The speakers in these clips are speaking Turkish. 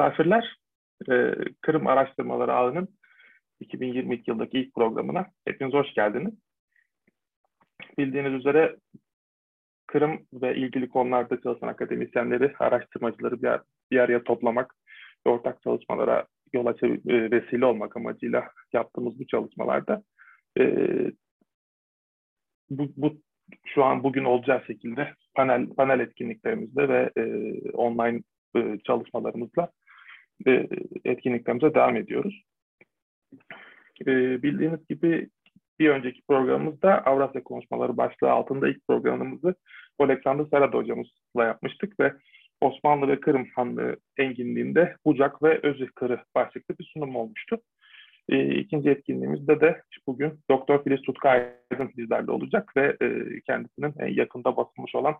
Misafirler, e, Kırım Araştırmaları Ağı'nın 2022 yıldaki ilk programına hepiniz hoş geldiniz. Bildiğiniz üzere Kırım ve ilgili konularda çalışan akademisyenleri, araştırmacıları bir, bir araya toplamak ve ortak çalışmalara yol aç e, vesile olmak amacıyla yaptığımız bu çalışmalarda e, bu, bu şu an bugün olacağı şekilde panel panel etkinliklerimizde ve e, online e, çalışmalarımızla e, etkinliklerimize devam ediyoruz. E, bildiğiniz gibi bir önceki programımızda Avrasya Konuşmaları başlığı altında ilk programımızı Alexander Serad hocamızla yapmıştık ve Osmanlı ve Kırım Hanlığı enginliğinde Bucak ve Özü Kırı başlıklı bir sunum olmuştu. E, ikinci etkinliğimizde de bugün Doktor Filiz Tutku Aydın bizlerle olacak ve e, kendisinin en yakında basılmış olan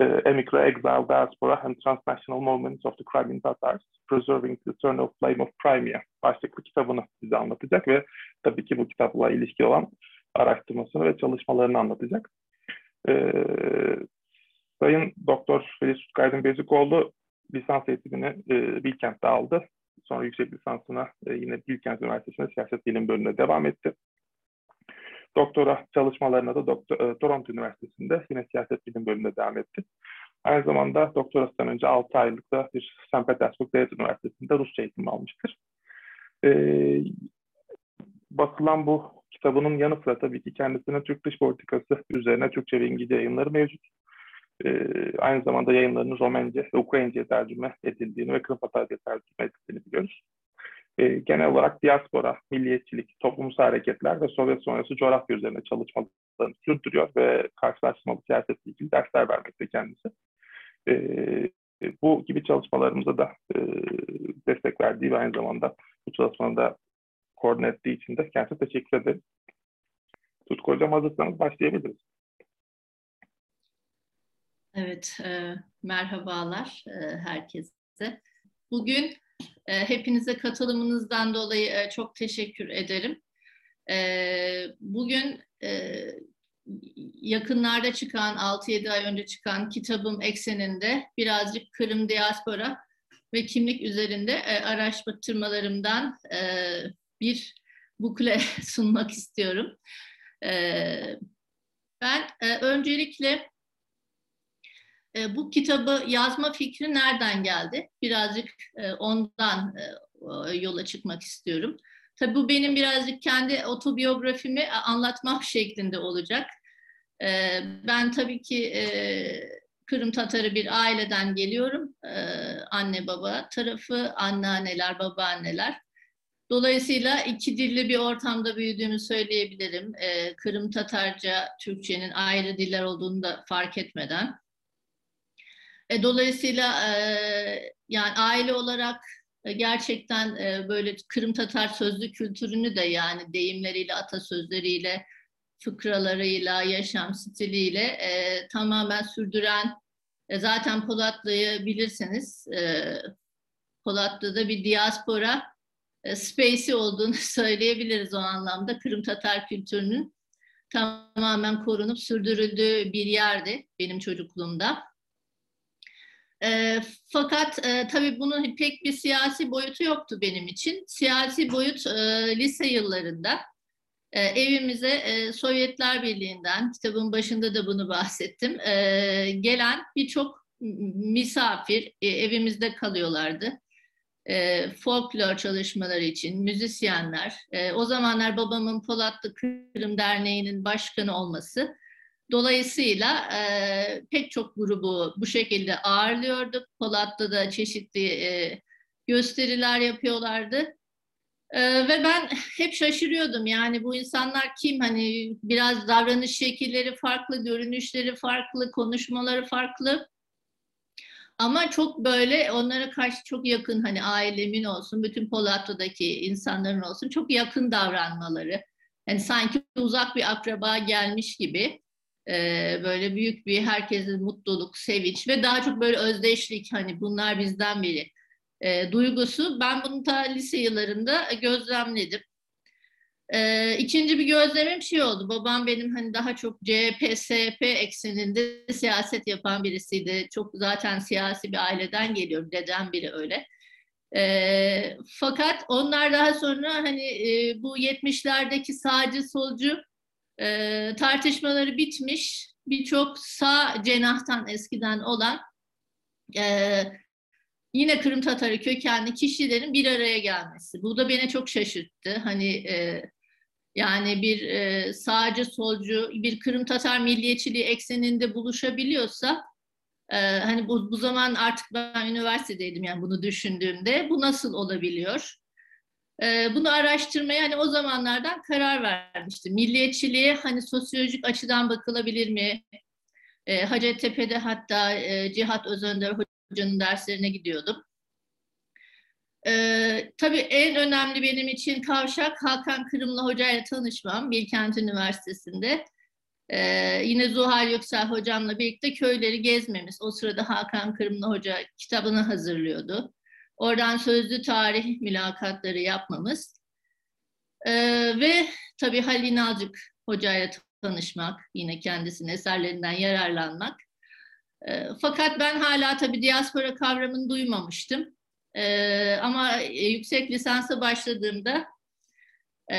e, Emigre Exile Diaspora and Transnational Movements of the Crimean Tatars Preserving the Eternal Flame of Crimea başlıklı kitabını bize anlatacak ve tabii ki bu kitapla ilişki olan araştırmasını ve çalışmalarını anlatacak. E, Sayın Doktor Filiz Tutku Aydın Bezikoğlu lisans eğitimini e, Bilkent'te aldı Sonra yüksek lisansına e, yine Bilkent Üniversitesi'nde siyaset bilim bölümüne devam etti. Doktora çalışmalarına da Doktor, e, Toronto Üniversitesi'nde yine siyaset bilim bölümünde devam etti. Aynı zamanda doktorasından önce 6 aylıkta bir St. Petersburg Devlet Üniversitesi'nde Rusça eğitimi almıştır. E, basılan bu kitabının yanı sıra tabii ki kendisine Türk dış politikası üzerine Türkçe ve İngilizce yayınları mevcut. E, aynı zamanda yayınlarının Romence ve Ukraynaca tercüme edildiğini ve Kırımtatarca tercüme edildiğini biliyoruz. E, genel olarak diaspora, milliyetçilik, toplumsal hareketler ve Sovyet sonrası coğrafya üzerine çalışmalarını sürdürüyor ve karşılaştırmalı siyasetle ilgili dersler vermekte kendisi. E, bu gibi çalışmalarımıza da e, destek verdiği ve aynı zamanda bu çalışmanı da koordine ettiği için de kendisine teşekkür ederim. Tutku Hocam hazırsanız başlayabiliriz. Evet, e, merhabalar e, herkese. Bugün hepinize katılımınızdan dolayı e, çok teşekkür ederim. E, bugün e, yakınlarda çıkan, 6-7 ay önce çıkan kitabım ekseninde birazcık Kırım diaspora ve kimlik üzerinde e, araştırmalarımdan e, bir bukle sunmak istiyorum. E, ben e, öncelikle e, bu kitabı yazma fikri nereden geldi? Birazcık e, ondan e, yola çıkmak istiyorum. Tabii bu benim birazcık kendi otobiyografimi anlatmak şeklinde olacak. E, ben tabii ki e, Kırım Tatarı bir aileden geliyorum. E, anne baba tarafı, anneanneler, babaanneler. Dolayısıyla iki dilli bir ortamda büyüdüğümü söyleyebilirim. E, Kırım Tatarca, Türkçenin ayrı diller olduğunu da fark etmeden. E, dolayısıyla e, yani aile olarak e, gerçekten e, böyle Kırım Tatar sözlü kültürünü de yani deyimleriyle, atasözleriyle, fıkralarıyla, yaşam stiliyle e, tamamen sürdüren e, zaten Polatlı'yı bilirsiniz. E, Polatlı'da bir diaspora e, space'i olduğunu söyleyebiliriz o anlamda. Kırım Tatar kültürünün tamamen korunup sürdürüldüğü bir yerdi benim çocukluğumda. E, fakat e, tabii bunun pek bir siyasi boyutu yoktu benim için. Siyasi boyut e, lise yıllarında e, evimize e, Sovyetler Birliği'nden, kitabın başında da bunu bahsettim, e, gelen birçok misafir e, evimizde kalıyorlardı. E, folklor çalışmaları için müzisyenler, e, o zamanlar babamın Polatlı Kırım Derneği'nin başkanı olması Dolayısıyla e, pek çok grubu bu şekilde ağırlıyorduk. Polat'ta da çeşitli e, gösteriler yapıyorlardı. E, ve ben hep şaşırıyordum yani bu insanlar kim hani biraz davranış şekilleri farklı, görünüşleri farklı, konuşmaları farklı. Ama çok böyle onlara karşı çok yakın hani ailemin olsun, bütün Polatlı'daki insanların olsun çok yakın davranmaları. Yani sanki uzak bir akraba gelmiş gibi e, böyle büyük bir herkesin mutluluk, sevinç ve daha çok böyle özdeşlik hani bunlar bizden biri e, duygusu. Ben bunu ta lise yıllarında gözlemledim. E, ikinci bir gözlemim şey oldu. Babam benim hani daha çok CHP, SP ekseninde siyaset yapan birisiydi. Çok zaten siyasi bir aileden geliyorum. Dedem biri öyle. E, fakat onlar daha sonra hani e, bu 70'lerdeki sağcı solcu e, tartışmaları bitmiş. Birçok sağ cenahtan eskiden olan e, yine Kırım Tatarı kökenli kişilerin bir araya gelmesi. Bu da beni çok şaşırttı. Hani e, yani bir e, sağcı solcu bir Kırım Tatar milliyetçiliği ekseninde buluşabiliyorsa e, hani bu, bu zaman artık ben üniversitedeydim yani bunu düşündüğümde bu nasıl olabiliyor? E, bunu araştırmaya hani o zamanlardan karar vermiştim. Milliyetçiliğe hani sosyolojik açıdan bakılabilir mi? E, Hacettepe'de hatta e, Cihat Özönder Hoca'nın derslerine gidiyordum. Ee, tabii en önemli benim için kavşak Hakan Kırımlı Hoca ile tanışmam Bilkent Üniversitesi'nde. Ee, yine Zuhal Yüksel Hocam'la birlikte köyleri gezmemiz. O sırada Hakan Kırımlı Hoca kitabını hazırlıyordu. Oradan sözlü tarih mülakatları yapmamız. Ee, ve tabii Halil İnalcık Hoca ile tanışmak, yine kendisinin eserlerinden yararlanmak. Ee, fakat ben hala tabii diaspora kavramını duymamıştım. E, ama e, yüksek lisansa başladığımda e,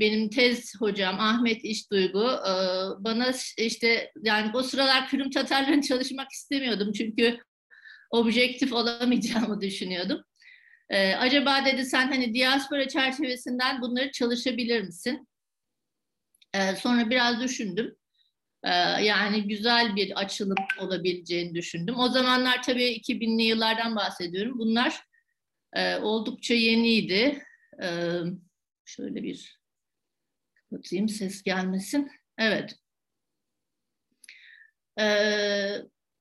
benim tez hocam Ahmet İşduygu e, bana işte yani o sıralar Kırım Tatarlarını çalışmak istemiyordum çünkü objektif olamayacağımı düşünüyordum. E, acaba dedi sen hani diaspora çerçevesinden bunları çalışabilir misin? E, sonra biraz düşündüm. E, yani güzel bir açılım olabileceğini düşündüm. O zamanlar tabii 2000'li yıllardan bahsediyorum. Bunlar e, oldukça yeniydi. E, şöyle bir kapatayım ses gelmesin. Evet. E,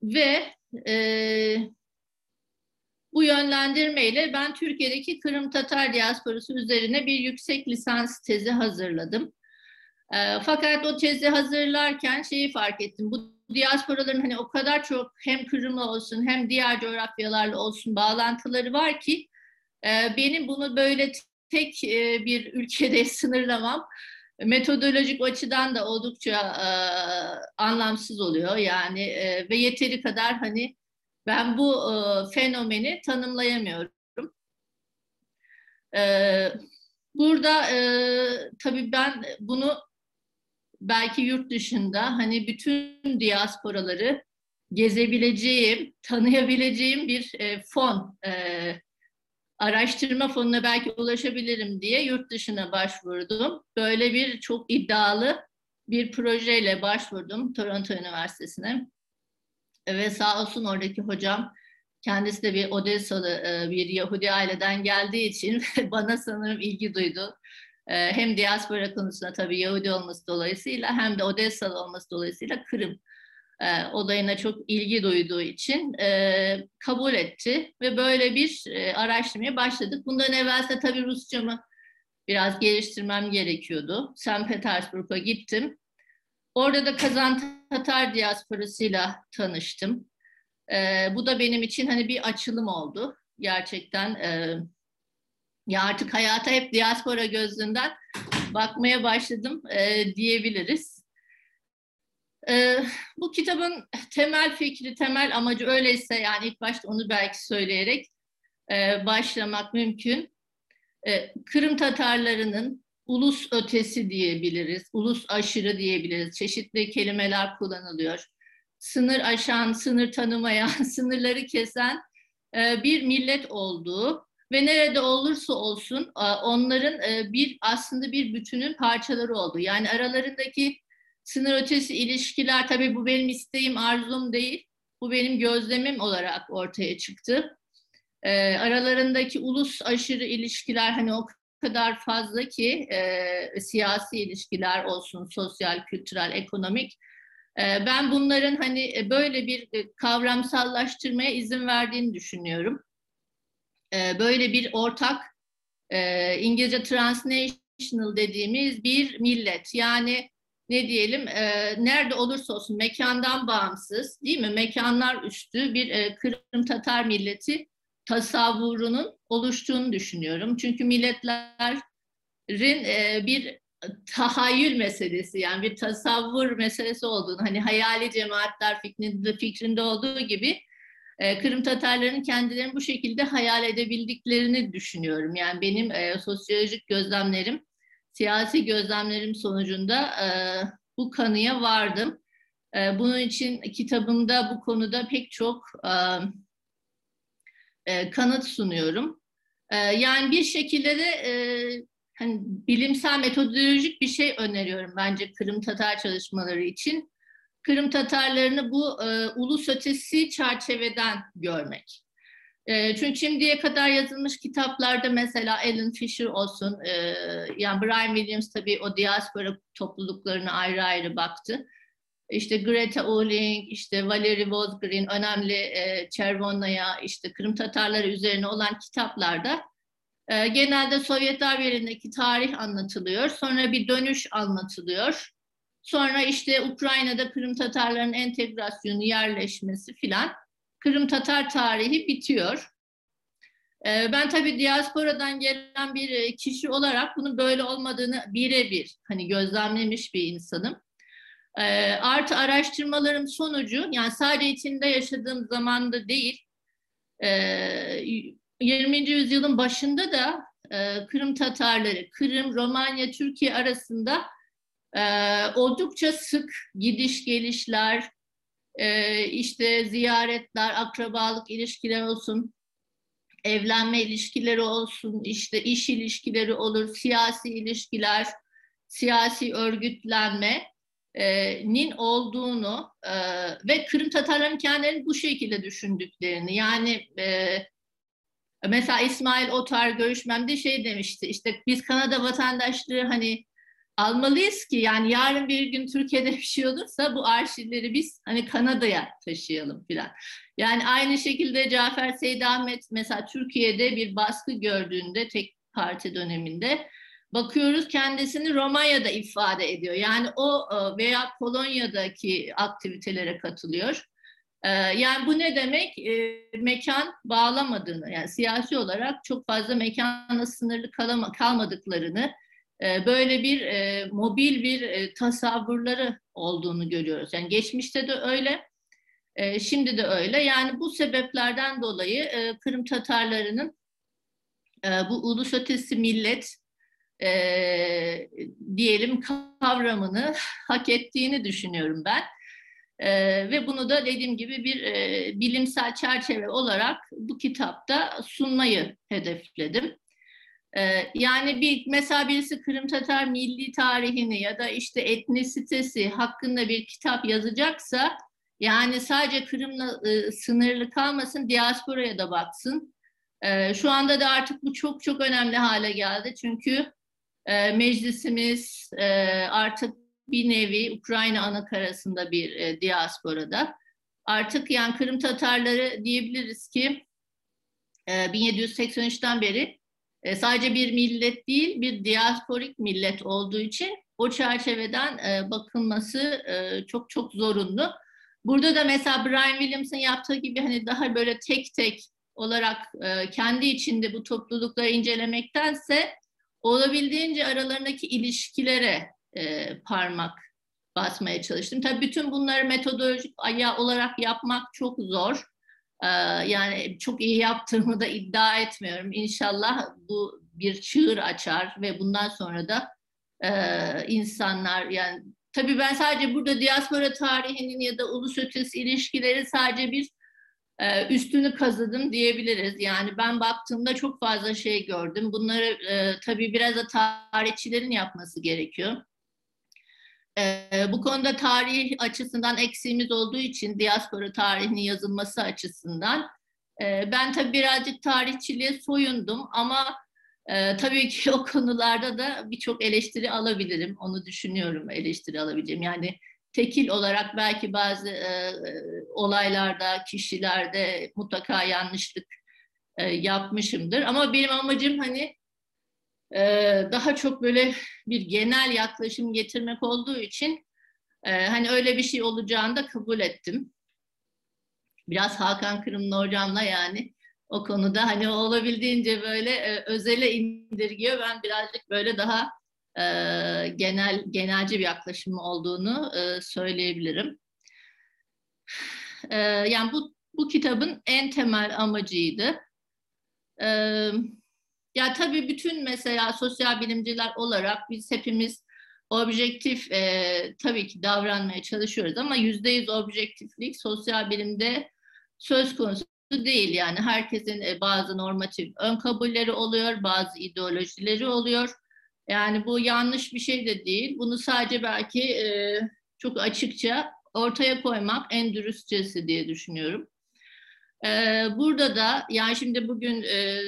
ve e, bu yönlendirmeyle ben Türkiye'deki Kırım Tatar diasporası üzerine bir yüksek lisans tezi hazırladım. E, fakat o tezi hazırlarken şeyi fark ettim. Bu diasporaların hani o kadar çok hem Kırım'la olsun hem diğer coğrafyalarla olsun bağlantıları var ki ee, benim bunu böyle tek e, bir ülkede sınırlamam metodolojik açıdan da oldukça e, anlamsız oluyor yani e, ve yeteri kadar hani ben bu fenomeni tanımlayamıyorum. burada tabii ben bunu belki yurt dışında hani bütün diasporaları gezebileceğim, tanıyabileceğim bir fon araştırma fonuna belki ulaşabilirim diye yurt dışına başvurdum. Böyle bir çok iddialı bir projeyle başvurdum Toronto Üniversitesi'ne. Ve sağ olsun oradaki hocam kendisi de bir Odessalı e, bir Yahudi aileden geldiği için bana sanırım ilgi duydu. E, hem diaspora konusunda tabii Yahudi olması dolayısıyla hem de Odessalı olması dolayısıyla Kırım e, olayına çok ilgi duyduğu için e, kabul etti ve böyle bir e, araştırmaya başladık. Bundan evvelse tabii Rusçamı biraz geliştirmem gerekiyordu. St. Petersburg'a gittim. Orada da Kazan Tatar diasporasıyla tanıştım. E, bu da benim için hani bir açılım oldu. Gerçekten e, ya artık hayata hep diaspora gözünden bakmaya başladım e, diyebiliriz. Ee, bu kitabın temel fikri, temel amacı öyleyse yani ilk başta onu belki söyleyerek e, başlamak mümkün. E, Kırım Tatarlarının ulus ötesi diyebiliriz, ulus aşırı diyebiliriz. Çeşitli kelimeler kullanılıyor. Sınır aşan, sınır tanımayan, sınırları kesen e, bir millet olduğu ve nerede olursa olsun e, onların e, bir aslında bir bütünün parçaları olduğu. Yani aralarındaki Sınır ötesi ilişkiler tabii bu benim isteğim, arzum değil. Bu benim gözlemim olarak ortaya çıktı. E, aralarındaki ulus aşırı ilişkiler hani o kadar fazla ki e, siyasi ilişkiler olsun, sosyal, kültürel, ekonomik. E, ben bunların hani böyle bir kavramsallaştırmaya izin verdiğini düşünüyorum. E, böyle bir ortak e, İngilizce transnational dediğimiz bir millet yani ne diyelim e, nerede olursa olsun mekandan bağımsız değil mi mekanlar üstü bir e, Kırım Tatar milleti tasavvurunun oluştuğunu düşünüyorum. Çünkü milletlerin e, bir tahayyül meselesi yani bir tasavvur meselesi olduğunu hani hayali cemaatler fikrinde, fikrinde olduğu gibi e, Kırım Tatarlarının kendilerini bu şekilde hayal edebildiklerini düşünüyorum. Yani benim e, sosyolojik gözlemlerim, siyasi gözlemlerim sonucunda e, bu kanıya vardım. E, bunun için kitabımda bu konuda pek çok e, e, kanıt sunuyorum. E, yani bir şekilde de e, hani bilimsel metodolojik bir şey öneriyorum bence Kırım Tatar çalışmaları için. Kırım Tatarlarını bu e, ulus ötesi çerçeveden görmek. E, çünkü şimdiye kadar yazılmış kitaplarda mesela Alan Fisher olsun, e, yani Brian Williams tabii o diaspora topluluklarına ayrı ayrı baktı. İşte Greta Uling, işte Valery Vozgrin, önemli e, Çervonaya, işte Kırım Tatarları üzerine olan kitaplarda e, genelde Sovyetler Birliği'ndeki tarih anlatılıyor. Sonra bir dönüş anlatılıyor. Sonra işte Ukrayna'da Kırım Tatarların entegrasyonu, yerleşmesi filan. Kırım Tatar tarihi bitiyor. Ee, ben tabii diasporadan gelen bir e, kişi olarak bunun böyle olmadığını birebir hani gözlemlemiş bir insanım. Ee, artı araştırmalarım sonucu yani sadece içinde yaşadığım zamanda değil 20. E, yüzyılın başında da e, Kırım Tatarları, Kırım, Romanya, Türkiye arasında oldukça sık gidiş gelişler, işte ziyaretler, akrabalık ilişkiler olsun, evlenme ilişkileri olsun, işte iş ilişkileri olur, siyasi ilişkiler, siyasi örgütlenme nin olduğunu e, ve Kırım Tatarların kendilerini bu şekilde düşündüklerini. Yani e, mesela İsmail Otar görüşmemde şey demişti işte biz Kanada vatandaşlığı hani almalıyız ki yani yarın bir gün Türkiye'de bir şey olursa bu arşivleri biz hani Kanada'ya taşıyalım filan. Yani aynı şekilde Cafer Seyit Ahmet mesela Türkiye'de bir baskı gördüğünde tek parti döneminde bakıyoruz kendisini Romanya'da ifade ediyor. Yani o e, veya Polonya'daki aktivitelere katılıyor. E, yani bu ne demek? E, mekan bağlamadığını, yani siyasi olarak çok fazla mekanla sınırlı kalmadıklarını, böyle bir mobil bir tasavvurları olduğunu görüyoruz. Yani geçmişte de öyle, şimdi de öyle. Yani bu sebeplerden dolayı Kırım Tatarlarının bu ulus ötesi millet e, diyelim kavramını hak ettiğini düşünüyorum ben. E, ve bunu da dediğim gibi bir e, bilimsel çerçeve olarak bu kitapta sunmayı hedefledim. E, yani bir mesela birisi Kırım Tatar milli tarihini ya da işte etnisitesi hakkında bir kitap yazacaksa yani sadece Kırım'la e, sınırlı kalmasın, diasporaya da baksın. E, şu anda da artık bu çok çok önemli hale geldi. Çünkü e, meclisimiz e, artık bir nevi Ukrayna anakarasında bir e, diasporada. Artık yani Kırım Tatarları diyebiliriz ki e, 1783'ten beri e, sadece bir millet değil bir diasporik millet olduğu için o çerçeveden e, bakılması e, çok çok zorunlu. Burada da mesela Brian Williams'ın yaptığı gibi hani daha böyle tek tek olarak e, kendi içinde bu toplulukları incelemektense olabildiğince aralarındaki ilişkilere e, parmak basmaya çalıştım. Tabii bütün bunları metodolojik ayağı olarak yapmak çok zor. Ee, yani çok iyi yaptığımı da iddia etmiyorum. İnşallah bu bir çığır açar ve bundan sonra da insanlar yani tabii ben sadece burada diaspora tarihinin ya da ulus ötesi ilişkileri sadece bir e, üstünü kazıdım diyebiliriz. Yani ben baktığımda çok fazla şey gördüm. Bunları e, tabii biraz da tarihçilerin yapması gerekiyor. Bu konuda tarih açısından eksiğimiz olduğu için diaspora tarihinin yazılması açısından e, ben tabii birazcık tarihçiliğe soyundum ama e, tabii ki o konularda da birçok eleştiri alabilirim. Onu düşünüyorum eleştiri alabileceğim. Yani tekil olarak belki bazı e, olaylarda, kişilerde mutlaka yanlışlık e, yapmışımdır. Ama benim amacım hani daha çok böyle bir genel yaklaşım getirmek olduğu için e, hani öyle bir şey olacağını da kabul ettim. Biraz Hakan Kırımlı hocamla yani o konuda hani olabildiğince böyle e, özele indirgiyor. Ben birazcık böyle daha e, genel genelci bir yaklaşım olduğunu e, söyleyebilirim. E, yani bu bu kitabın en temel amacıydı. Ee, ya tabii bütün mesela sosyal bilimciler olarak biz hepimiz objektif e, tabii ki davranmaya çalışıyoruz ama yüzde yüz objektiflik sosyal bilimde söz konusu değil. Yani herkesin e, bazı normatif ön kabulleri oluyor, bazı ideolojileri oluyor. Yani bu yanlış bir şey de değil. Bunu sadece belki e, çok açıkça ortaya koymak en dürüstçesi diye düşünüyorum. E, burada da yani şimdi bugün e,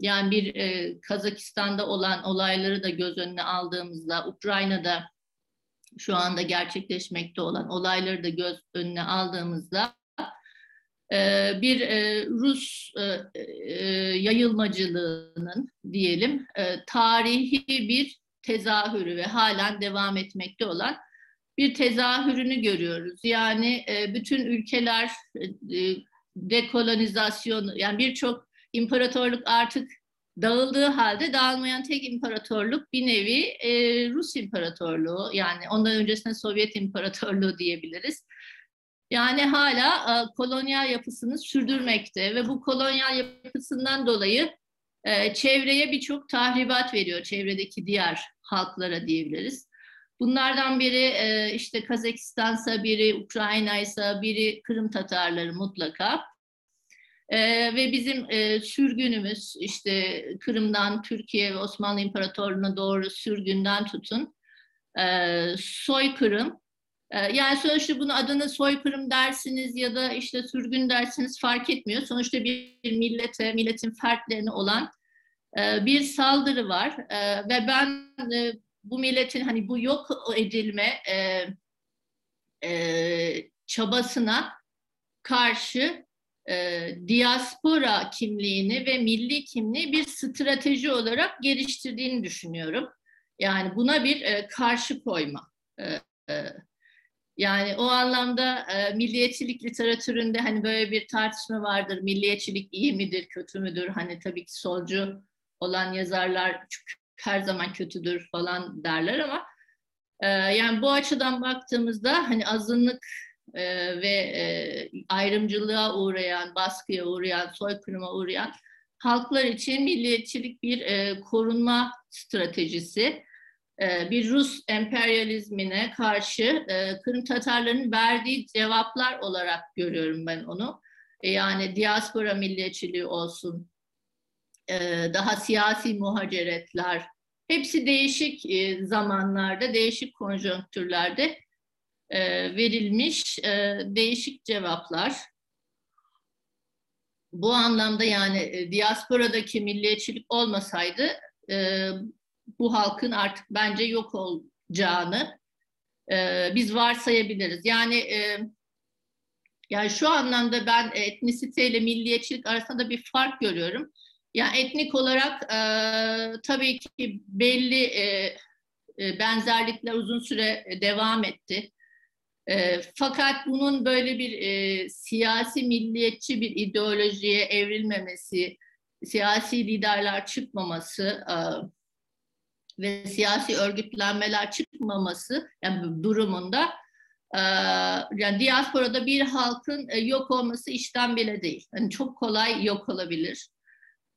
yani bir e, Kazakistan'da olan olayları da göz önüne aldığımızda, Ukrayna'da şu anda gerçekleşmekte olan olayları da göz önüne aldığımızda e, bir e, Rus e, yayılmacılığının diyelim tarihi bir tezahürü ve halen devam etmekte olan bir tezahürünü görüyoruz. Yani bütün ülkeler dekolonizasyon yani birçok imparatorluk artık dağıldığı halde dağılmayan tek imparatorluk bir nevi e, Rus İmparatorluğu yani ondan öncesinde Sovyet İmparatorluğu diyebiliriz. Yani hala e, kolonyal yapısını sürdürmekte ve bu kolonyal yapısından dolayı e, çevreye birçok tahribat veriyor çevredeki diğer halklara diyebiliriz. Bunlardan biri e, işte Kazakistan'sa biri Ukrayna'ysa biri Kırım Tatarları mutlaka. E, ve bizim e, sürgünümüz işte Kırım'dan Türkiye ve Osmanlı İmparatorluğu'na doğru sürgünden tutun e, soykırım. E, yani sonuçta bunu adını soykırım dersiniz ya da işte sürgün dersiniz fark etmiyor. Sonuçta bir, millete, milletin fertlerine olan e, bir saldırı var e, ve ben e, bu milletin hani bu yok edilme e, çabasına karşı e, diaspora kimliğini ve milli kimliği bir strateji olarak geliştirdiğini düşünüyorum. Yani buna bir e, karşı koyma. E, e, yani o anlamda e, milliyetçilik literatüründe hani böyle bir tartışma vardır. Milliyetçilik iyi midir, kötü müdür? Hani tabii ki solcu olan yazarlar her zaman kötüdür falan derler ama e, yani bu açıdan baktığımızda hani azınlık e, ve e, ayrımcılığa uğrayan, baskıya uğrayan, soykırıma uğrayan halklar için milliyetçilik bir e, korunma stratejisi. E, bir Rus emperyalizmine karşı e, Kırım Tatarlarının verdiği cevaplar olarak görüyorum ben onu. E, yani diaspora milliyetçiliği olsun, e, daha siyasi muhaceretler, hepsi değişik e, zamanlarda, değişik konjonktürlerde verilmiş e, değişik cevaplar. Bu anlamda yani e, diasporadaki milliyetçilik olmasaydı e, bu halkın artık bence yok olacağını e, biz varsayabiliriz. Yani e, yani şu anlamda ben etnisiteyle milliyetçilik arasında bir fark görüyorum. Yani etnik olarak e, tabii ki belli e, e benzerlikler uzun süre devam etti. E, fakat bunun böyle bir e, siyasi milliyetçi bir ideolojiye evrilmemesi, siyasi liderler çıkmaması e, ve siyasi örgütlenmeler çıkmaması yani durumunda e, yani diasporada bir halkın e, yok olması işten bile değil. Yani çok kolay yok olabilir.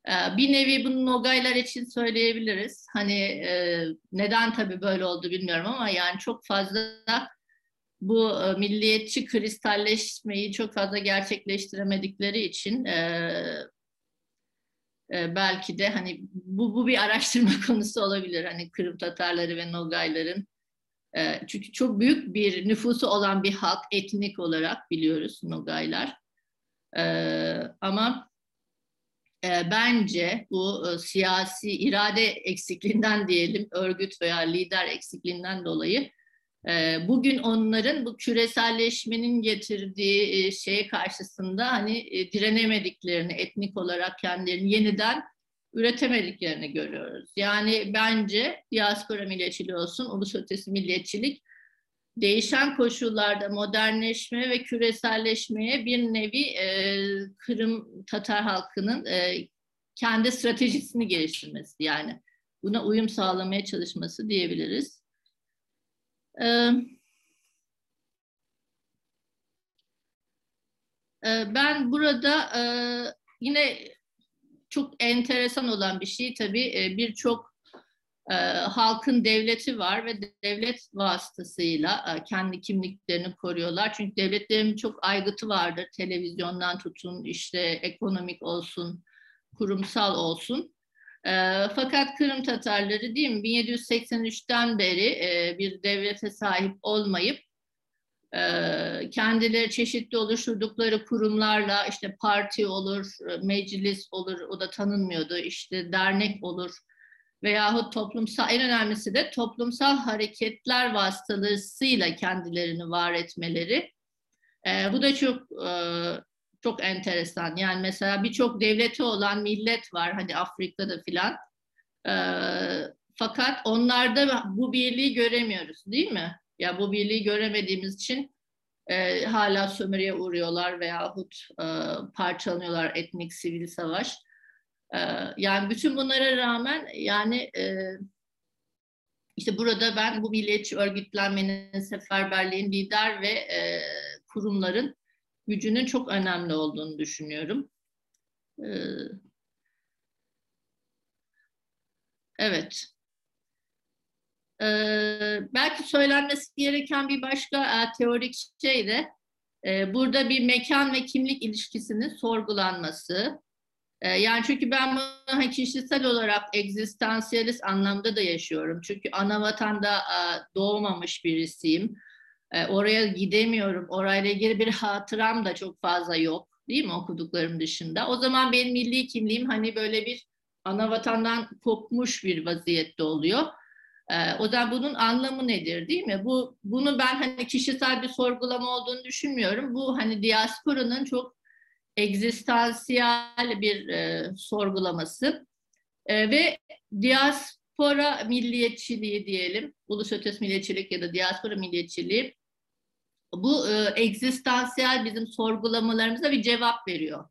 E, bir nevi bunu Nogaylar için söyleyebiliriz. Hani e, neden tabii böyle oldu bilmiyorum ama yani çok fazla bu e, milliyetçi kristalleşmeyi çok fazla gerçekleştiremedikleri için e, e, belki de hani bu, bu bir araştırma konusu olabilir. Hani Kırım Tatarları ve Nogayların e, çünkü çok büyük bir nüfusu olan bir halk etnik olarak biliyoruz Nogaylar. E, ama e, bence bu e, siyasi irade eksikliğinden diyelim, örgüt veya lider eksikliğinden dolayı bugün onların bu küreselleşmenin getirdiği e, şeye karşısında hani e, direnemediklerini, etnik olarak kendilerini yeniden üretemediklerini görüyoruz. Yani bence diaspora milliyetçiliği olsun, ulus ötesi milliyetçilik değişen koşullarda modernleşme ve küreselleşmeye bir nevi e, Kırım Tatar halkının e, kendi stratejisini geliştirmesi yani buna uyum sağlamaya çalışması diyebiliriz. E, ben burada e, yine çok enteresan olan bir şey tabii e, birçok halkın devleti var ve devlet vasıtasıyla kendi kimliklerini koruyorlar. Çünkü devletlerin çok aygıtı vardır. Televizyondan tutun, işte ekonomik olsun, kurumsal olsun. E, fakat Kırım Tatarları değil mi 1783'ten beri e, bir devlete sahip olmayıp e, kendileri çeşitli oluşturdukları kurumlarla işte parti olur, meclis olur, o da tanınmıyordu, işte dernek olur veyahut toplumsal, en önemlisi de toplumsal hareketler vasıtasıyla kendilerini var etmeleri. E, bu da çok e, çok enteresan. Yani mesela birçok devleti olan millet var hani Afrika'da filan. E, fakat onlarda bu birliği göremiyoruz değil mi? Ya bu birliği göremediğimiz için e, hala sömürüye uğruyorlar veyahut e, parçalanıyorlar etnik sivil savaş. E, yani bütün bunlara rağmen yani e, işte burada ben bu milliyetçi örgütlenmenin, seferberliğin, lider ve e, kurumların gücünün çok önemli olduğunu düşünüyorum. E, evet. Ee, belki söylenmesi gereken bir başka e, teorik şey de e, burada bir mekan ve kimlik ilişkisinin sorgulanması. E, yani çünkü ben bunu kişisel olarak egzistansiyelist anlamda da yaşıyorum. Çünkü ana vatanda doğmamış birisiyim. E, oraya gidemiyorum. Orayla ilgili bir hatıram da çok fazla yok. Değil mi okuduklarım dışında? O zaman benim milli kimliğim hani böyle bir ana vatandan kopmuş bir vaziyette oluyor. Ee, o da bunun anlamı nedir değil mi? Bu bunu ben hani kişisel bir sorgulama olduğunu düşünmüyorum. Bu hani diasporanın çok egzistansiyel bir e, sorgulaması e, ve diaspora milliyetçiliği diyelim, ulus ötesi milliyetçilik ya da diaspora milliyetçiliği bu e, egzistansiyel bizim sorgulamalarımıza bir cevap veriyor.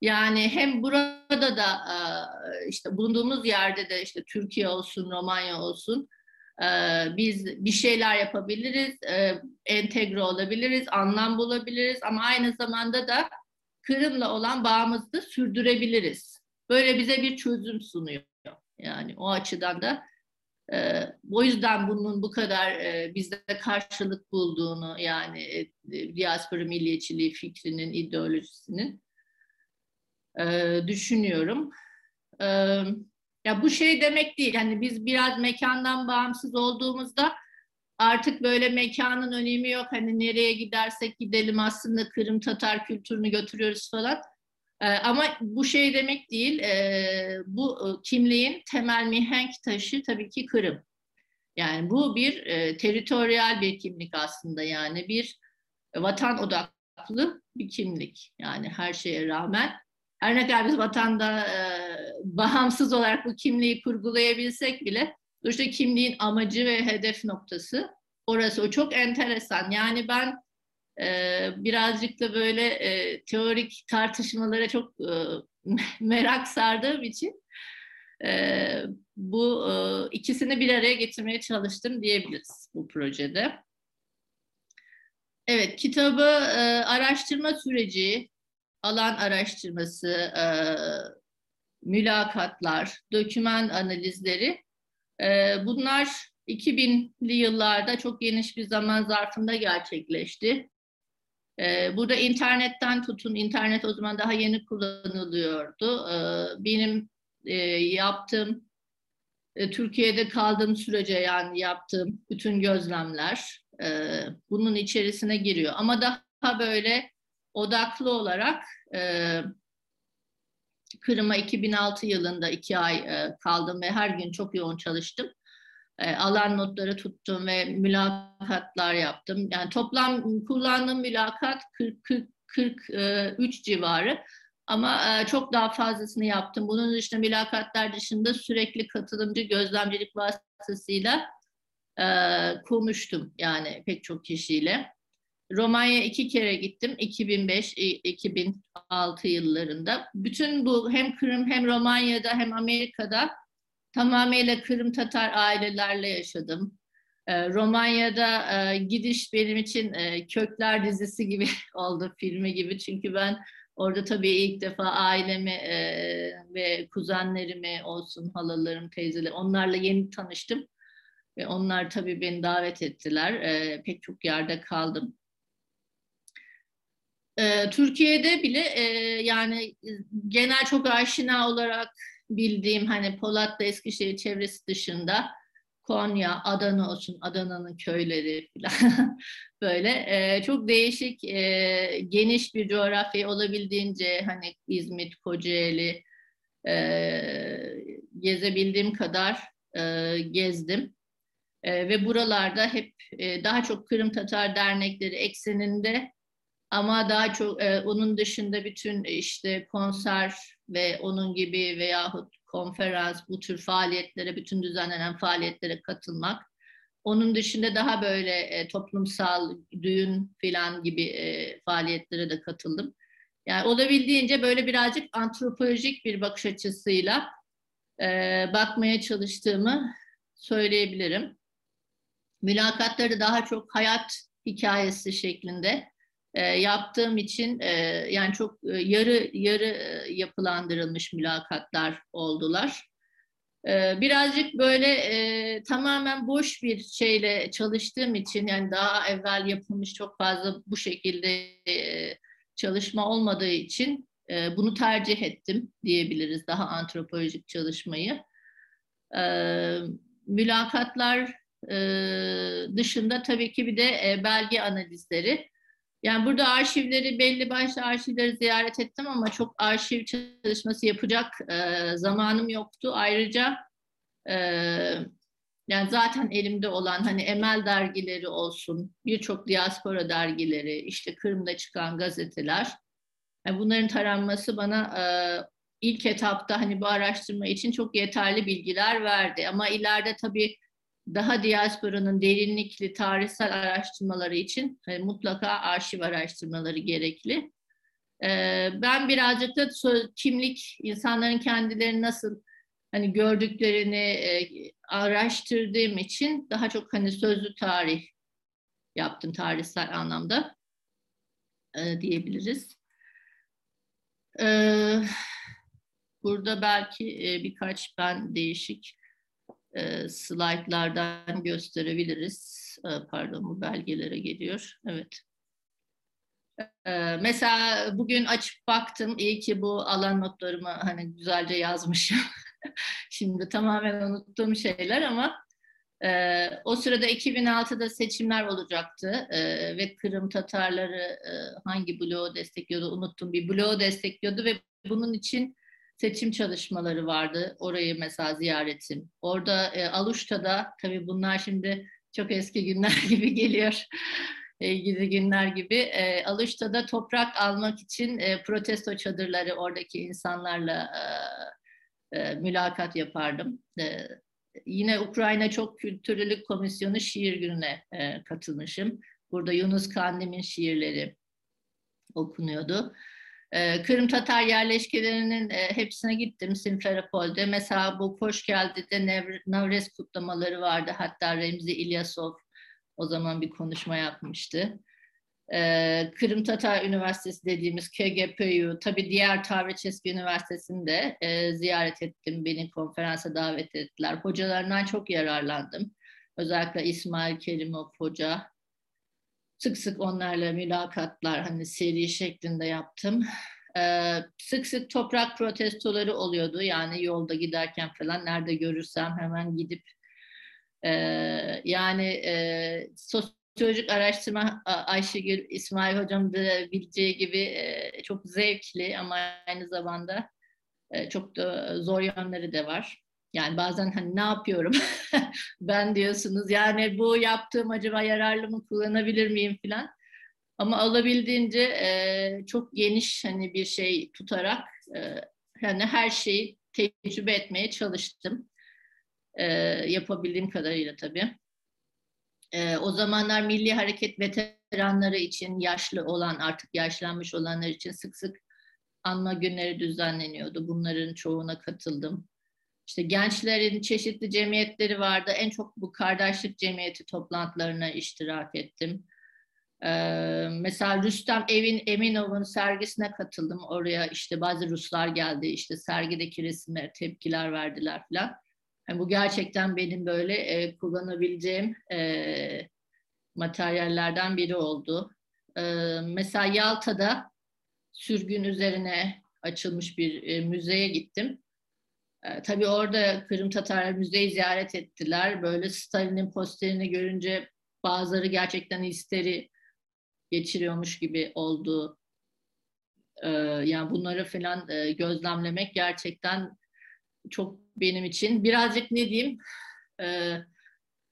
Yani hem burada da e, işte bulunduğumuz yerde de işte Türkiye olsun, Romanya olsun e, biz bir şeyler yapabiliriz, e, entegre olabiliriz, anlam bulabiliriz ama aynı zamanda da Kırım'la olan bağımızı sürdürebiliriz. Böyle bize bir çözüm sunuyor. Yani o açıdan da o yüzden bunun bu kadar bizde karşılık bulduğunu yani e, diaspora milliyetçiliği fikrinin, ideolojisinin e, düşünüyorum. E, ya bu şey demek değil. Yani biz biraz mekandan bağımsız olduğumuzda artık böyle mekanın önemi yok. Hani nereye gidersek gidelim aslında Kırım Tatar kültürünü götürüyoruz falan. E, ama bu şey demek değil. E, bu e, kimliğin temel mihenk taşı tabii ki Kırım. Yani bu bir e, teritoryal bir kimlik aslında yani bir vatan odaklı bir kimlik. Yani her şeye rağmen her ne kadar biz vatanda e, bağımsız olarak bu kimliği kurgulayabilsek bile işte kimliğin amacı ve hedef noktası orası. O çok enteresan. Yani ben birazcık da böyle e, teorik tartışmalara çok e, merak sardığım için e, bu ikisini bir araya getirmeye çalıştım diyebiliriz bu projede. Evet, kitabı araştırma süreci, alan araştırması, mülakatlar, doküman analizleri bunlar 2000'li yıllarda çok geniş bir zaman zarfında gerçekleşti. E, burada internetten tutun, internet o zaman daha yeni kullanılıyordu. E, benim e, yaptığım, e, Türkiye'de kaldığım sürece yani yaptığım bütün gözlemler e, bunun içerisine giriyor. Ama daha böyle odaklı olarak Kırım'a 2006 yılında iki ay kaldım ve her gün çok yoğun çalıştım. E, alan notları tuttum ve mülakatlar yaptım. Yani toplam kullandığım mülakat 40, 40 43 civarı. Ama e, çok daha fazlasını yaptım. Bunun dışında mülakatlar dışında sürekli katılımcı gözlemcilik vasıtasıyla e, konuştum yani pek çok kişiyle. Romanya iki kere gittim 2005-2006 yıllarında. Bütün bu hem Kırım hem Romanya'da hem Amerika'da tamamıyla Kırım Tatar ailelerle yaşadım. E, Romanya'da e, gidiş benim için e, Kökler dizisi gibi oldu, filmi gibi. Çünkü ben orada tabii ilk defa ailemi e, ve kuzenlerimi olsun, halalarım, teyzelerim onlarla yeni tanıştım. Ve onlar tabii beni davet ettiler. E, pek çok yerde kaldım. E, Türkiye'de bile e, yani genel çok aşina olarak bildiğim hani Polat'ta Eskişehir çevresi dışında Konya, Adana olsun, Adana'nın köyleri falan böyle e, çok değişik, e, geniş bir coğrafya olabildiğince hani İzmit, Kocaeli e, gezebildiğim kadar e, gezdim. E, ve buralarda hep e, daha çok Kırım Tatar dernekleri ekseninde ama daha çok e, onun dışında bütün işte konser ve onun gibi veyahut konferans, bu tür faaliyetlere, bütün düzenlenen faaliyetlere katılmak. Onun dışında daha böyle e, toplumsal düğün filan gibi e, faaliyetlere de katıldım. Yani olabildiğince böyle birazcık antropolojik bir bakış açısıyla e, bakmaya çalıştığımı söyleyebilirim. Mülakatları daha çok hayat hikayesi şeklinde e, yaptığım için e, yani çok e, yarı yarı e, yapılandırılmış mülakatlar oldular. E, birazcık böyle e, tamamen boş bir şeyle çalıştığım için yani daha evvel yapılmış çok fazla bu şekilde e, çalışma olmadığı için e, bunu tercih ettim diyebiliriz daha antropolojik çalışmayı. E, mülakatlar e, dışında tabii ki bir de e, belge analizleri. Yani burada arşivleri belli başlı arşivleri ziyaret ettim ama çok arşiv çalışması yapacak e, zamanım yoktu. Ayrıca e, yani zaten elimde olan hani Emel dergileri olsun, birçok diaspora dergileri, işte Kırım'da çıkan gazeteler. Yani bunların taranması bana e, ilk etapta hani bu araştırma için çok yeterli bilgiler verdi. Ama ileride tabii daha diasporanın derinlikli tarihsel araştırmaları için e, mutlaka arşiv araştırmaları gerekli. E, ben birazcık da kimlik, insanların kendilerini nasıl hani gördüklerini e, araştırdığım için daha çok hani sözlü tarih yaptım tarihsel anlamda e, diyebiliriz. E, burada belki e, birkaç ben değişik e, slaytlardan gösterebiliriz. E, pardon bu belgelere geliyor. Evet. E, mesela bugün açıp baktım. İyi ki bu alan notlarımı hani güzelce yazmışım. Şimdi tamamen unuttuğum şeyler ama e, o sırada 2006'da seçimler olacaktı e, ve Kırım Tatarları e, hangi bloğu destekliyordu unuttum bir bloğu destekliyordu ve bunun için seçim çalışmaları vardı. Orayı mesela ziyaretim. Orada e, Aluşta'da tabii bunlar şimdi çok eski günler gibi geliyor. E, gidi günler gibi. E, Aluşta'da toprak almak için e, protesto çadırları oradaki insanlarla e, e, mülakat yapardım. E, yine Ukrayna Çok Kültürlülük Komisyonu şiir gününe e, katılmışım. Burada Yunus Kandem'in şiirleri okunuyordu. Ee, Kırım Tatar yerleşkelerinin e, hepsine gittim Simferopol'de. Mesela bu Hoş Geldi'de Nevrez kutlamaları vardı. Hatta Remzi İlyasov o zaman bir konuşma yapmıştı. Ee, Kırım Tatar Üniversitesi dediğimiz KGPU, tabii diğer Tavreçeski Üniversitesi'ni de e, ziyaret ettim. Beni konferansa davet ettiler. Hocalarından çok yararlandım. Özellikle İsmail Kerimov Hoca, Sık sık onlarla mülakatlar hani seri şeklinde yaptım. Ee, sık sık toprak protestoları oluyordu. Yani yolda giderken falan nerede görürsem hemen gidip e, yani e, sosyolojik araştırma Ayşegül İsmail Hocam da bileceği gibi e, çok zevkli ama aynı zamanda e, çok da zor yönleri de var. Yani bazen hani ne yapıyorum ben diyorsunuz yani bu yaptığım acaba yararlı mı kullanabilir miyim filan. Ama alabildiğince e, çok geniş hani bir şey tutarak e, yani her şeyi tecrübe etmeye çalıştım. E, yapabildiğim kadarıyla tabii. E, o zamanlar Milli Hareket veteranları için yaşlı olan artık yaşlanmış olanlar için sık sık anma günleri düzenleniyordu. Bunların çoğuna katıldım. İşte gençlerin çeşitli cemiyetleri vardı. En çok bu kardeşlik cemiyeti toplantılarına iştirak ettim. Ee, mesela Rüstem Evin Eminov'un sergisine katıldım. Oraya işte bazı Ruslar geldi. işte sergideki resimler, tepkiler verdiler falan. Yani bu gerçekten benim böyle e, kullanabileceğim e, materyallerden biri oldu. E, mesela Yalta'da sürgün üzerine açılmış bir e, müzeye gittim. E, tabii orada Kırım Tatar müzeyi ziyaret ettiler. Böyle Stalin'in posterini görünce bazıları gerçekten histeri geçiriyormuş gibi oldu. E, yani bunları falan e, gözlemlemek gerçekten çok benim için birazcık ne diyeyim e,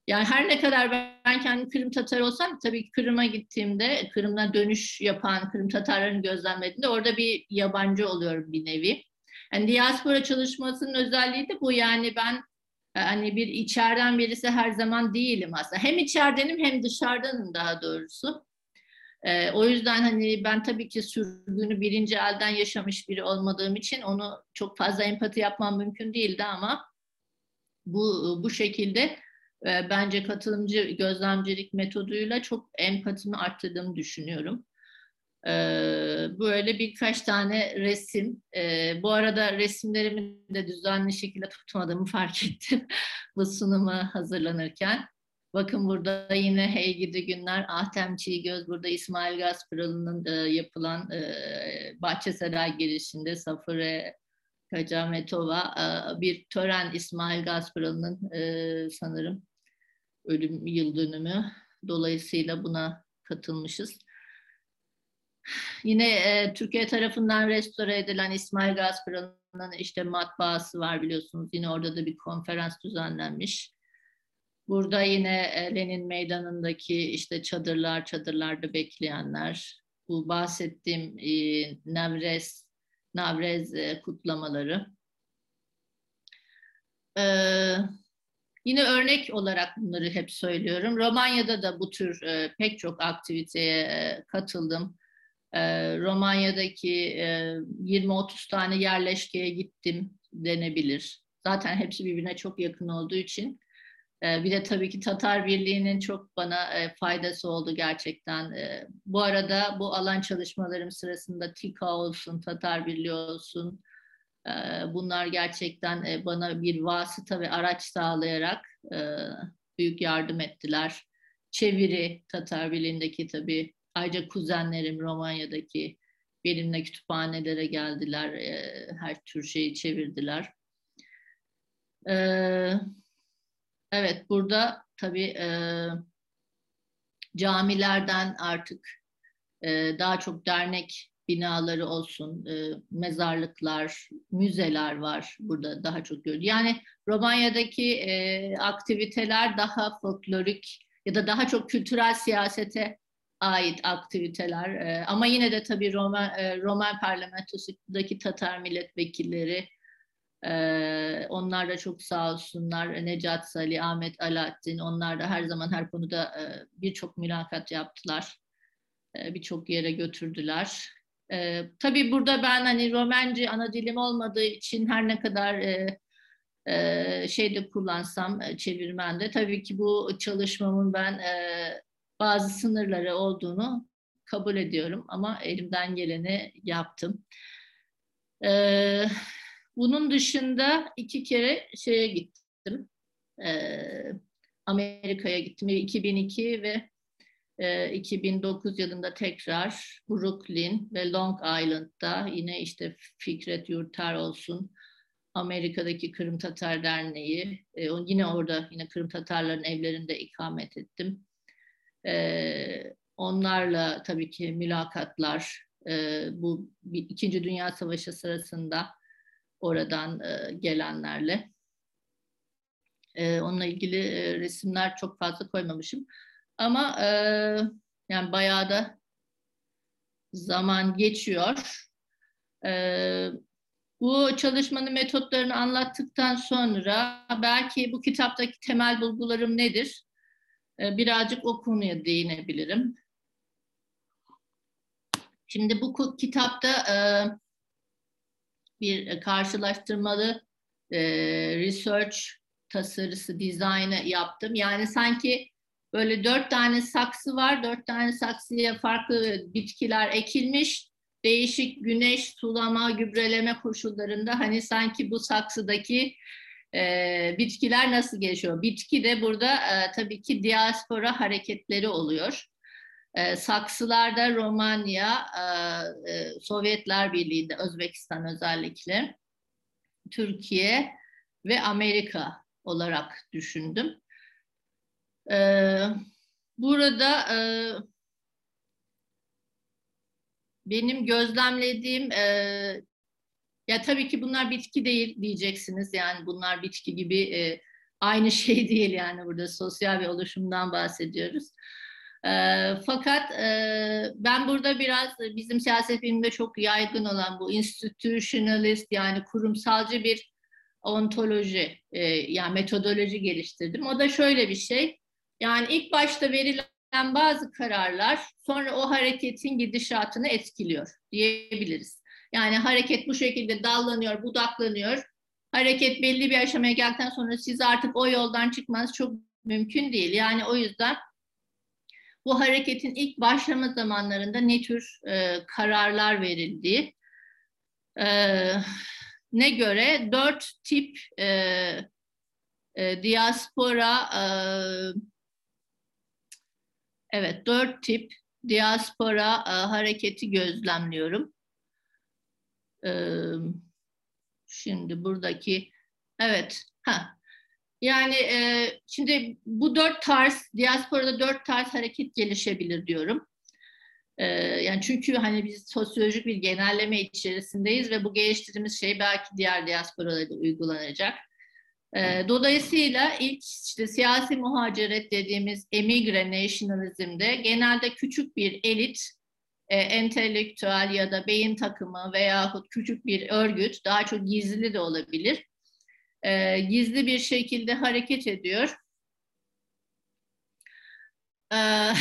yani her ne kadar ben kendim Kırım Tatar olsam tabii Kırım'a gittiğimde Kırım'dan dönüş yapan Kırım Tatarlarını gözlemlediğimde orada bir yabancı oluyorum bir nevi. Yani diaspora çalışmasının özelliği de bu yani ben hani bir içeriden birisi her zaman değilim aslında. Hem içeridenim hem dışarıdanım daha doğrusu. E, o yüzden hani ben tabii ki sürgünü birinci elden yaşamış biri olmadığım için onu çok fazla empati yapmam mümkün değildi ama bu bu şekilde e, bence katılımcı gözlemcilik metoduyla çok empatimi arttırdığımı düşünüyorum. E, böyle birkaç tane resim. E, bu arada resimlerimi de düzenli şekilde tutmadığımı fark ettim bu sunuma hazırlanırken. Bakın burada yine Hey Gidi Günler, Ahtem Çiğgöz, burada İsmail Gasparalı'nın e, yapılan e, Bahçesaray girişinde Safire Kacametova e, bir tören İsmail Gasparalı'nın e, sanırım ölüm yıl dönümü. Dolayısıyla buna katılmışız. Yine e, Türkiye tarafından restore edilen İsmail Gasparalı'nın işte matbaası var biliyorsunuz. Yine orada da bir konferans düzenlenmiş. Burada yine e, Lenin Meydanı'ndaki işte çadırlar, çadırlarda bekleyenler, bu bahsettiğim e, Navrez, Navrez e, kutlamaları. Ee, yine örnek olarak bunları hep söylüyorum. Romanya'da da bu tür e, pek çok aktiviteye e, katıldım. E, Romanya'daki e, 20-30 tane yerleşkeye gittim denebilir. Zaten hepsi birbirine çok yakın olduğu için ee, bir de tabii ki Tatar Birliği'nin çok bana e, faydası oldu gerçekten. Ee, bu arada bu alan çalışmalarım sırasında TİKA olsun, Tatar Birliği olsun, e, bunlar gerçekten e, bana bir vasıta ve araç sağlayarak büyük yardım ettiler. Çeviri Tatar Birliği'ndeki tabii ayrıca kuzenlerim Romanya'daki benimle kütüphanelere geldiler, her tür şeyi çevirdiler. Evet Evet, burada tabii e, camilerden artık e, daha çok dernek binaları olsun, e, mezarlıklar, müzeler var burada daha çok görülüyor. Yani Romanya'daki e, aktiviteler daha folklorik ya da daha çok kültürel siyasete ait aktiviteler. E, ama yine de tabii Roman, e, Roman parlamentosundaki Tatar milletvekilleri, ee, onlar da çok sağ olsunlar. Necat Salih, Ahmet Alaaddin onlar da her zaman her konuda e, birçok mülakat yaptılar. E, birçok yere götürdüler. E, tabii burada ben hani Romenci ana dilim olmadığı için her ne kadar e, e, şeyde kullansam e, çevirmende tabii ki bu çalışmamın ben e, bazı sınırları olduğunu kabul ediyorum ama elimden geleni yaptım. Evet bunun dışında iki kere şeye gittim. E, Amerika'ya gittim. 2002 ve e, 2009 yılında tekrar Brooklyn ve Long Island'da yine işte Fikret Yurtar olsun, Amerika'daki Kırım Tatar Derneği, e, yine orada yine Kırım Tatarların evlerinde ikamet ettim. E, onlarla tabii ki mülakatlar, e, bu İkinci Dünya Savaşı sırasında oradan e, gelenlerle. E, onunla ilgili e, resimler çok fazla koymamışım. Ama e, yani bayağı da zaman geçiyor. E, bu çalışmanın metotlarını anlattıktan sonra belki bu kitaptaki temel bulgularım nedir? E, birazcık o konuya değinebilirim. Şimdi bu kitapta e, bir e, karşılaştırmalı e, research tasarısı, dizaynı yaptım. Yani sanki böyle dört tane saksı var, dört tane saksıya farklı bitkiler ekilmiş. Değişik güneş, sulama, gübreleme koşullarında hani sanki bu saksıdaki e, bitkiler nasıl gelişiyor? Bitki de burada e, tabii ki diaspora hareketleri oluyor. E, saksılarda Romanya, e, Sovyetler Birliği'nde, Özbekistan özellikle, Türkiye ve Amerika olarak düşündüm. E, burada e, benim gözlemlediğim e, ya tabii ki bunlar bitki değil diyeceksiniz yani bunlar bitki gibi e, aynı şey değil yani burada sosyal bir oluşumdan bahsediyoruz. E, fakat e, ben burada biraz bizim siyaset biliminde çok yaygın olan bu institutionalist yani kurumsalcı bir ontoloji e, yani metodoloji geliştirdim. O da şöyle bir şey. Yani ilk başta verilen bazı kararlar sonra o hareketin gidişatını etkiliyor diyebiliriz. Yani hareket bu şekilde dallanıyor, budaklanıyor. Hareket belli bir aşamaya geldikten sonra siz artık o yoldan çıkmanız çok mümkün değil. Yani o yüzden bu hareketin ilk başlama zamanlarında ne tür e, kararlar verildiği, e, ne göre dört tip e, e, diaspora, e, evet dört tip diaspora e, hareketi gözlemliyorum. Şimdi buradaki, evet, ha, yani e, şimdi bu dört tarz, diasporada dört tarz hareket gelişebilir diyorum. E, yani çünkü hani biz sosyolojik bir genelleme içerisindeyiz ve bu geliştirdiğimiz şey belki diğer diasporalarda da uygulanacak. E, dolayısıyla ilk işte siyasi muhaciret dediğimiz emigre nationalizmde genelde küçük bir elit, e, entelektüel ya da beyin takımı veyahut küçük bir örgüt, daha çok gizli de olabilir e, gizli bir şekilde hareket ediyor. E,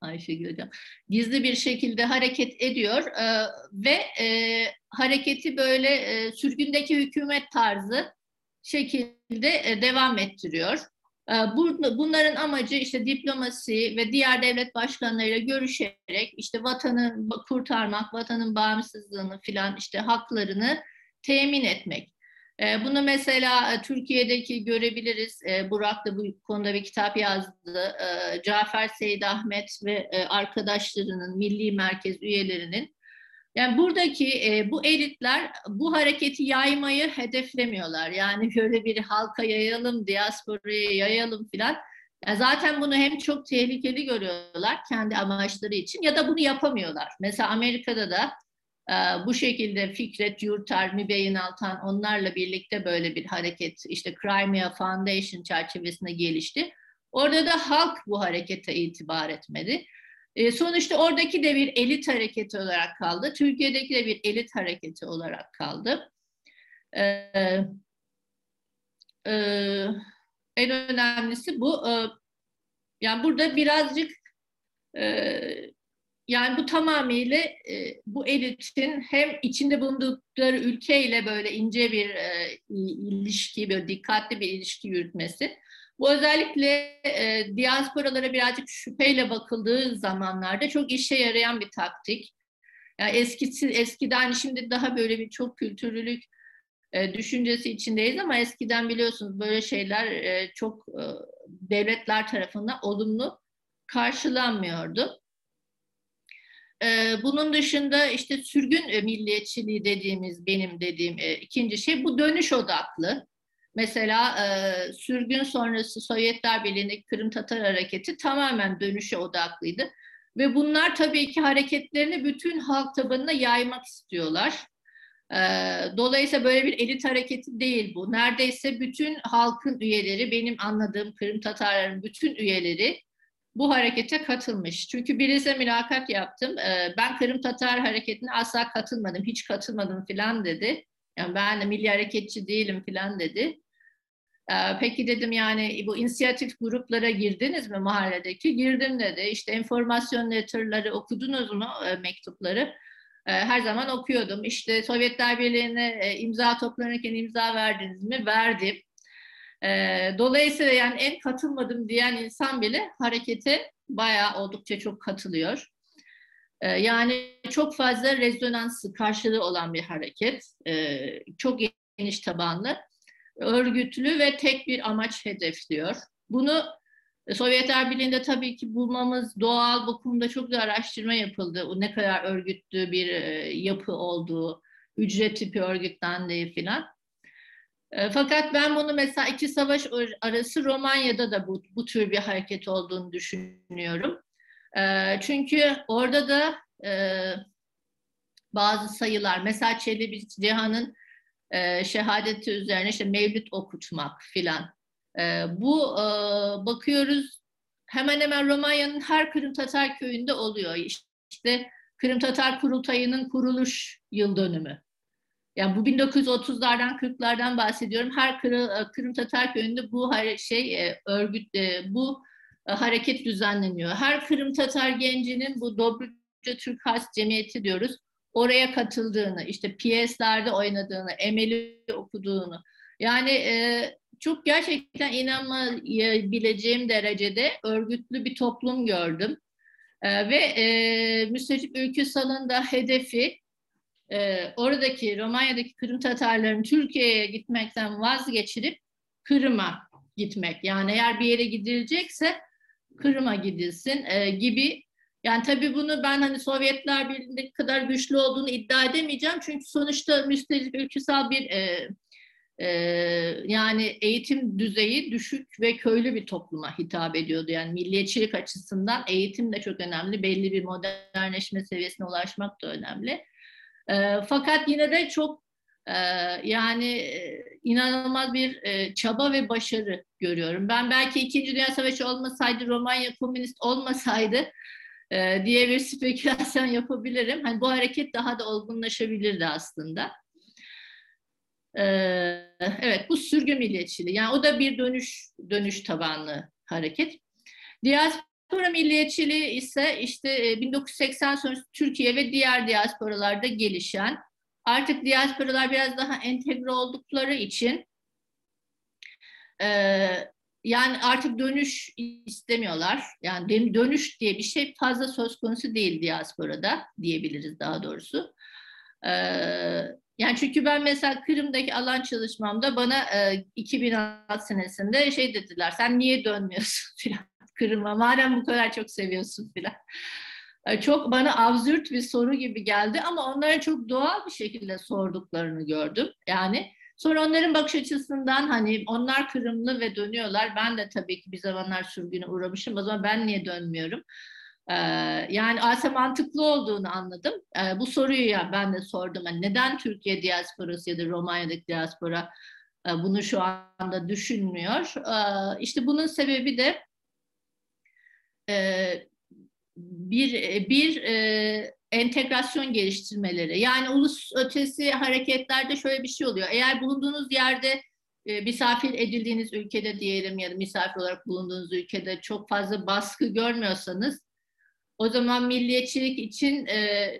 Ayşegül Hocam, gizli bir şekilde hareket ediyor e, ve e, hareketi böyle e, sürgündeki hükümet tarzı şekilde e, devam ettiriyor. E, bunların amacı işte diplomasi ve diğer devlet başkanlarıyla görüşerek işte vatanı kurtarmak, vatanın bağımsızlığını filan işte haklarını temin etmek. E, bunu mesela e, Türkiye'deki görebiliriz. E, Burak da bu konuda bir kitap yazdı. Cafer Seyit Ahmet ve e, arkadaşlarının, Milli Merkez üyelerinin. Yani buradaki e, bu elitler bu hareketi yaymayı hedeflemiyorlar. Yani böyle bir halka yayalım, diasporaya yayalım filan. Yani zaten bunu hem çok tehlikeli görüyorlar kendi amaçları için ya da bunu yapamıyorlar. Mesela Amerika'da da ee, bu şekilde Fikret Yurtar, Mübeyyin Altan onlarla birlikte böyle bir hareket işte Crimea Foundation çerçevesinde gelişti. Orada da halk bu harekete itibar etmedi. E, sonuçta oradaki de bir elit hareketi olarak kaldı. Türkiye'deki de bir elit hareketi olarak kaldı. E, e, en önemlisi bu. E, yani burada birazcık e, yani bu tamamıyla e, bu elitin hem içinde bulundukları ülkeyle böyle ince bir e, ilişki, böyle dikkatli bir ilişki yürütmesi. Bu özellikle e, diasporalara birazcık şüpheyle bakıldığı zamanlarda çok işe yarayan bir taktik. Yani eskisi, eskiden şimdi daha böyle bir çok kültürlülük e, düşüncesi içindeyiz ama eskiden biliyorsunuz böyle şeyler e, çok e, devletler tarafından olumlu karşılanmıyordu. Ee, bunun dışında işte sürgün e, milliyetçiliği dediğimiz benim dediğim e, ikinci şey bu dönüş odaklı. Mesela e, sürgün sonrası Sovyetler Birliği'ndeki Kırım Tatar hareketi tamamen dönüşe odaklıydı. Ve bunlar tabii ki hareketlerini bütün halk tabanına yaymak istiyorlar. dolayısıyla böyle bir elit hareketi değil bu. Neredeyse bütün halkın üyeleri, benim anladığım Kırım Tatarların bütün üyeleri bu harekete katılmış. Çünkü birisi mülakat yaptım. Ee, ben Kırım Tatar hareketine asla katılmadım, hiç katılmadım filan dedi. Yani ben de milli hareketçi değilim filan dedi. Ee, peki dedim yani bu inisiyatif gruplara girdiniz mi mahalledeki? Girdim dedi. İşte enformasyon letterları okudunuz mu e, mektupları? her zaman okuyordum. İşte Sovyetler Birliği'ne imza toplanırken imza verdiniz mi? Verdim. Dolayısıyla yani en katılmadım diyen insan bile harekete bayağı oldukça çok katılıyor. Yani çok fazla rezonansı karşılığı olan bir hareket. Çok geniş tabanlı, örgütlü ve tek bir amaç hedefliyor. Bunu Sovyetler Birliği'nde tabii ki bulmamız doğal. Bu konuda çok da araştırma yapıldı. Ne kadar örgütlü bir yapı olduğu, ücret tipi örgütlendiği filan. Fakat ben bunu mesela iki savaş arası Romanya'da da bu, bu tür bir hareket olduğunu düşünüyorum. Çünkü orada da bazı sayılar, mesela Çelebi Cihan'ın şehadeti üzerine işte mevlüt okutmak filan. Bu bakıyoruz hemen hemen Romanya'nın her Kırım Tatar köyünde oluyor. İşte Kırım Tatar Kurultayı'nın kuruluş yıl dönümü. Yani bu 1930'lardan 40'lardan bahsediyorum. Her Kırım Tatar köyünde bu şey örgüt bu hareket düzenleniyor. Her Kırım Tatar gencinin bu Dobruca Türk Has Cemiyeti diyoruz. Oraya katıldığını, işte piyeslerde oynadığını, emeli okuduğunu. Yani e, çok gerçekten inanmayabileceğim derecede örgütlü bir toplum gördüm. E, ve e, Müstecip Ülküsal'ın da hedefi e, oradaki Romanya'daki Kırım Tatarların Türkiye'ye gitmekten vazgeçirip Kırım'a gitmek. Yani eğer bir yere gidilecekse Kırım'a gidilsin e, gibi. Yani tabii bunu ben hani Sovyetler Birliği'ndeki kadar güçlü olduğunu iddia edemeyeceğim. Çünkü sonuçta müstelik ülküsel bir e, e, yani eğitim düzeyi düşük ve köylü bir topluma hitap ediyordu. Yani milliyetçilik açısından eğitim de çok önemli. Belli bir modernleşme seviyesine ulaşmak da önemli. E, fakat yine de çok e, yani inanılmaz bir e, çaba ve başarı görüyorum. Ben belki İkinci Dünya Savaşı olmasaydı, Romanya komünist olmasaydı e, diye bir spekülasyon yapabilirim. Hani bu hareket daha da olgunlaşabilirdi aslında. E, evet, bu sürgü milliyetçiliği. Yani o da bir dönüş dönüş tabanlı hareket. Diaspora milliyetçiliği ise işte 1980 sonrası Türkiye ve diğer diasporalarda gelişen artık diasporalar biraz daha entegre oldukları için e, yani artık dönüş istemiyorlar. Yani dönüş diye bir şey fazla söz konusu değil diasporada diyebiliriz daha doğrusu. E, yani çünkü ben mesela Kırım'daki alan çalışmamda bana e, 2006 senesinde şey dediler sen niye dönmüyorsun filan Kırım'a madem bu kadar çok seviyorsun filan. E, çok bana absürt bir soru gibi geldi ama onların çok doğal bir şekilde sorduklarını gördüm. Yani sonra onların bakış açısından hani onlar Kırımlı ve dönüyorlar. Ben de tabii ki bir zamanlar sürgüne uğramışım. O zaman ben niye dönmüyorum? Ee, yani aslında mantıklı olduğunu anladım. Ee, bu soruyu ya ben de sordum. Yani neden Türkiye diasporası ya da Romanya'daki diaspora e, bunu şu anda düşünmüyor? Ee, işte bunun sebebi de e, bir e, bir e, entegrasyon geliştirmeleri. Yani ulus ötesi hareketlerde şöyle bir şey oluyor. Eğer bulunduğunuz yerde e, misafir edildiğiniz ülkede diyelim ya da misafir olarak bulunduğunuz ülkede çok fazla baskı görmüyorsanız o zaman milliyetçilik için e,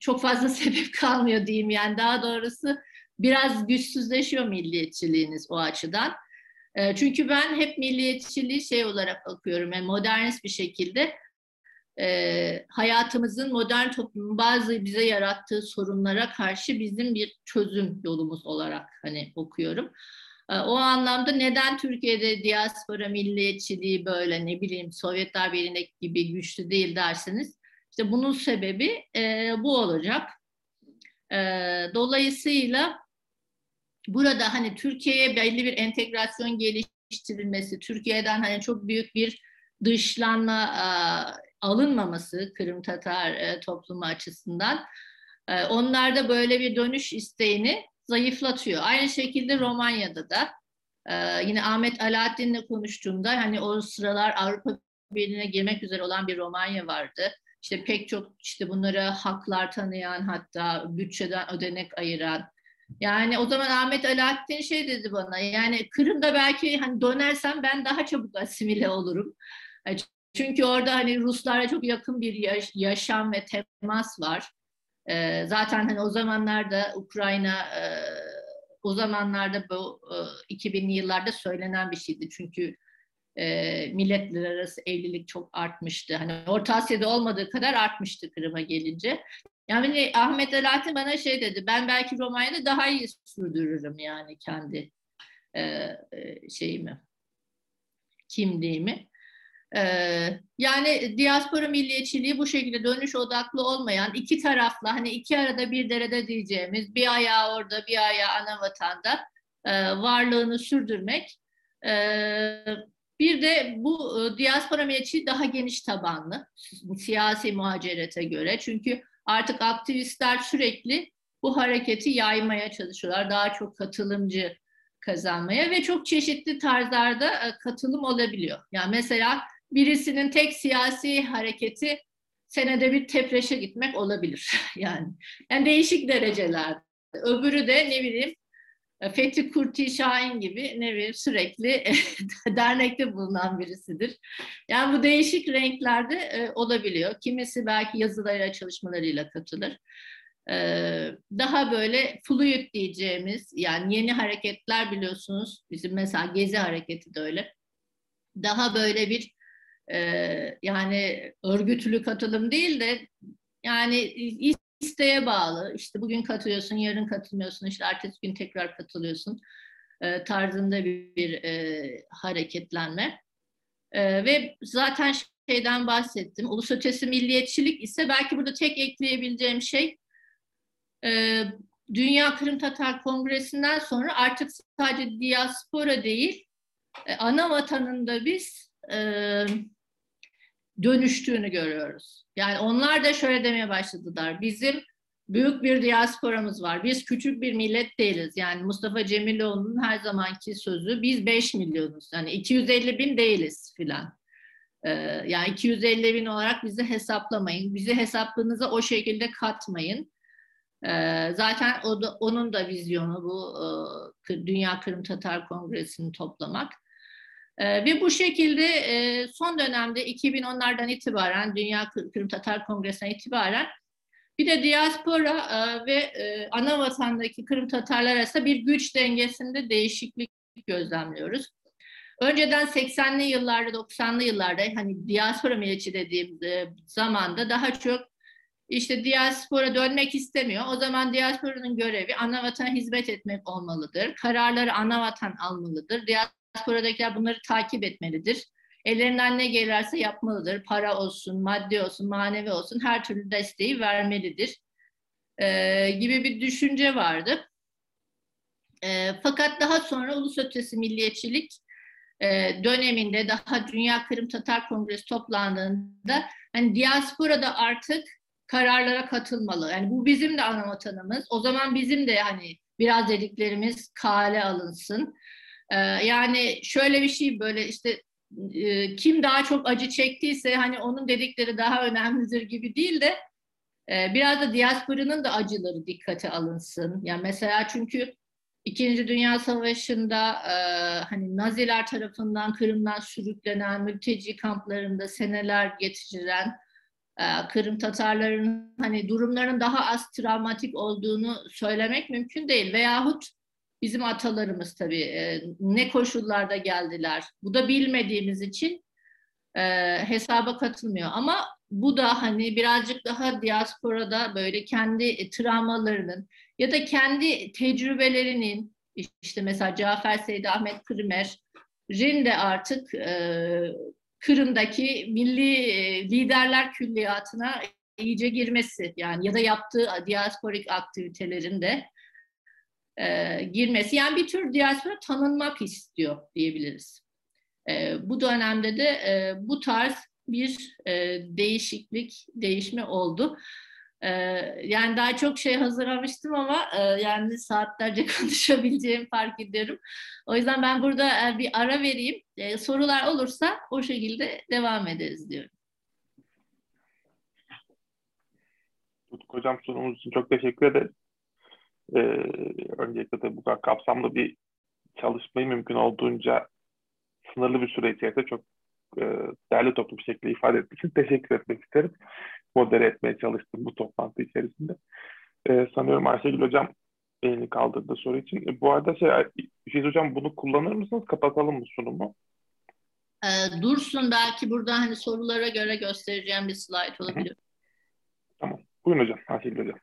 çok fazla sebep kalmıyor diyeyim. Yani daha doğrusu biraz güçsüzleşiyor milliyetçiliğiniz o açıdan. E, çünkü ben hep milliyetçiliği şey olarak okuyorum. Yani modernist bir şekilde e, hayatımızın modern toplumun bazı bize yarattığı sorunlara karşı bizim bir çözüm yolumuz olarak hani okuyorum. E, o anlamda neden Türkiye'de diaspora milliyetçiliği böyle ne bileyim Sovyetler Birliği'ndeki gibi güçlü değil derseniz işte bunun sebebi e, bu olacak. E, dolayısıyla burada hani Türkiye'ye belli bir entegrasyon geliştirilmesi, Türkiye'den hani çok büyük bir dışlanma alınmaması Kırım Tatar e, toplumu açısından e, onlarda böyle bir dönüş isteğini zayıflatıyor. Aynı şekilde Romanya'da da e, yine Ahmet Alaaddin'le konuştuğumda hani o sıralar Avrupa Birliği'ne girmek üzere olan bir Romanya vardı. İşte pek çok işte bunlara haklar tanıyan hatta bütçeden ödenek ayıran yani o zaman Ahmet Alaaddin şey dedi bana yani Kırım'da belki hani dönersem ben daha çabuk asimile olurum. Çünkü orada hani Ruslara çok yakın bir yaş- yaşam ve temas var. E, zaten hani o zamanlarda Ukrayna e, o zamanlarda bu e, 2000'li yıllarda söylenen bir şeydi. Çünkü e, milletler arası evlilik çok artmıştı. Hani Orta Asya'da olmadığı kadar artmıştı Kırım'a gelince. Yani Ahmet Alaaddin bana şey dedi, ben belki Romanya'da daha iyi sürdürürüm yani kendi e, e, şeyimi, kimliğimi. Ee, yani diaspora milliyetçiliği bu şekilde dönüş odaklı olmayan iki taraflı hani iki arada bir derede diyeceğimiz bir ayağı orada bir ayağı ana vatanda e, varlığını sürdürmek. E, bir de bu e, diaspora milliyetçiliği daha geniş tabanlı siyasi muhacerete göre. Çünkü artık aktivistler sürekli bu hareketi yaymaya çalışıyorlar. Daha çok katılımcı kazanmaya ve çok çeşitli tarzlarda katılım olabiliyor. Yani mesela birisinin tek siyasi hareketi senede bir tepreşe gitmek olabilir. yani, yani değişik derecelerde. Öbürü de ne bileyim Fethi Kurti Şahin gibi ne bileyim sürekli dernekte bulunan birisidir. Yani bu değişik renklerde e, olabiliyor. Kimisi belki yazılarıyla çalışmalarıyla katılır. Ee, daha böyle fluid diyeceğimiz yani yeni hareketler biliyorsunuz bizim mesela Gezi hareketi de öyle. Daha böyle bir yani örgütlü katılım değil de yani isteğe bağlı. İşte bugün katılıyorsun, yarın katılmıyorsun, işte ertesi gün tekrar katılıyorsun tarzında bir, bir e, hareketlenme. E, ve zaten şeyden bahsettim. Ulus ötesi milliyetçilik ise belki burada tek ekleyebileceğim şey e, Dünya Kırım Tatar Kongresi'nden sonra artık sadece diaspora değil, e, ana vatanında biz e, dönüştüğünü görüyoruz. Yani onlar da şöyle demeye başladılar. Bizim büyük bir diasporamız var. Biz küçük bir millet değiliz. Yani Mustafa Cemiloğlu'nun her zamanki sözü biz 5 milyonuz. Yani 250 bin değiliz filan. Ee, yani 250 bin olarak bizi hesaplamayın. Bizi hesaplarınıza o şekilde katmayın. Ee, zaten o da, onun da vizyonu bu e, Dünya Kırım Tatar Kongresi'ni toplamak. E, ve bu şekilde e, son dönemde 2010'lardan itibaren Dünya Kırım Tatar Kongresi'ne itibaren bir de diaspora e, ve e, ana vatandaki Kırım Tatarlar arasında bir güç dengesinde değişiklik gözlemliyoruz. Önceden 80'li yıllarda, 90'lı yıllarda hani diaspora milliyetçi dediğim e, zamanda daha çok işte diaspora dönmek istemiyor. O zaman diasporanın görevi ana vatana hizmet etmek olmalıdır. Kararları ana vatan almalıdır. Diasporadakiler bunları takip etmelidir. Ellerinden ne gelirse yapmalıdır. Para olsun, maddi olsun, manevi olsun her türlü desteği vermelidir. Ee, gibi bir düşünce vardı. Ee, fakat daha sonra ulus ötesi milliyetçilik e, döneminde daha Dünya Kırım Tatar Kongresi toplandığında hani diasporada artık kararlara katılmalı. Yani bu bizim de ana vatanımız. O zaman bizim de hani biraz dediklerimiz kale alınsın. Ee, yani şöyle bir şey böyle işte e, kim daha çok acı çektiyse hani onun dedikleri daha önemlidir gibi değil de e, biraz da diasporanın da acıları dikkate alınsın. Yani mesela çünkü İkinci Dünya Savaşı'nda e, hani Naziler tarafından Kırım'dan sürüklenen mülteci kamplarında seneler geçirilen e, Kırım Tatarların hani durumların daha az travmatik olduğunu söylemek mümkün değil. Veyahut bizim atalarımız tabii e, ne koşullarda geldiler. Bu da bilmediğimiz için e, hesaba katılmıyor. Ama bu da hani birazcık daha diasporada böyle kendi travmalarının ya da kendi tecrübelerinin işte mesela Cafer Seydi Ahmet Kırmer'in de artık e, Kırım'daki milli e, liderler külliyatına iyice girmesi yani ya da yaptığı diasporik aktivitelerinde e, girmesi. Yani bir tür diaspora tanınmak istiyor diyebiliriz. E, bu dönemde de e, bu tarz bir e, değişiklik, değişme oldu. E, yani daha çok şey hazırlamıştım ama e, yani saatlerce konuşabileceğimi fark ediyorum. O yüzden ben burada e, bir ara vereyim. E, sorular olursa o şekilde devam ederiz diyorum. Tutku Hocam sunumumuz için çok teşekkür ederiz. Ee, öncelikle de bu kadar kapsamlı bir çalışmayı mümkün olduğunca sınırlı bir süre içerisinde çok e, değerli toplu bir şekilde ifade ettiği için teşekkür etmek isterim. modere etmeye çalıştım bu toplantı içerisinde. E, sanıyorum Ayşegül Hocam elini kaldırdı soru için. E, bu arada şey, Fiz Hocam bunu kullanır mısınız? Kapatalım mı sunumu? E, dursun belki burada hani sorulara göre göstereceğim bir slide olabilir. Hı-hı. Tamam. Buyurun hocam. Ayşegül Hocam.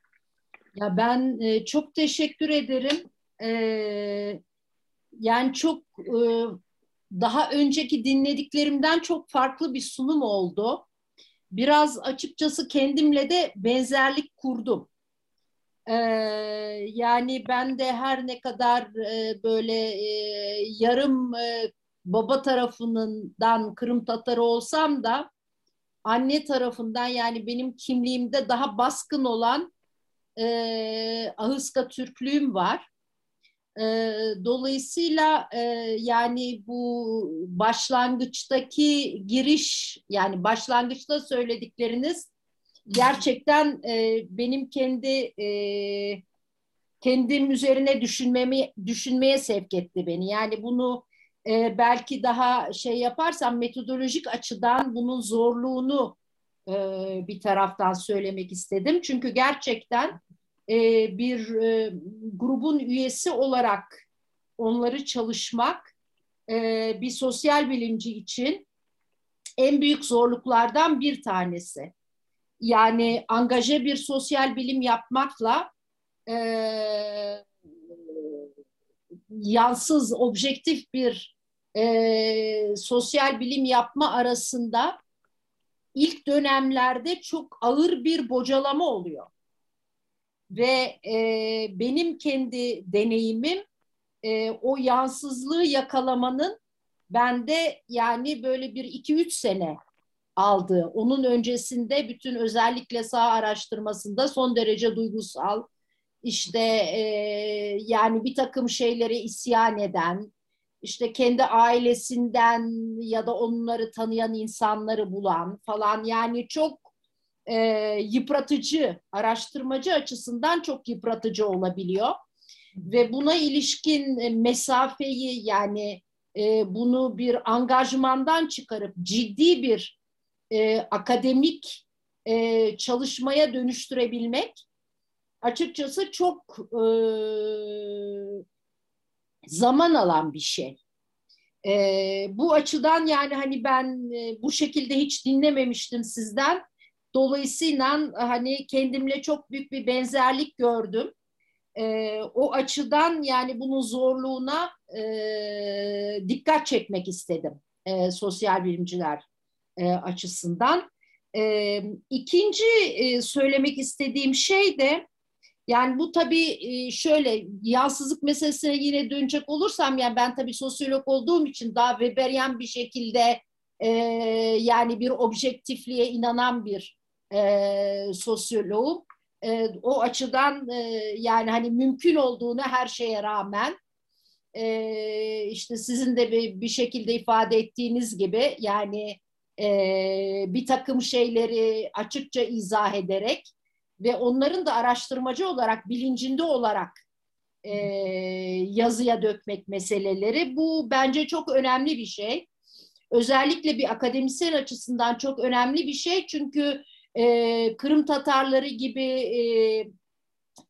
Ya ben e, çok teşekkür ederim. E, yani çok e, daha önceki dinlediklerimden çok farklı bir sunum oldu. Biraz açıkçası kendimle de benzerlik kurdum. Ee, yani ben de her ne kadar e, böyle e, yarım e, baba tarafından Kırım Tatarı olsam da anne tarafından yani benim kimliğimde daha baskın olan e, Ahıska Türklüğüm var. E, dolayısıyla e, yani bu başlangıçtaki giriş yani başlangıçta söyledikleriniz gerçekten e, benim kendi e, kendim üzerine düşünmemi düşünmeye sevk etti beni. Yani bunu e, belki daha şey yaparsam metodolojik açıdan bunun zorluğunu e, bir taraftan söylemek istedim. Çünkü gerçekten e, bir e, grubun üyesi olarak onları çalışmak e, bir sosyal bilimci için en büyük zorluklardan bir tanesi. Yani angaje bir sosyal bilim yapmakla e, yansız, objektif bir e, sosyal bilim yapma arasında ilk dönemlerde çok ağır bir bocalama oluyor. Ve e, benim kendi deneyimim e, o yansızlığı yakalamanın bende yani böyle bir iki üç sene aldı. Onun öncesinde bütün özellikle sağ araştırmasında son derece duygusal, işte e, yani bir takım şeylere isyan eden, işte kendi ailesinden ya da onları tanıyan insanları bulan falan yani çok e, yıpratıcı, araştırmacı açısından çok yıpratıcı olabiliyor. Ve buna ilişkin mesafeyi yani e, bunu bir angajmandan çıkarıp ciddi bir e, akademik e, çalışmaya dönüştürebilmek açıkçası çok e, zaman alan bir şey. E, bu açıdan yani hani ben e, bu şekilde hiç dinlememiştim sizden. Dolayısıyla hani kendimle çok büyük bir benzerlik gördüm. E, o açıdan yani bunun zorluğuna e, dikkat çekmek istedim e, sosyal bilimciler e, açısından. E, ikinci e, söylemek istediğim şey de yani bu tabii şöyle yansızlık meselesine yine dönecek olursam yani ben tabii sosyolog olduğum için daha Weberian bir şekilde e, yani bir objektifliğe inanan bir e, sosyoloğum. E, o açıdan e, yani hani mümkün olduğunu her şeye rağmen e, işte sizin de bir, bir şekilde ifade ettiğiniz gibi yani e, bir takım şeyleri açıkça izah ederek ve onların da araştırmacı olarak bilincinde olarak e, yazıya dökmek meseleleri bu bence çok önemli bir şey. Özellikle bir akademisyen açısından çok önemli bir şey çünkü e, Kırım Tatarları gibi e,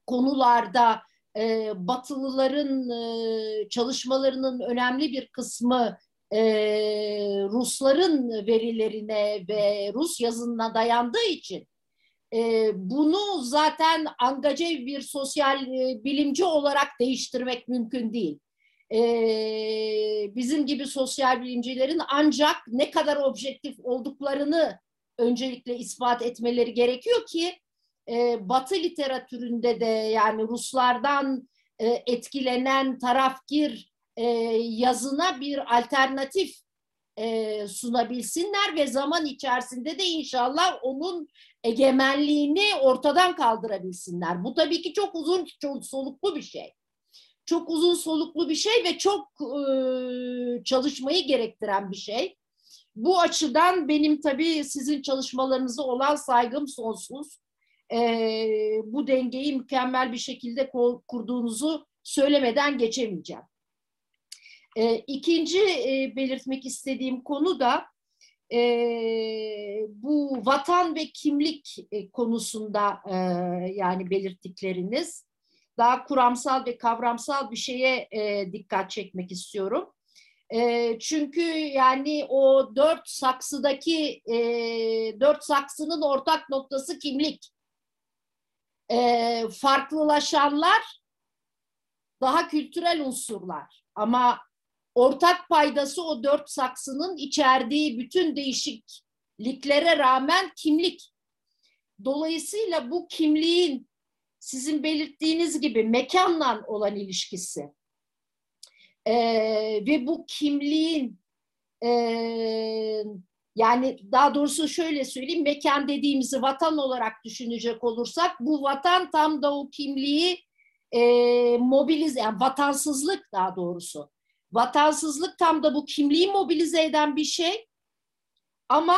konularda e, Batılıların e, çalışmalarının önemli bir kısmı e, Rusların verilerine ve Rus yazınına dayandığı için e, bunu zaten angaje bir sosyal e, bilimci olarak değiştirmek mümkün değil. E, bizim gibi sosyal bilimcilerin ancak ne kadar objektif olduklarını öncelikle ispat etmeleri gerekiyor ki e, Batı literatüründe de yani Ruslardan e, etkilenen tarafgir e, yazına bir alternatif e, sunabilsinler ve zaman içerisinde de inşallah onun egemenliğini ortadan kaldırabilsinler. Bu tabii ki çok uzun çok soluklu bir şey. Çok uzun soluklu bir şey ve çok e, çalışmayı gerektiren bir şey. Bu açıdan benim tabii sizin çalışmalarınıza olan saygım sonsuz. E, bu dengeyi mükemmel bir şekilde kurduğunuzu söylemeden geçemeyeceğim. E, ikinci e, belirtmek istediğim konu da e, bu vatan ve kimlik e, konusunda e, yani belirttikleriniz daha kuramsal ve kavramsal bir şeye e, dikkat çekmek istiyorum. E, çünkü yani o dört saksıdaki e, dört saksının ortak noktası kimlik. E, farklılaşanlar daha kültürel unsurlar ama ortak paydası o dört saksının içerdiği bütün değişikliklere rağmen kimlik. Dolayısıyla bu kimliğin sizin belirttiğiniz gibi mekanla olan ilişkisi e, ve bu kimliğin e, yani daha doğrusu şöyle söyleyeyim mekan dediğimizi vatan olarak düşünecek olursak bu vatan tam da o kimliği e, mobilize yani vatansızlık daha doğrusu vatansızlık tam da bu kimliği mobilize eden bir şey ama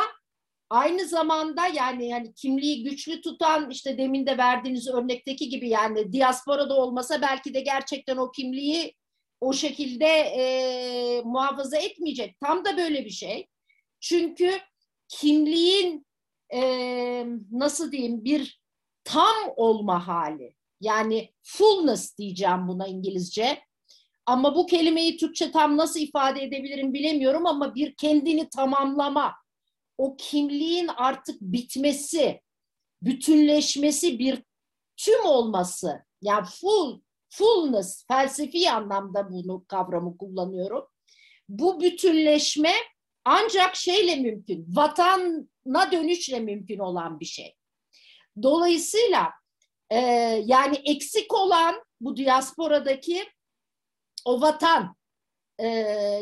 aynı zamanda yani yani kimliği güçlü tutan işte demin de verdiğiniz örnekteki gibi yani diasporada olmasa belki de gerçekten o kimliği o şekilde e, muhafaza etmeyecek. Tam da böyle bir şey. Çünkü kimliğin e, nasıl diyeyim bir tam olma hali. Yani fullness diyeceğim buna İngilizce. Ama bu kelimeyi Türkçe tam nasıl ifade edebilirim bilemiyorum ama bir kendini tamamlama, o kimliğin artık bitmesi, bütünleşmesi, bir tüm olması, yani full, fullness, felsefi anlamda bunu kavramı kullanıyorum. Bu bütünleşme ancak şeyle mümkün, vatana dönüşle mümkün olan bir şey. Dolayısıyla e, yani eksik olan bu diasporadaki o vatan e,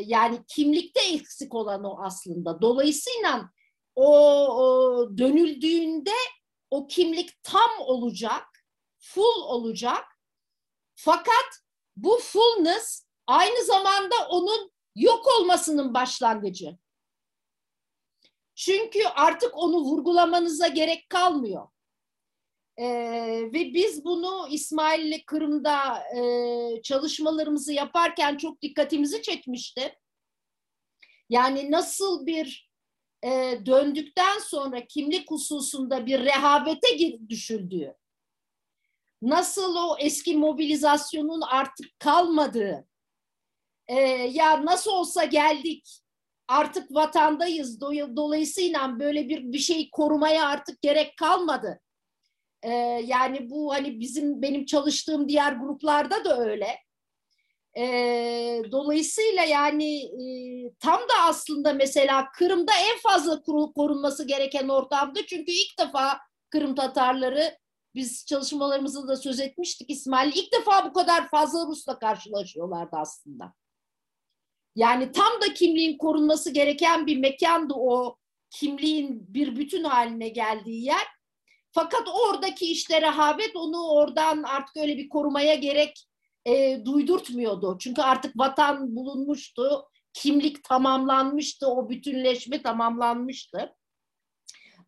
yani kimlikte eksik olan o aslında. Dolayısıyla o, o dönüldüğünde o kimlik tam olacak, full olacak. Fakat bu fullness aynı zamanda onun yok olmasının başlangıcı. Çünkü artık onu vurgulamanıza gerek kalmıyor. Ee, ve biz bunu İsmail'le Kırım'da e, çalışmalarımızı yaparken çok dikkatimizi çekmişti. Yani nasıl bir e, döndükten sonra kimlik hususunda bir rehavete düşüldüğü, nasıl o eski mobilizasyonun artık kalmadığı, e, ya nasıl olsa geldik, artık vatandayız, dolayısıyla böyle bir bir şey korumaya artık gerek kalmadı ee, yani bu hani bizim benim çalıştığım diğer gruplarda da öyle. Ee, dolayısıyla yani e, tam da aslında mesela Kırım'da en fazla korunması gereken ortamdı. Çünkü ilk defa Kırım Tatarları biz çalışmalarımızda da söz etmiştik İsmail. ilk defa bu kadar fazla Rus'la karşılaşıyorlardı aslında. Yani tam da kimliğin korunması gereken bir mekandı o kimliğin bir bütün haline geldiği yer. Fakat oradaki işte rehavet onu oradan artık öyle bir korumaya gerek e, duydurtmuyordu. Çünkü artık vatan bulunmuştu, kimlik tamamlanmıştı, o bütünleşme tamamlanmıştı.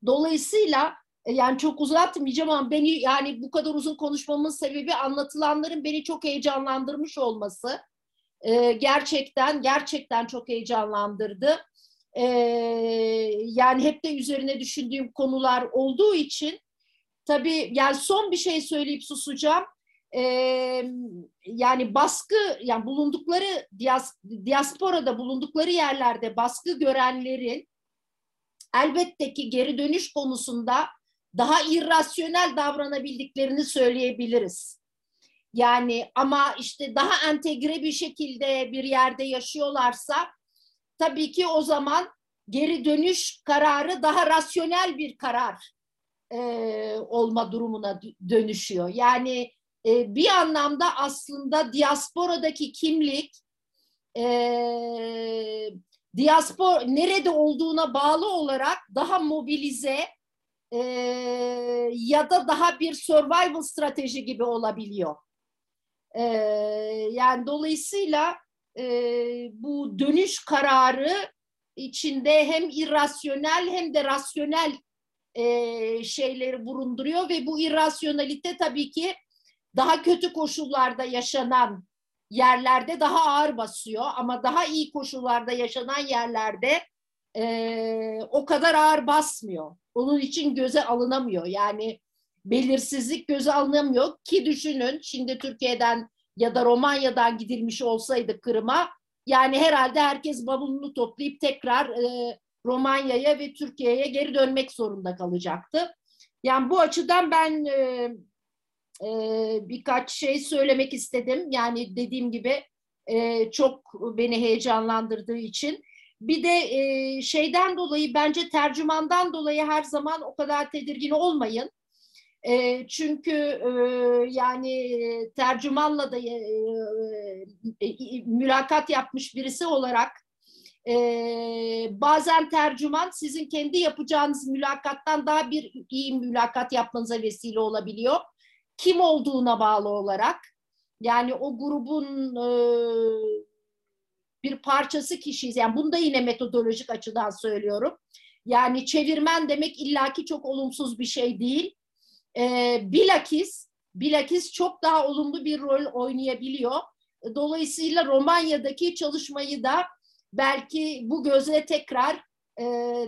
Dolayısıyla e, yani çok uzatmayacağım ama beni yani bu kadar uzun konuşmamın sebebi anlatılanların beni çok heyecanlandırmış olması. Ee, gerçekten gerçekten çok heyecanlandırdı. Ee, yani hep de üzerine düşündüğüm konular olduğu için Tabii yani son bir şey söyleyip susacağım. Ee, yani baskı, yani bulundukları dias, diasporada bulundukları yerlerde baskı görenlerin elbette ki geri dönüş konusunda daha irrasyonel davranabildiklerini söyleyebiliriz. Yani ama işte daha entegre bir şekilde bir yerde yaşıyorlarsa tabii ki o zaman geri dönüş kararı daha rasyonel bir karar e, olma durumuna dönüşüyor. Yani e, bir anlamda aslında diasporadaki kimlik e, diaspor nerede olduğuna bağlı olarak daha mobilize e, ya da daha bir survival strateji gibi olabiliyor. E, yani dolayısıyla e, bu dönüş kararı içinde hem irrasyonel hem de rasyonel e, şeyleri burunduruyor ve bu irrasyonalite tabii ki daha kötü koşullarda yaşanan yerlerde daha ağır basıyor ama daha iyi koşullarda yaşanan yerlerde e, o kadar ağır basmıyor. Onun için göze alınamıyor. Yani belirsizlik göze alınamıyor ki düşünün şimdi Türkiye'den ya da Romanya'dan gidilmiş olsaydı Kırım'a yani herhalde herkes bavulunu toplayıp tekrar e, Romanya'ya ve Türkiye'ye geri dönmek zorunda kalacaktı. Yani bu açıdan ben e, e, birkaç şey söylemek istedim. Yani dediğim gibi e, çok beni heyecanlandırdığı için. Bir de e, şeyden dolayı bence tercümandan dolayı her zaman o kadar tedirgin olmayın. E, çünkü e, yani tercümanla da e, e, mülakat yapmış birisi olarak e, bazen tercüman sizin kendi yapacağınız mülakattan daha bir iyi mülakat yapmanıza vesile olabiliyor. Kim olduğuna bağlı olarak. Yani o grubun e, bir parçası kişiyiz. Yani bunu da yine metodolojik açıdan söylüyorum. Yani çevirmen demek illaki çok olumsuz bir şey değil. E, bilakis, bilakis çok daha olumlu bir rol oynayabiliyor. Dolayısıyla Romanya'daki çalışmayı da belki bu gözle tekrar e,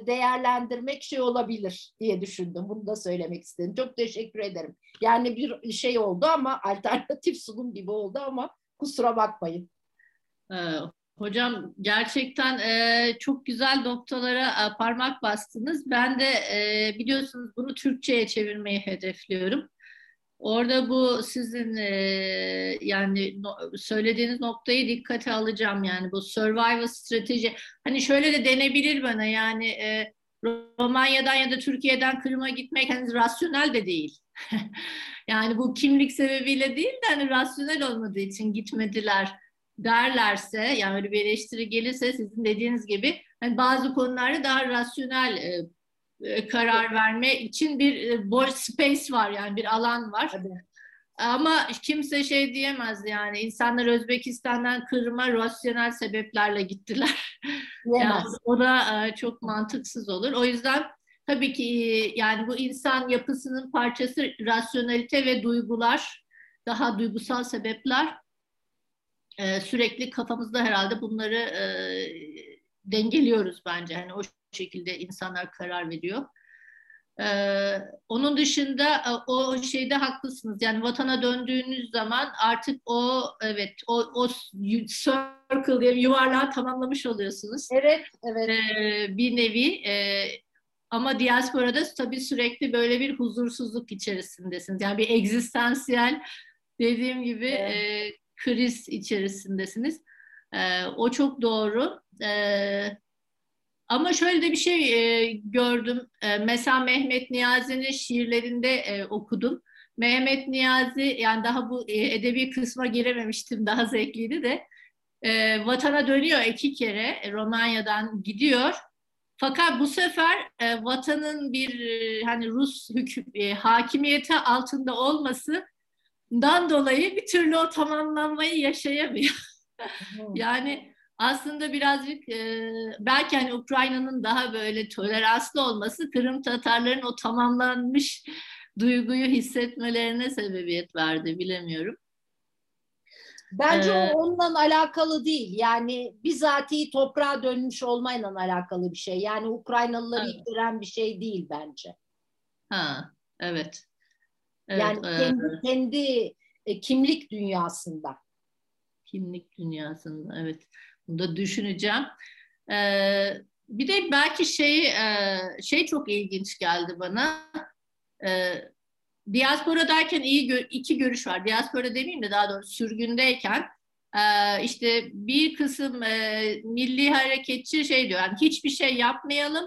değerlendirmek şey olabilir diye düşündüm. Bunu da söylemek istedim. Çok teşekkür ederim. Yani bir şey oldu ama alternatif sunum gibi oldu ama kusura bakmayın. Ee, hocam gerçekten e, çok güzel noktalara e, parmak bastınız. Ben de e, biliyorsunuz bunu Türkçe'ye çevirmeyi hedefliyorum. Orada bu sizin e, yani no, söylediğiniz noktayı dikkate alacağım yani bu survival strateji. Hani şöyle de denebilir bana yani e, Romanya'dan ya da Türkiye'den Kırım'a gitmek hani rasyonel de değil. yani bu kimlik sebebiyle değil de hani rasyonel olmadığı için gitmediler derlerse yani öyle bir eleştiri gelirse sizin dediğiniz gibi hani bazı konularda daha rasyonel e, karar verme için bir e, boş space var yani bir alan var. Tabii. Ama kimse şey diyemez yani insanlar Özbekistan'dan Kırım'a rasyonel sebeplerle gittiler. yani o da e, çok mantıksız olur. O yüzden tabii ki yani bu insan yapısının parçası rasyonelite ve duygular, daha duygusal sebepler sürekli kafamızda herhalde bunları dengeliyoruz bence. Yani o şekilde insanlar karar veriyor. Ee, onun dışında e, o şeyde haklısınız. Yani vatana döndüğünüz zaman artık o evet o, o circle diye yuvarlağı tamamlamış oluyorsunuz. Evet, evet. Ee, bir nevi e, ama diasporada tabii sürekli böyle bir huzursuzluk içerisindesiniz. Yani bir egzistansiyel dediğim gibi evet. e, kriz içerisindesiniz. E, o çok doğru. E, ama şöyle de bir şey e, gördüm. E, mesela Mehmet Niyazi'nin şiirlerinde e, okudum. Mehmet Niyazi yani daha bu e, edebi kısma girememiştim. Daha zevkliydi de. E, vatana dönüyor iki kere. E, Romanya'dan gidiyor. Fakat bu sefer e, vatanın bir e, hani Rus hüküm, e, hakimiyeti altında olmasından dolayı bir türlü o tamamlanmayı yaşayamıyor. yani aslında birazcık e, belki hani Ukrayna'nın daha böyle toleranslı olması Kırım Tatarların o tamamlanmış duyguyu hissetmelerine sebebiyet verdi bilemiyorum. Bence ee, o onunla alakalı değil. Yani bizatihi toprağa dönmüş olmayla alakalı bir şey. Yani Ukraynalıları evet. ilgilen bir şey değil bence. Ha, evet. evet yani e, kendi, kendi e, kimlik dünyasında. Kimlik dünyasında, evet. Bunu da düşüneceğim. Ee, bir de belki şey e, şey çok ilginç geldi bana. Ee, diaspora derken iyi gö- iki görüş var. Diaspora demeyeyim de daha doğrusu sürgündeyken e, işte bir kısım e, milli hareketçi şey diyor. Yani hiçbir şey yapmayalım.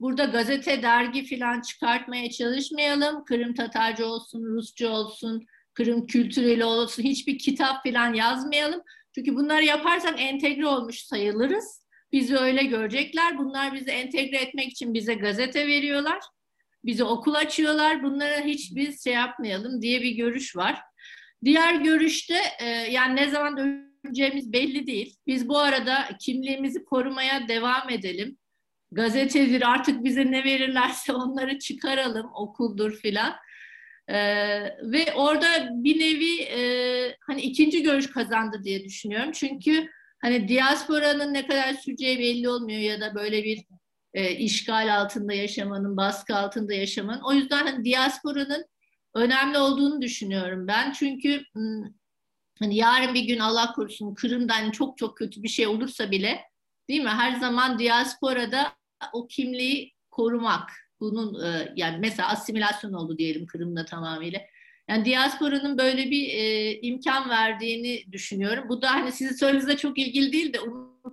Burada gazete, dergi falan çıkartmaya çalışmayalım. Kırım Tatarca olsun, Rusça olsun, Kırım kültüreli olsun hiçbir kitap falan yazmayalım. Çünkü bunları yaparsak entegre olmuş sayılırız. Bizi öyle görecekler. Bunlar bizi entegre etmek için bize gazete veriyorlar. Bize okul açıyorlar. Bunlara hiç biz şey yapmayalım diye bir görüş var. Diğer görüşte e, yani ne zaman döneceğimiz belli değil. Biz bu arada kimliğimizi korumaya devam edelim. Gazetedir artık bize ne verirlerse onları çıkaralım okuldur filan. Ee, ve orada bir nevi e, hani ikinci görüş kazandı diye düşünüyorum. Çünkü hani diasporanın ne kadar süreceği belli olmuyor ya da böyle bir e, işgal altında yaşamanın, baskı altında yaşamanın. O yüzden hani diasporanın önemli olduğunu düşünüyorum ben. Çünkü hani yarın bir gün Allah korusun Kırım'dan hani çok çok kötü bir şey olursa bile değil mi? Her zaman diasporada o kimliği korumak. Bunun e, yani mesela asimilasyon oldu diyelim Kırım'da tamamıyla. Yani diasporanın böyle bir e, imkan verdiğini düşünüyorum. Bu da hani sizin sorunuzla çok ilgili değil de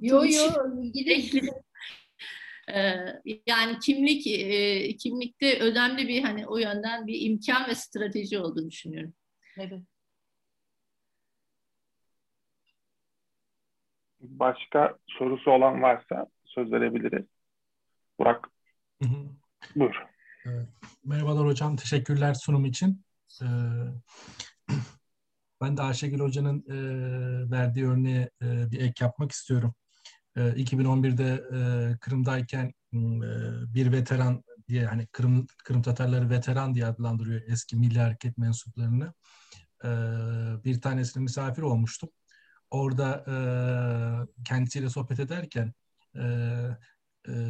Yo yo ilgili. Ee, yani kimlik e, kimlikte önemli bir hani o yönden bir imkan ve strateji olduğunu düşünüyorum. Evet. Başka sorusu olan varsa söz verebiliriz. Burak. Hı hı. Buyur. Evet. Merhabalar hocam. Teşekkürler sunum için. Ee, ben de Ayşegül Hoca'nın e, verdiği örneğe e, bir ek yapmak istiyorum. 2011'de ee, e, Kırım'dayken e, bir veteran diye hani Kırım Kırım Tatarları veteran diye adlandırıyor eski Milli Hareket mensuplarını. E, bir tanesine misafir olmuştum. Orada e, kendisiyle sohbet ederken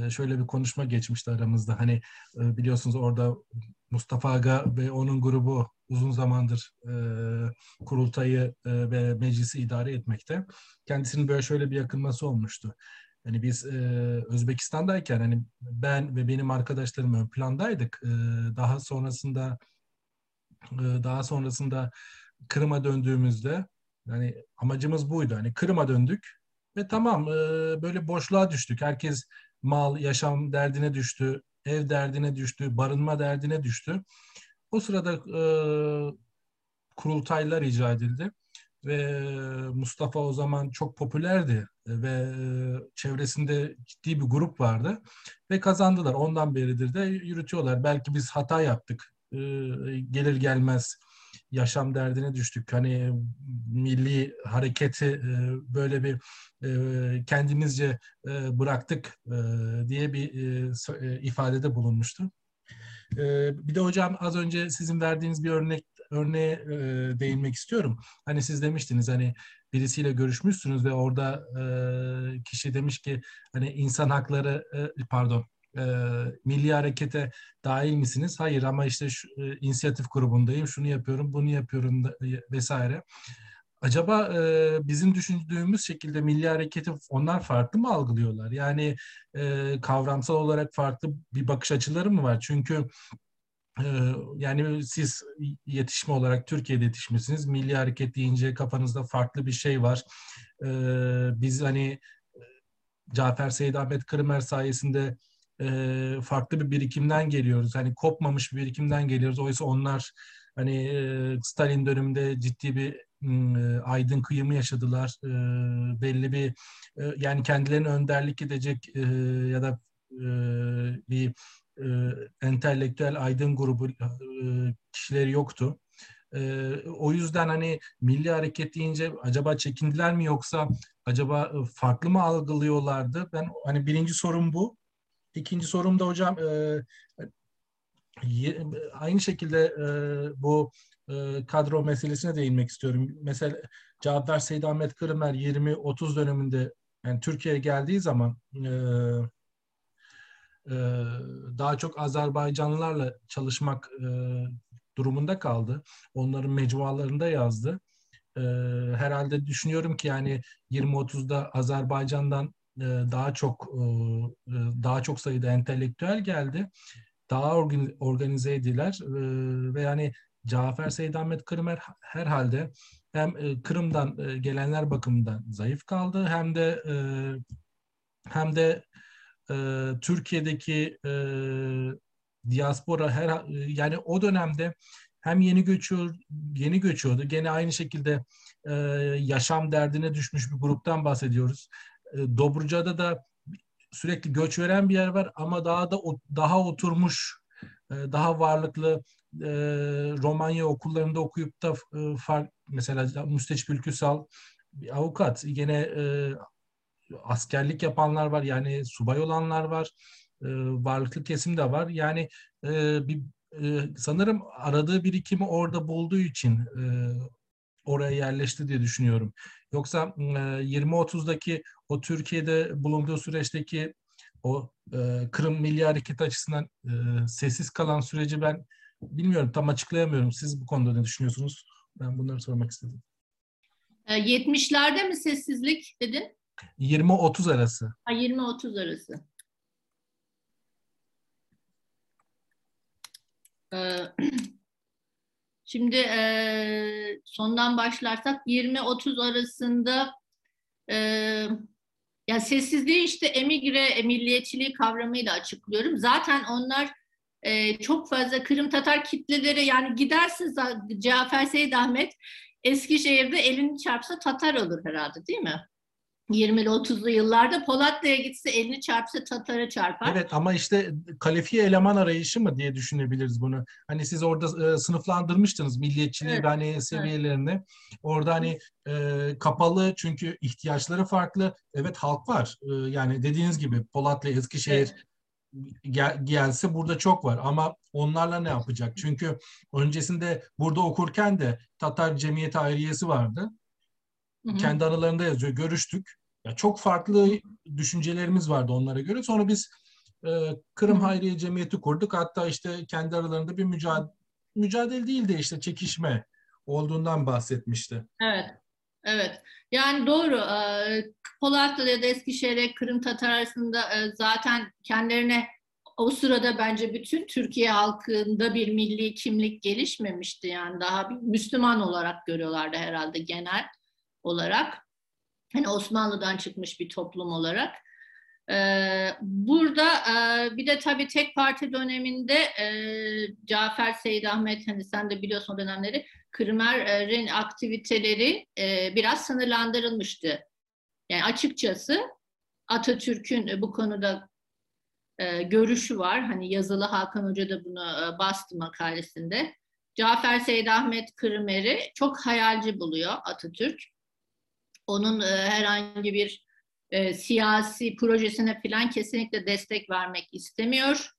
şöyle bir konuşma geçmişti aramızda. Hani biliyorsunuz orada Mustafa Aga ve onun grubu uzun zamandır e, kurultayı e, ve meclisi idare etmekte. Kendisinin böyle şöyle bir yakınması olmuştu. Hani biz e, Özbekistan'dayken hani ben ve benim arkadaşlarım ön plandaydık. E, daha sonrasında e, daha sonrasında Kırım'a döndüğümüzde yani amacımız buydu. Hani Kırım'a döndük ve tamam e, böyle boşluğa düştük. Herkes mal, yaşam derdine düştü, ev derdine düştü, barınma derdine düştü. O sırada e, kurultaylar icra edildi ve Mustafa o zaman çok popülerdi ve e, çevresinde ciddi bir grup vardı ve kazandılar. Ondan beridir de yürütüyorlar. Belki biz hata yaptık. E, gelir gelmez yaşam derdine düştük. Hani milli hareketi e, böyle bir kendimizce bıraktık diye bir ifadede bulunmuştu. Bir de hocam az önce sizin verdiğiniz bir örnek örneğe e, değinmek istiyorum. Hani siz demiştiniz hani birisiyle görüşmüşsünüz ve orada e, kişi demiş ki hani insan hakları e, pardon e, milli harekete dahil misiniz? Hayır ama işte şu, e, inisiyatif grubundayım, şunu yapıyorum, bunu yapıyorum da, e, vesaire. Acaba e, bizim düşündüğümüz şekilde milli hareketi onlar farklı mı algılıyorlar? Yani e, kavramsal olarak farklı bir bakış açıları mı var? Çünkü yani siz yetişme olarak Türkiye'de yetişmişsiniz. Milli hareket deyince kafanızda farklı bir şey var. Biz hani Cafer Seyit Ahmet Kırımer sayesinde farklı bir birikimden geliyoruz. Hani kopmamış bir birikimden geliyoruz. Oysa onlar hani Stalin döneminde ciddi bir aydın kıyımı yaşadılar. Belli bir yani kendilerini önderlik edecek ya da bir e, entelektüel aydın grubu e, kişileri yoktu. E, o yüzden hani milli hareket deyince acaba çekindiler mi yoksa acaba e, farklı mı algılıyorlardı? Ben hani birinci sorum bu. İkinci sorum da hocam e, aynı şekilde e, bu e, kadro meselesine değinmek istiyorum. Mesela Cabbar Seyit Ahmet Kırımer 20-30 döneminde yani Türkiye'ye geldiği zaman e, e, daha çok Azerbaycanlılarla çalışmak e, durumunda kaldı. Onların mecmualarında yazdı. E, herhalde düşünüyorum ki yani 20-30'da Azerbaycan'dan daha çok daha çok sayıda entelektüel geldi. Daha organize ediler ve yani Cafer Seyit Ahmet Kırımer herhalde hem Kırım'dan gelenler bakımından zayıf kaldı hem de hem de e, Türkiye'deki e, diaspora her yani o dönemde hem yeni göçüyor, yeni göçüyordu. Gene aynı şekilde e, yaşam derdine düşmüş bir gruptan bahsediyoruz. E, Dobruca'da da sürekli göç veren bir yer var ama daha da daha oturmuş, e, daha varlıklı e, Romanya okullarında okuyup da mesela Müsteşfil Ülküsal bir avukat, yine e, askerlik yapanlar var yani subay olanlar var varlıklı kesim de var. Yani bir sanırım aradığı birikimi orada bulduğu için oraya yerleşti diye düşünüyorum. Yoksa e, 20-30'daki o Türkiye'de bulunduğu süreçteki o e, Kırım Milli Hareketi açısından e, sessiz kalan süreci ben bilmiyorum tam açıklayamıyorum. Siz bu konuda ne düşünüyorsunuz? Ben bunları sormak istedim. 70'lerde e, mi sessizlik dedin? 20-30 arası. Ha, 20-30 arası. Ee, şimdi e, sondan başlarsak 20-30 arasında e, ya sessizliği işte emigre, milliyetçiliği kavramıyla açıklıyorum. Zaten onlar e, çok fazla Kırım Tatar kitleleri yani gidersin Cafer Seyit Ahmet Eskişehir'de elini çarpsa Tatar olur herhalde değil mi? 20'li 30'lu yıllarda Polatlı'ya gitse elini çarpsa Tatar'a çarpar. Evet ama işte kalifiye eleman arayışı mı diye düşünebiliriz bunu. Hani siz orada e, sınıflandırmıştınız milliyetçiliği evet. hani seviyelerini. Evet. Orada hani e, kapalı çünkü ihtiyaçları farklı. Evet halk var. E, yani dediğiniz gibi Polatlı, Eskişehir evet gel, gelse burada çok var ama onlarla ne yapacak? Çünkü öncesinde burada okurken de Tatar Cemiyeti Ayriyesi vardı. Hı hı. Kendi anılarında yazıyor. Görüştük. Ya çok farklı düşüncelerimiz vardı onlara göre. Sonra biz e, Kırım Hayriye Cemiyeti kurduk. Hatta işte kendi aralarında bir mücadele mücadele değil de işte çekişme olduğundan bahsetmişti. Evet. Evet. Yani doğru. Polatlı ya da Eskişehir'e Kırım Tatar arasında zaten kendilerine o sırada bence bütün Türkiye halkında bir milli kimlik gelişmemişti. Yani daha bir Müslüman olarak görüyorlardı herhalde genel olarak. Hani Osmanlı'dan çıkmış bir toplum olarak. Ee, burada e, bir de tabii tek parti döneminde e, Cafer Seyit Ahmet hani sen de biliyorsun o dönemleri Kırmer'in aktiviteleri e, biraz sınırlandırılmıştı. Yani açıkçası Atatürk'ün bu konuda e, görüşü var. Hani yazılı Hakan Hoca da bunu e, bastı makalesinde. Cafer Seyit Ahmet Kırmer'i çok hayalci buluyor Atatürk. Onun e, herhangi bir e, siyasi projesine falan kesinlikle destek vermek istemiyor.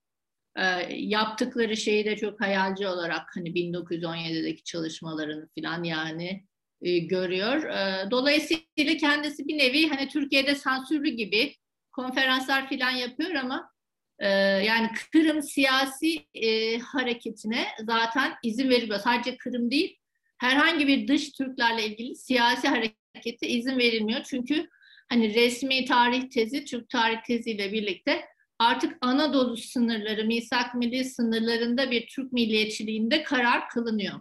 E, yaptıkları şeyi de çok hayalci olarak hani 1917'deki çalışmalarını falan yani görüyor. Dolayısıyla kendisi bir nevi hani Türkiye'de sansürlü gibi konferanslar falan yapıyor ama yani Kırım siyasi hareketine zaten izin veriliyor. Sadece Kırım değil herhangi bir dış Türklerle ilgili siyasi harekete izin verilmiyor. Çünkü hani resmi tarih tezi, Türk tarih teziyle birlikte artık Anadolu sınırları, misak milli sınırlarında bir Türk milliyetçiliğinde karar kılınıyor.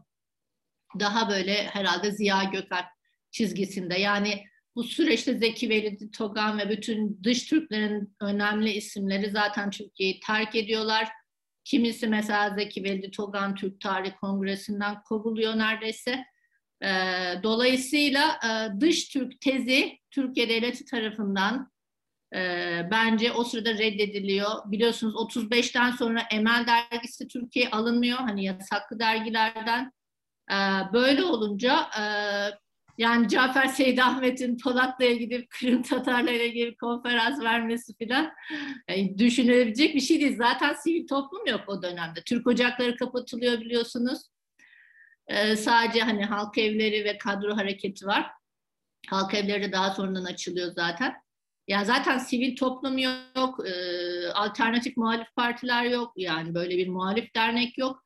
Daha böyle herhalde Ziya Gökalp çizgisinde. Yani bu süreçte Zeki Velidi Togan ve bütün dış Türklerin önemli isimleri zaten Türkiye'yi terk ediyorlar. Kimisi mesela Zeki Velidi Togan Türk Tarih Kongresi'nden kovuluyor neredeyse. E, dolayısıyla e, dış Türk tezi Türkiye Devleti tarafından e, bence o sırada reddediliyor. Biliyorsunuz 35'ten sonra Emel dergisi Türkiye alınmıyor. Hani yasaklı dergilerden. E, böyle olunca e, yani Cafer Seyit Ahmet'in Polatlı'ya gidip Kırım Tatarlarıyla ilgili konferans vermesi filan yani düşünülebilecek bir şey değil. Zaten sivil toplum yok o dönemde. Türk ocakları kapatılıyor biliyorsunuz. Ee, sadece hani halk evleri ve kadro hareketi var. Halk evleri de daha sonradan açılıyor zaten. Ya zaten sivil toplum yok, e, alternatif muhalif partiler yok, yani böyle bir muhalif dernek yok.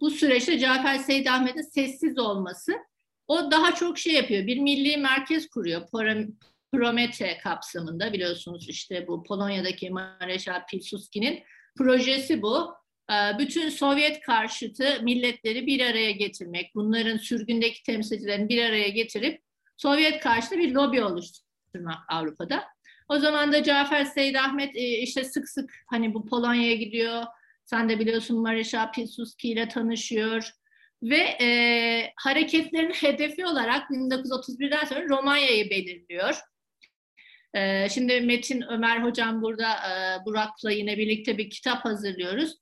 Bu süreçte Cafer Seyit Ahmet'in sessiz olması, o daha çok şey yapıyor, bir milli merkez kuruyor. Promete kapsamında biliyorsunuz işte bu Polonya'daki Mareşal Pilsudski'nin projesi bu. Ee, bütün Sovyet karşıtı milletleri bir araya getirmek, bunların sürgündeki temsilcilerini bir araya getirip Sovyet karşıtı bir lobi oluşturmak Avrupa'da. O zaman da Cafer Seyit Ahmet e, işte sık sık hani bu Polonya'ya gidiyor. Sen de biliyorsun Mareşal Pilsudski ile tanışıyor. Ve e, hareketlerin hedefi olarak 1931'den sonra Romanya'yı belirliyor. E, şimdi Metin Ömer Hocam burada e, Burak'la yine birlikte bir kitap hazırlıyoruz.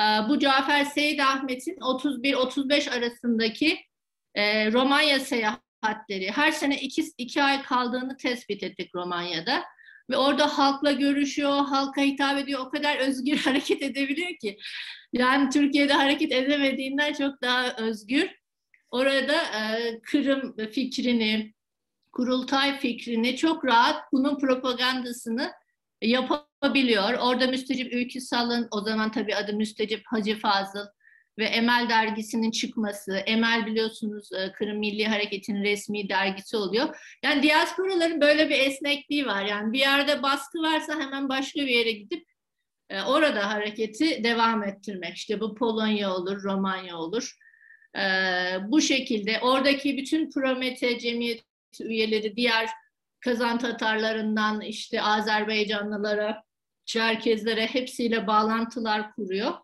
Ee, bu Cafer Seyit Ahmet'in 31-35 arasındaki e, Romanya seyahatleri her sene iki, iki ay kaldığını tespit ettik Romanya'da. Ve orada halkla görüşüyor, halka hitap ediyor. O kadar özgür hareket edebiliyor ki. Yani Türkiye'de hareket edemediğinden çok daha özgür. Orada e, Kırım fikrini, kurultay fikrini çok rahat bunun propagandasını yapabiliyor. Orada Müstecip Ülkü Sal'ın o zaman tabii adı Müstecip Hacı Fazıl ve Emel dergisinin çıkması. Emel biliyorsunuz e, Kırım Milli Hareketi'nin resmi dergisi oluyor. Yani diasporaların böyle bir esnekliği var. Yani bir yerde baskı varsa hemen başka bir yere gidip e, orada hareketi devam ettirmek. İşte bu Polonya olur, Romanya olur. E, bu şekilde oradaki bütün Promete Cemiyet üyeleri, diğer Kazan Tatarlarından işte Azerbaycanlılara, Çerkezlere hepsiyle bağlantılar kuruyor.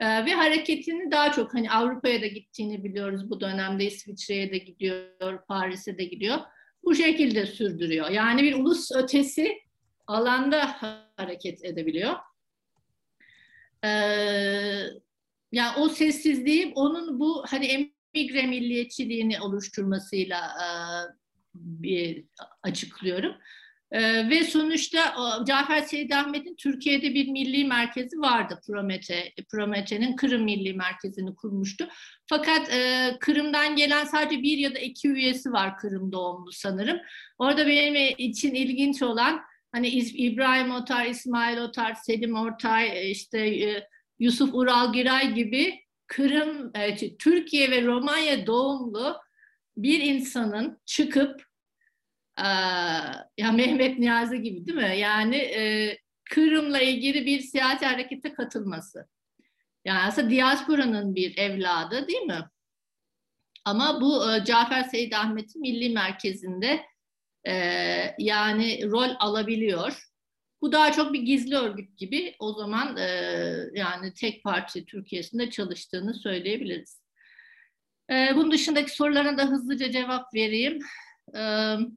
Ee, ve hareketini daha çok hani Avrupa'ya da gittiğini biliyoruz bu dönemde İsviçre'ye de gidiyor, Paris'e de gidiyor. Bu şekilde sürdürüyor. Yani bir ulus ötesi alanda hareket edebiliyor. Ee, yani o sessizliği onun bu hani emigre milliyetçiliğini oluşturmasıyla e, bir açıklıyorum. Ee, ve sonuçta Cafer Seyit Ahmet'in Türkiye'de bir milli merkezi vardı Promete. Promete'nin Kırım Milli Merkezi'ni kurmuştu. Fakat e, Kırım'dan gelen sadece bir ya da iki üyesi var Kırım doğumlu sanırım. Orada benim için ilginç olan hani İbrahim Otar, İsmail Otar, Selim Ortay, e, işte e, Yusuf Ural Giray gibi Kırım, e, Türkiye ve Romanya doğumlu bir insanın çıkıp ya Mehmet Niyazi gibi değil mi? Yani e, Kırım'la ilgili bir siyasi harekete katılması. Yani aslında diasporanın bir evladı değil mi? Ama bu e, Cafer Seyit Ahmet'in Milli Merkezi'nde e, yani rol alabiliyor. Bu daha çok bir gizli örgüt gibi o zaman e, yani tek parti Türkiye'sinde çalıştığını söyleyebiliriz. E, bunun dışındaki sorularına da hızlıca cevap vereyim. Evet.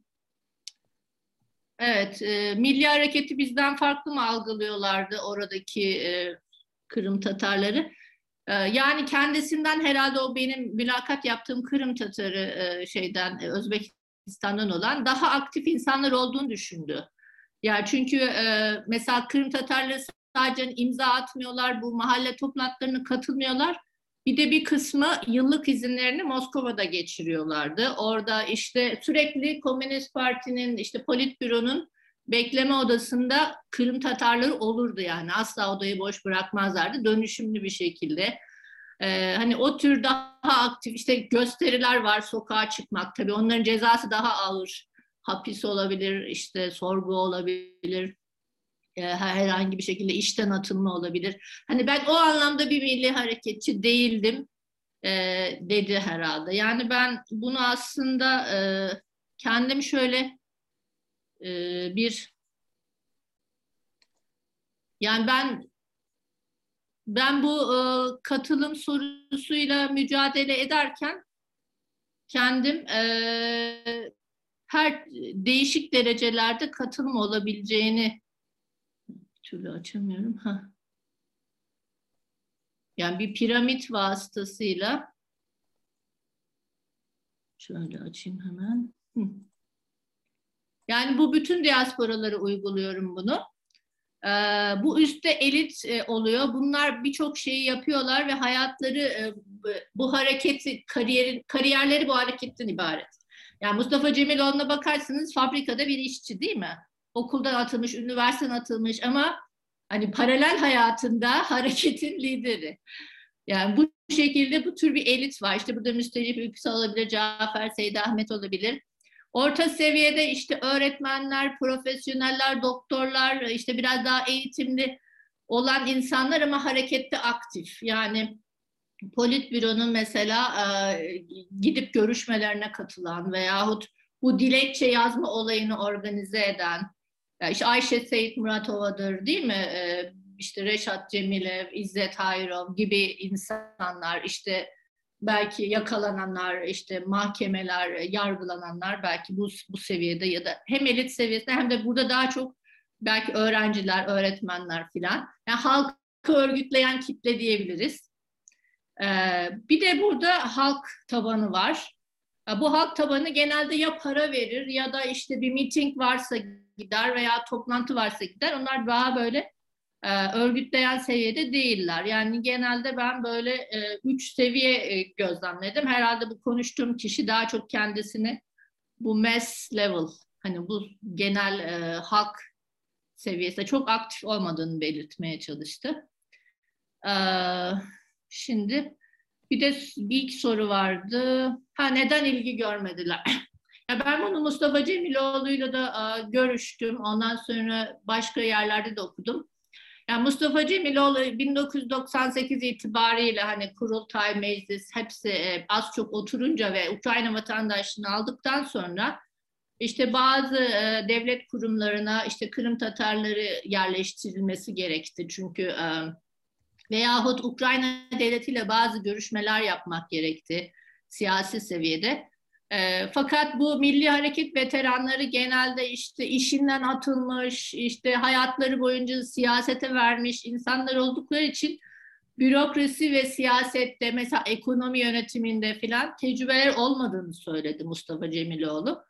Evet, e, Milli Hareketi bizden farklı mı algılıyorlardı oradaki e, Kırım Tatarları? E, yani kendisinden herhalde o benim mülakat yaptığım Kırım Tatarı e, şeyden e, Özbekistan'dan olan daha aktif insanlar olduğunu düşündü. Yani çünkü e, mesela Kırım Tatarları sadece imza atmıyorlar, bu mahalle toplantılarına katılmıyorlar. Bir de bir kısmı yıllık izinlerini Moskova'da geçiriyorlardı. Orada işte sürekli Komünist Parti'nin işte politbüronun bekleme odasında Kırım Tatarları olurdu yani. Asla odayı boş bırakmazlardı. Dönüşümlü bir şekilde. Ee, hani o tür daha aktif işte gösteriler var sokağa çıkmak tabii onların cezası daha ağır hapis olabilir işte sorgu olabilir herhangi bir şekilde işten atılma olabilir. Hani ben o anlamda bir milli hareketçi değildim e, dedi herhalde. Yani ben bunu aslında e, kendim şöyle e, bir yani ben ben bu e, katılım sorusuyla mücadele ederken kendim e, her değişik derecelerde katılım olabileceğini türlü açamıyorum. Ha. Yani bir piramit vasıtasıyla şöyle açayım hemen. Yani bu bütün diasporaları uyguluyorum bunu. Ee, bu üstte elit e, oluyor. Bunlar birçok şeyi yapıyorlar ve hayatları e, bu hareketi, kariyer, kariyerleri bu hareketten ibaret. Yani Mustafa Cemiloğlu'na bakarsınız fabrikada bir işçi değil mi? Okuldan atılmış, üniversiteden atılmış ama hani paralel hayatında hareketin lideri. Yani bu şekilde bu tür bir elit var. İşte burada Müstecip Ülküsü olabilir, Cafer Seyit Ahmet olabilir. Orta seviyede işte öğretmenler, profesyoneller, doktorlar, işte biraz daha eğitimli olan insanlar ama harekette aktif. Yani politbüronun mesela e, gidip görüşmelerine katılan veyahut bu dilekçe yazma olayını organize eden, yani işte Ayşe Seyit Muratova'dır değil mi? Ee, işte Reşat Cemilev, İzzet Hayrov gibi insanlar işte belki yakalananlar, işte mahkemeler, yargılananlar belki bu, bu seviyede ya da hem elit seviyesinde hem de burada daha çok belki öğrenciler, öğretmenler filan. Yani halkı örgütleyen kitle diyebiliriz. Ee, bir de burada halk tabanı var. Bu halk tabanı genelde ya para verir ya da işte bir miting varsa gider veya toplantı varsa gider. Onlar daha böyle e, örgütleyen seviyede değiller. Yani genelde ben böyle e, üç seviye e, gözlemledim. Herhalde bu konuştuğum kişi daha çok kendisini bu mass level hani bu genel e, halk seviyesinde çok aktif olmadığını belirtmeye çalıştı. Ee, şimdi bir de bir iki soru vardı. Ha neden ilgi görmediler? Ya ben bunu Mustafa Cemiloğlu'yla da a, görüştüm. Ondan sonra başka yerlerde de okudum. Yani Mustafa Cemiloğlu 1998 itibariyle hani kurultay, meclis hepsi e, az çok oturunca ve Ukrayna vatandaşlığını aldıktan sonra işte bazı e, devlet kurumlarına işte Kırım Tatarları yerleştirilmesi gerekti. Çünkü e, veyahut Ukrayna devletiyle bazı görüşmeler yapmak gerekti siyasi seviyede. E, fakat bu milli hareket veteranları genelde işte işinden atılmış, işte hayatları boyunca siyasete vermiş insanlar oldukları için bürokrasi ve siyasette mesela ekonomi yönetiminde filan tecrübeler olmadığını söyledi Mustafa Cemiloğlu.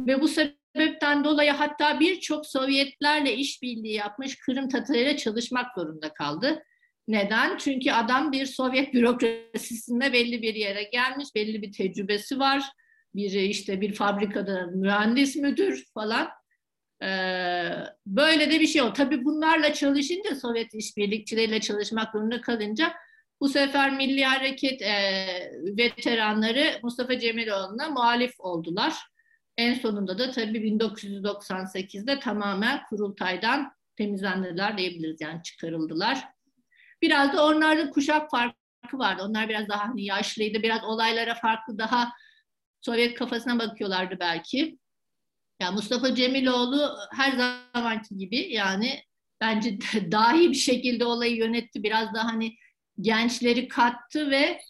Ve bu sebepten dolayı hatta birçok Sovyetlerle işbirliği yapmış Kırım Tatarıyla çalışmak zorunda kaldı. Neden? Çünkü adam bir Sovyet bürokrasisinde belli bir yere gelmiş, belli bir tecrübesi var. Bir işte bir fabrikada mühendis müdür falan. Ee, böyle de bir şey o. Tabii bunlarla çalışınca Sovyet işbirlikçileriyle çalışmak zorunda kalınca bu sefer Milli Hareket e, veteranları Mustafa Cemiloğlu'na muhalif oldular. En sonunda da tabii 1998'de tamamen kurultaydan temizlendiler diyebiliriz yani çıkarıldılar. Biraz da onlarda kuşak farkı vardı. Onlar biraz daha hani yaşlıydı, biraz olaylara farklı daha Sovyet kafasına bakıyorlardı belki. Yani Mustafa Cemiloğlu her zamanki gibi yani bence dahi bir şekilde olayı yönetti. Biraz daha hani gençleri kattı ve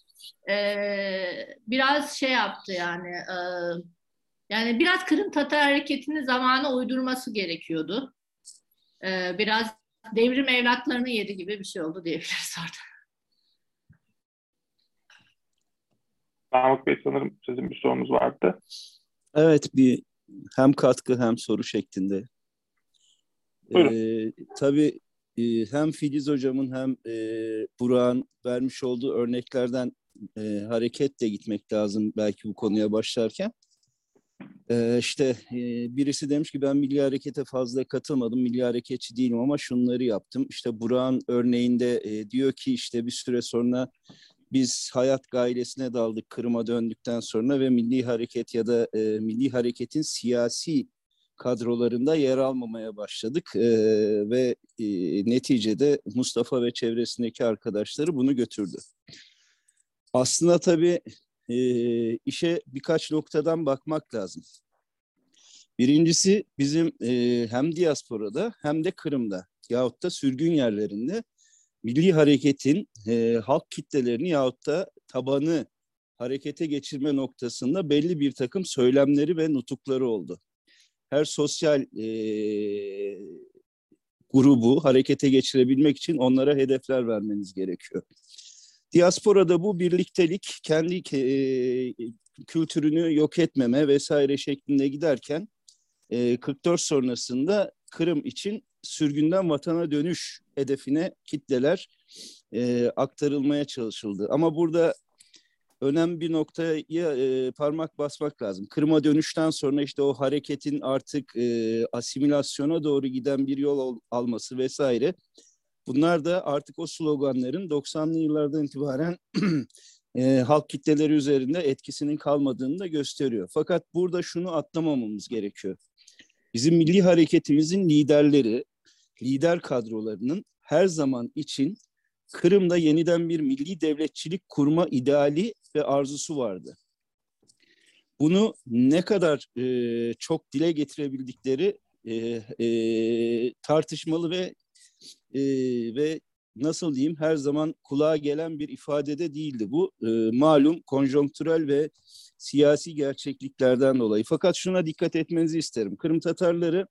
e, biraz şey yaptı yani e, yani biraz Kırım Tatar hareketini zamana uydurması gerekiyordu. E, biraz devrim evlatlarını yedi gibi bir şey oldu diyebiliriz orada. Mahmut Bey sanırım sizin bir sorunuz vardı. Evet bir hem katkı hem soru şeklinde. Buyurun. Ee, tabii e, hem Filiz hocamın hem e, Burak'ın vermiş olduğu örneklerden e, hareketle gitmek lazım belki bu konuya başlarken. Ee, işte e, birisi demiş ki ben Milli Hareket'e fazla katılmadım, Milli Hareketçi değilim ama şunları yaptım. İşte Burak'ın örneğinde e, diyor ki işte bir süre sonra biz hayat gailesine daldık Kırım'a döndükten sonra ve Milli Hareket ya da e, Milli Hareket'in siyasi kadrolarında yer almamaya başladık e, ve e, neticede Mustafa ve çevresindeki arkadaşları bunu götürdü. Aslında tabii e, işe birkaç noktadan bakmak lazım. Birincisi bizim e, hem diasporada hem de Kırım'da yahut da sürgün yerlerinde milli hareketin e, halk kitlelerini yahut da tabanı harekete geçirme noktasında belli bir takım söylemleri ve nutukları oldu. Her sosyal e, grubu harekete geçirebilmek için onlara hedefler vermeniz gerekiyor. Diasporada bu birliktelik kendi e, kültürünü yok etmeme vesaire şeklinde giderken e, 44 sonrasında Kırım için sürgünden vatana dönüş hedefine kitleler e, aktarılmaya çalışıldı. Ama burada önemli bir noktaya e, parmak basmak lazım. Kırım'a dönüşten sonra işte o hareketin artık e, asimilasyona doğru giden bir yol al, alması vesaire. Bunlar da artık o sloganların 90'lı yıllardan itibaren e, halk kitleleri üzerinde etkisinin kalmadığını da gösteriyor. Fakat burada şunu atlamamamız gerekiyor. Bizim milli hareketimizin liderleri, lider kadrolarının her zaman için Kırım'da yeniden bir milli devletçilik kurma ideali ve arzusu vardı. Bunu ne kadar e, çok dile getirebildikleri e, e, tartışmalı ve e, ve nasıl diyeyim her zaman kulağa gelen bir ifadede değildi bu. E, malum konjonktürel ve siyasi gerçekliklerden dolayı. Fakat şuna dikkat etmenizi isterim. Kırım Tatarları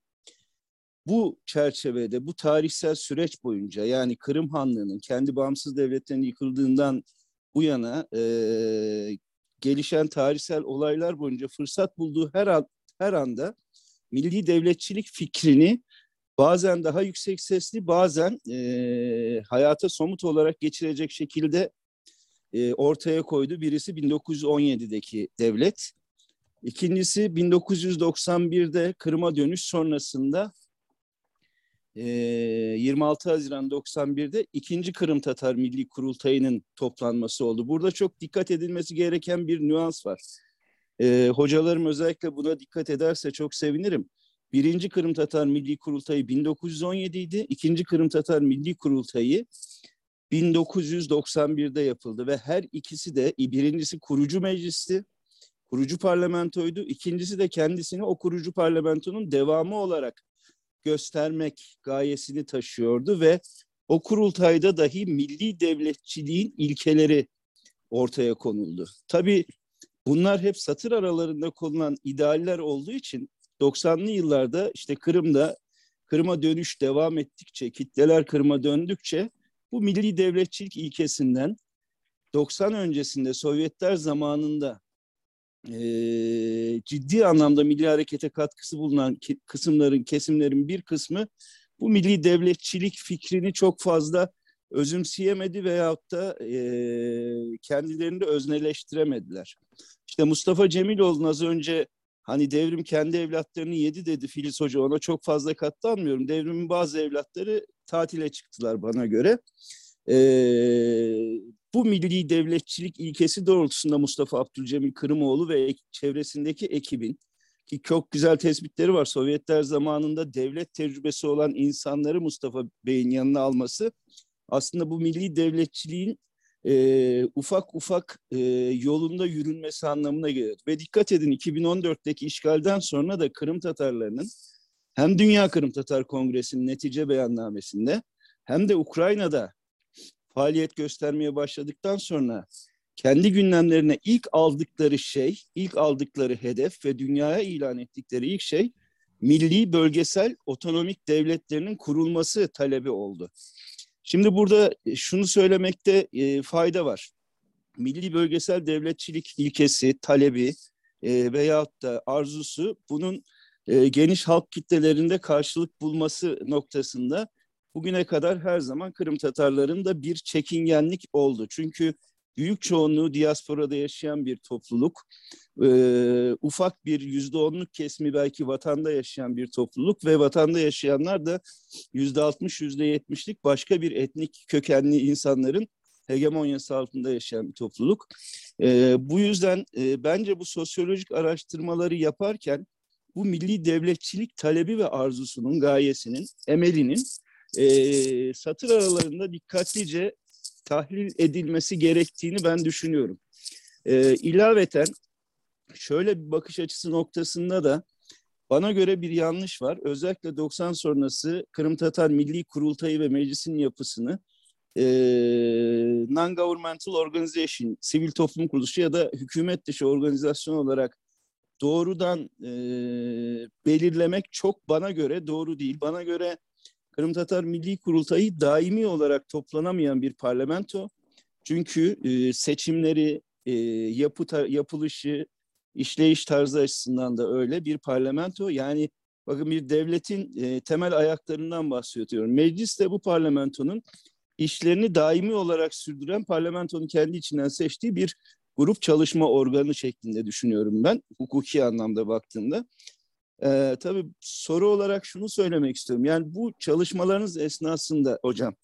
bu çerçevede, bu tarihsel süreç boyunca yani Kırım Hanlığı'nın kendi bağımsız devletlerinin yıkıldığından bu yana e, gelişen tarihsel olaylar boyunca fırsat bulduğu her an, her anda milli devletçilik fikrini bazen daha yüksek sesli, bazen e, hayata somut olarak geçirecek şekilde e, ortaya koydu. Birisi 1917'deki devlet. İkincisi 1991'de Kırım'a dönüş sonrasında 26 Haziran 91'de ikinci Kırım Tatar Milli Kurultayı'nın toplanması oldu. Burada çok dikkat edilmesi gereken bir nüans var. E, hocalarım özellikle buna dikkat ederse çok sevinirim. Birinci Kırım Tatar Milli Kurultayı 1917 idi. İkinci Kırım Tatar Milli Kurultayı 1991'de yapıldı ve her ikisi de birincisi kurucu meclisti, kurucu parlamentoydu. İkincisi de kendisini o kurucu parlamentonun devamı olarak göstermek gayesini taşıyordu ve o kurultayda dahi milli devletçiliğin ilkeleri ortaya konuldu. Tabii bunlar hep satır aralarında konulan idealler olduğu için 90'lı yıllarda işte Kırım'da Kırım'a dönüş devam ettikçe, kitleler Kırım'a döndükçe bu milli devletçilik ilkesinden 90 öncesinde Sovyetler zamanında e, ciddi anlamda milli harekete katkısı bulunan kısımların, kesimlerin bir kısmı bu milli devletçilik fikrini çok fazla özümseyemedi veyahut da e, kendilerini de özneleştiremediler. İşte Mustafa Cemiloğlu'nun az önce hani devrim kendi evlatlarını yedi dedi Filiz Hoca ona çok fazla katlanmıyorum. Devrimin bazı evlatları tatile çıktılar bana göre. Ee, bu milli devletçilik ilkesi doğrultusunda Mustafa Abdülcemil Kırımoğlu ve çevresindeki ekibin ki çok güzel tespitleri var. Sovyetler zamanında devlet tecrübesi olan insanları Mustafa Bey'in yanına alması aslında bu milli devletçiliğin e, ufak ufak e, yolunda yürünmesi anlamına geliyor. Ve dikkat edin 2014'teki işgalden sonra da Kırım Tatarlarının hem Dünya Kırım Tatar Kongresi'nin netice beyannamesinde hem de Ukrayna'da faaliyet göstermeye başladıktan sonra kendi gündemlerine ilk aldıkları şey, ilk aldıkları hedef ve dünyaya ilan ettikleri ilk şey milli bölgesel otonomik devletlerinin kurulması talebi oldu. Şimdi burada şunu söylemekte e, fayda var. Milli bölgesel devletçilik ilkesi, talebi e, veyahut da arzusu bunun e, geniş halk kitlelerinde karşılık bulması noktasında bugüne kadar her zaman Kırım Tatarlarında bir çekingenlik oldu. Çünkü büyük çoğunluğu diasporada yaşayan bir topluluk, e, ufak bir yüzde onluk kesimi belki vatanda yaşayan bir topluluk ve vatanda yaşayanlar da yüzde altmış, yüzde yetmişlik başka bir etnik kökenli insanların hegemonyası altında yaşayan bir topluluk. E, bu yüzden e, bence bu sosyolojik araştırmaları yaparken bu milli devletçilik talebi ve arzusunun, gayesinin, emelinin e, satır aralarında dikkatlice tahlil edilmesi gerektiğini ben düşünüyorum. E, ilaveten şöyle bir bakış açısı noktasında da bana göre bir yanlış var. Özellikle 90 sonrası Kırım Tatar Milli Kurultayı ve Meclis'in yapısını e, non-governmental organization, sivil toplum kuruluşu ya da hükümet dışı organizasyon olarak doğrudan e, belirlemek çok bana göre doğru değil. Bana göre Kırım Tatar Milli Kurultayı daimi olarak toplanamayan bir parlamento. Çünkü e, seçimleri, e, yapı yapılışı, işleyiş tarzı açısından da öyle bir parlamento. Yani bakın bir devletin e, temel ayaklarından bahsediyorum. Meclis de bu parlamentonun işlerini daimi olarak sürdüren parlamentonun kendi içinden seçtiği bir grup çalışma organı şeklinde düşünüyorum ben hukuki anlamda baktığımda. Ee, tabii soru olarak şunu söylemek istiyorum. Yani bu çalışmalarınız esnasında hocam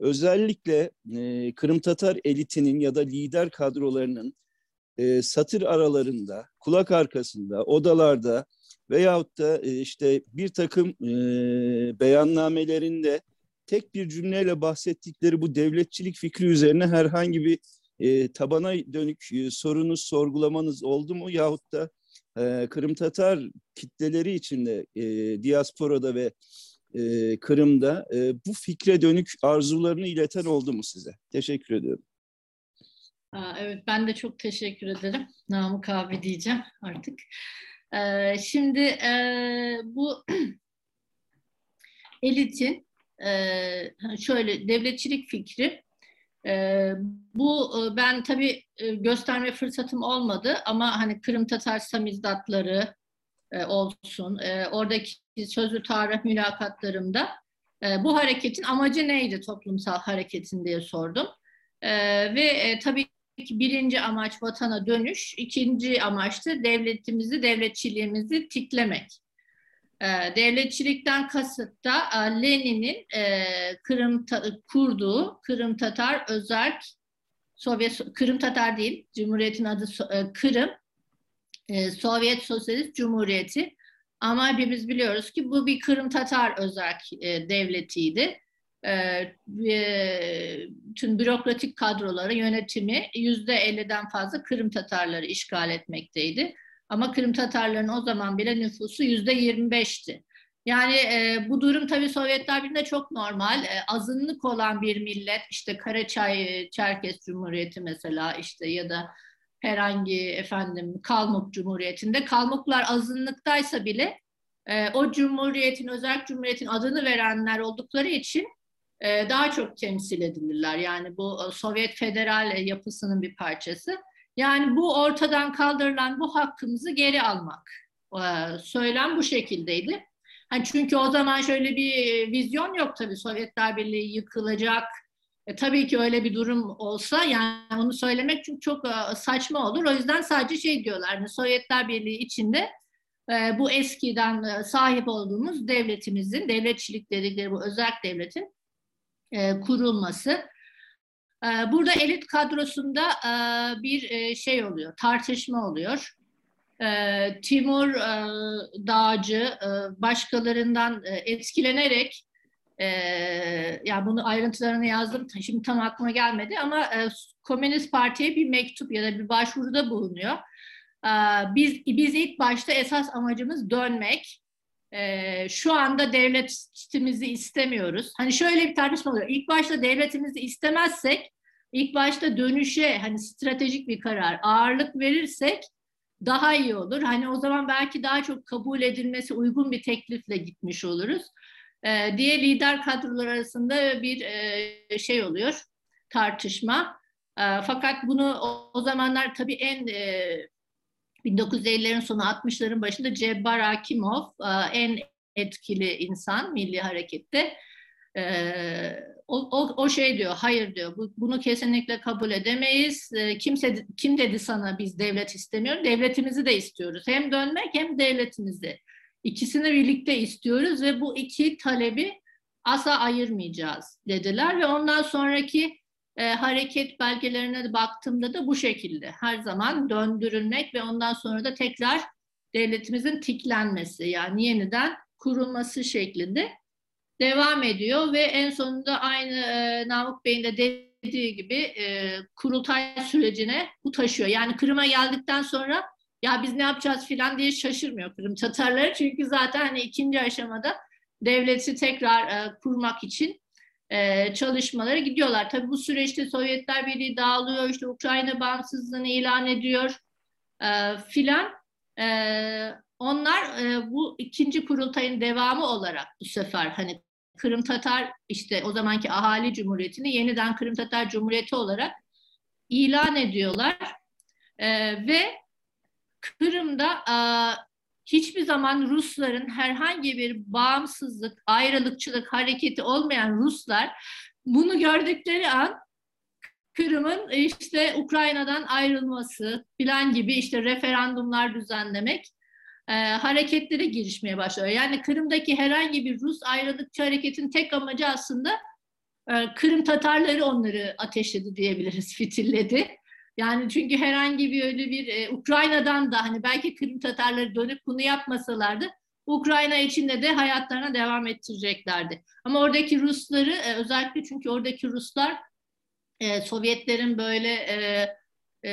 özellikle e, Kırım Tatar elitinin ya da lider kadrolarının e, satır aralarında, kulak arkasında, odalarda veyahut da e, işte bir takım e, beyannamelerinde tek bir cümleyle bahsettikleri bu devletçilik fikri üzerine herhangi bir e, tabana dönük e, sorunuz, sorgulamanız oldu mu? Yahut da e, Kırım Tatar kitleleri içinde e, diasporada ve e, Kırım'da e, bu fikre dönük arzularını ileten oldu mu size? Teşekkür ediyorum. evet ben de çok teşekkür ederim. Namık abi diyeceğim artık. Ee, şimdi e, bu elitin e, şöyle devletçilik fikri e, bu e, ben tabii e, gösterme fırsatım olmadı ama hani Kırım Tatar samizdatları e, olsun, e, oradaki sözlü tarih mülakatlarımda e, bu hareketin amacı neydi toplumsal hareketin diye sordum. E, ve e, tabii ki birinci amaç vatana dönüş, ikinci amaç da devletimizi, devletçiliğimizi tiklemek. E, devletçilikten kasıt da e, Lenin'in e, Kırım kurduğu Kırım Tatar Özerk Sovyet Kırım Tatar değil, Cumhuriyet'in adı e, Kırım Sovyet Sosyalist Cumhuriyeti. Ama biz biliyoruz ki bu bir Kırım Tatar Özerk devletiydi. Tüm bürokratik kadroları, yönetimi yüzde elliden fazla Kırım Tatarları işgal etmekteydi. Ama Kırım Tatarların o zaman bile nüfusu yüzde yirmi beşti. Yani e, bu durum tabii Sovyetler Birliği'nde çok normal. E, azınlık olan bir millet, işte Karaçay Çerkes Cumhuriyeti mesela işte ya da herhangi efendim Kalmuk Cumhuriyeti'nde Kalmuklar azınlıktaysa bile e, o cumhuriyetin, özel cumhuriyetin adını verenler oldukları için e, daha çok temsil edilirler. Yani bu e, Sovyet federal yapısının bir parçası. Yani bu ortadan kaldırılan bu hakkımızı geri almak. E, söylem bu şekildeydi. Hani çünkü o zaman şöyle bir vizyon yok tabii Sovyetler Birliği yıkılacak. E, tabii ki öyle bir durum olsa yani onu söylemek çünkü çok e, saçma olur. O yüzden sadece şey diyorlar hani Sovyetler Birliği içinde e, bu eskiden e, sahip olduğumuz devletimizin, devletçilik dedikleri bu özel devletin e, kurulması. E, burada elit kadrosunda e, bir e, şey oluyor, tartışma oluyor. E, Timur e, Dağcı başkalarından etkilenerek ya bunu ayrıntılarını yazdım şimdi tam aklıma gelmedi ama Komünist Parti'ye bir mektup ya da bir başvuruda bulunuyor. E, biz biz ilk başta esas amacımız dönmek. Şu anda devletimizi istemiyoruz. Hani şöyle bir tartışma oluyor. İlk başta devletimizi istemezsek, ilk başta dönüşe hani stratejik bir karar ağırlık verirsek daha iyi olur. Hani o zaman belki daha çok kabul edilmesi uygun bir teklifle gitmiş oluruz e, diye lider kadrolar arasında bir e, şey oluyor, tartışma. E, fakat bunu o, o zamanlar tabii en e, 1950'lerin sonu 60'ların başında Cebbar Akimov e, en etkili insan milli harekette. Ee, o, o, o şey diyor, hayır diyor, bu, bunu kesinlikle kabul edemeyiz. Ee, kimse kim dedi sana biz devlet istemiyoruz? Devletimizi de istiyoruz. Hem dönmek hem devletimizi. İkisini birlikte istiyoruz ve bu iki talebi asla ayırmayacağız dediler ve ondan sonraki e, hareket belgelerine baktığımda da bu şekilde her zaman döndürülmek ve ondan sonra da tekrar devletimizin tiklenmesi yani yeniden kurulması şeklinde devam ediyor ve en sonunda aynı e, Namık Bey'in de dediği gibi e, kurultay sürecine bu taşıyor. Yani Kırım'a geldikten sonra ya biz ne yapacağız filan diye şaşırmıyor Kırım Tatarları. Çünkü zaten hani ikinci aşamada devleti tekrar e, kurmak için e, çalışmaları gidiyorlar. Tabii bu süreçte Sovyetler Birliği dağılıyor, işte Ukrayna bağımsızlığını ilan ediyor e, filan. E, onlar e, bu ikinci kurultayın devamı olarak bu sefer hani Kırım Tatar işte o zamanki ahali cumhuriyetini yeniden Kırım Tatar Cumhuriyeti olarak ilan ediyorlar. E, ve Kırım'da e, hiçbir zaman Rusların herhangi bir bağımsızlık, ayrılıkçılık hareketi olmayan Ruslar bunu gördükleri an Kırım'ın işte Ukrayna'dan ayrılması filan gibi işte referandumlar düzenlemek e, hareketlere girişmeye başlıyor. Yani Kırım'daki herhangi bir Rus ayrılıkçı hareketin tek amacı aslında e, Kırım Tatarları onları ateşledi diyebiliriz, fitilledi. Yani çünkü herhangi bir öyle bir e, Ukrayna'dan da hani belki Kırım Tatarları dönüp bunu yapmasalardı Ukrayna içinde de hayatlarına devam ettireceklerdi. Ama oradaki Rusları e, özellikle çünkü oradaki Ruslar e, Sovyetlerin böyle e, e,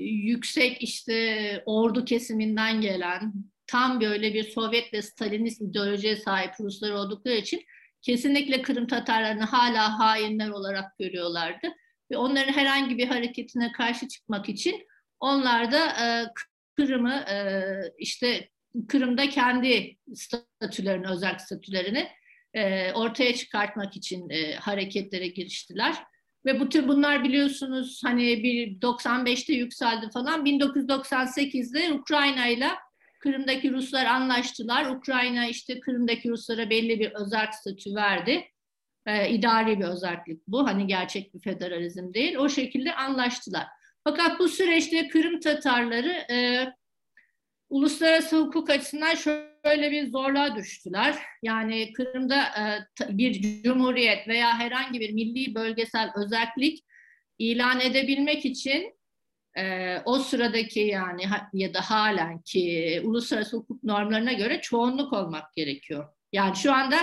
yüksek işte ordu kesiminden gelen tam böyle bir Sovyet ve Stalinist ideolojiye sahip Ruslar oldukları için kesinlikle Kırım Tatarlarını hala hainler olarak görüyorlardı ve onların herhangi bir hareketine karşı çıkmak için onlar da e, Kırım'ı e, işte Kırım'da kendi statülerini, özel statülerini e, ortaya çıkartmak için e, hareketlere giriştiler. Ve bütün bunlar biliyorsunuz hani bir 95'te yükseldi falan. 1998'de Ukrayna ile Kırım'daki Ruslar anlaştılar. Ukrayna işte Kırım'daki Ruslara belli bir özel statü verdi e, idari bir özellik bu. Hani gerçek bir federalizm değil. O şekilde anlaştılar. Fakat bu süreçte Kırım Tatarları e, uluslararası hukuk açısından şöyle bir zorluğa düştüler. Yani Kırım'da e, bir cumhuriyet veya herhangi bir milli bölgesel özellik ilan edebilmek için e, o sıradaki yani ya da halen ki uluslararası hukuk normlarına göre çoğunluk olmak gerekiyor. Yani şu anda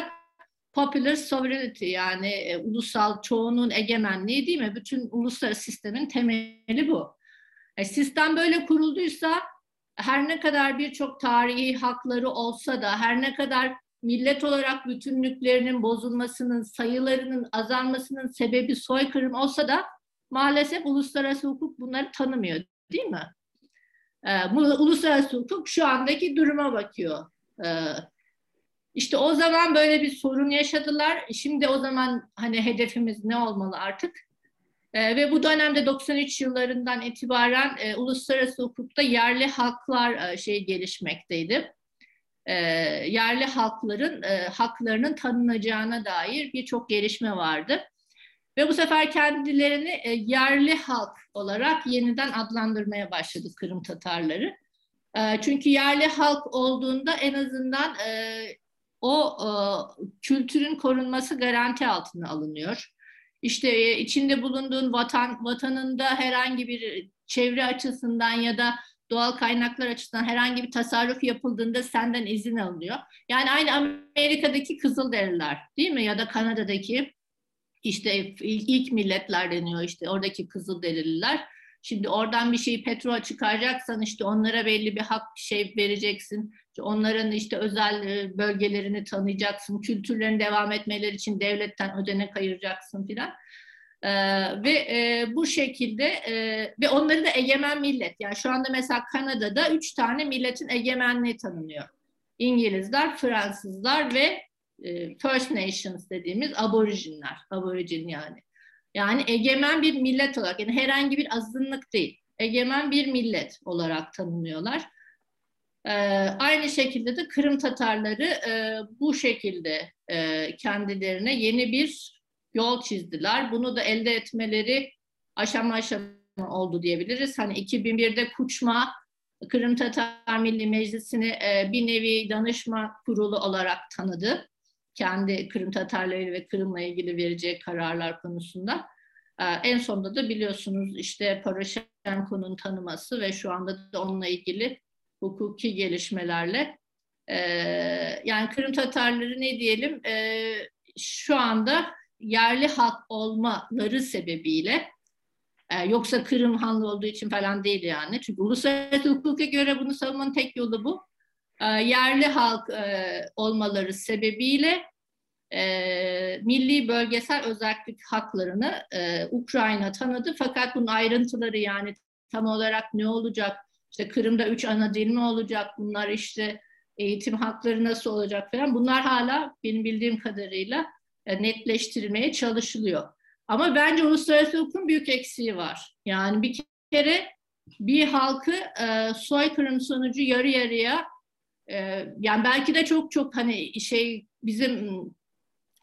popular sovereignty yani e, ulusal çoğunluğun egemenliği değil mi? Bütün uluslararası sistemin temeli bu. E, sistem böyle kurulduysa her ne kadar birçok tarihi hakları olsa da her ne kadar millet olarak bütünlüklerinin bozulmasının, sayılarının azalmasının sebebi soykırım olsa da maalesef uluslararası hukuk bunları tanımıyor değil mi? Ee, bu uluslararası hukuk şu andaki duruma bakıyor. Ee, işte o zaman böyle bir sorun yaşadılar. Şimdi o zaman hani hedefimiz ne olmalı artık? Ee, ve bu dönemde 93 yıllarından itibaren e, uluslararası hukukta yerli haklar e, şey gelişmekteydi. E, yerli halkların e, haklarının tanınacağına dair birçok gelişme vardı. Ve bu sefer kendilerini e, yerli halk olarak yeniden adlandırmaya başladı Kırım Tatarları. E, çünkü yerli halk olduğunda en azından e, o e, kültürün korunması garanti altına alınıyor. İşte e, içinde bulunduğun vatan vatanında herhangi bir çevre açısından ya da doğal kaynaklar açısından herhangi bir tasarruf yapıldığında senden izin alınıyor. Yani aynı Amerika'daki Kızılderililer değil mi ya da Kanada'daki işte ilk, milletler deniyor işte oradaki Kızılderililer. Şimdi oradan bir şeyi petrol çıkaracaksan işte onlara belli bir hak şey vereceksin. Onların işte özel e, bölgelerini tanıyacaksın. Kültürlerin devam etmeleri için devletten ödenek ayıracaksın filan. Ee, ve e, bu şekilde e, ve onları da egemen millet. Yani şu anda mesela Kanada'da üç tane milletin egemenliği tanınıyor. İngilizler, Fransızlar ve e, First Nations dediğimiz aborijinler, aborijin yani. Yani egemen bir millet olarak, yani herhangi bir azınlık değil, egemen bir millet olarak tanımlıyorlar. Ee, aynı şekilde de Kırım Tatarları e, bu şekilde e, kendilerine yeni bir yol çizdiler. Bunu da elde etmeleri aşama aşama oldu diyebiliriz. Hani 2001'de Kuçma Kırım Tatar Milli Meclisi'ni e, bir nevi danışma kurulu olarak tanıdı kendi Kırım Tatarları ve Kırım'la ilgili vereceği kararlar konusunda. Ee, en sonunda da biliyorsunuz işte Poroshenko'nun tanıması ve şu anda da onunla ilgili hukuki gelişmelerle e, yani Kırım Tatarları ne diyelim e, şu anda yerli halk olmaları sebebiyle e, yoksa Kırım Hanlı olduğu için falan değil yani. Çünkü uluslararası hukuka göre bunu savunmanın tek yolu bu. E, yerli halk e, olmaları sebebiyle e, milli bölgesel özellik haklarını Ukrayna tanıdı. Fakat bunun ayrıntıları yani tam olarak ne olacak? İşte Kırım'da üç ana dil mi olacak? Bunlar işte eğitim hakları nasıl olacak falan. Bunlar hala benim bildiğim kadarıyla netleştirilmeye çalışılıyor. Ama bence uluslararası hukukun büyük eksiği var. Yani bir kere bir halkı e, soykırım sonucu yarı yarıya ee, yani belki de çok çok hani şey bizim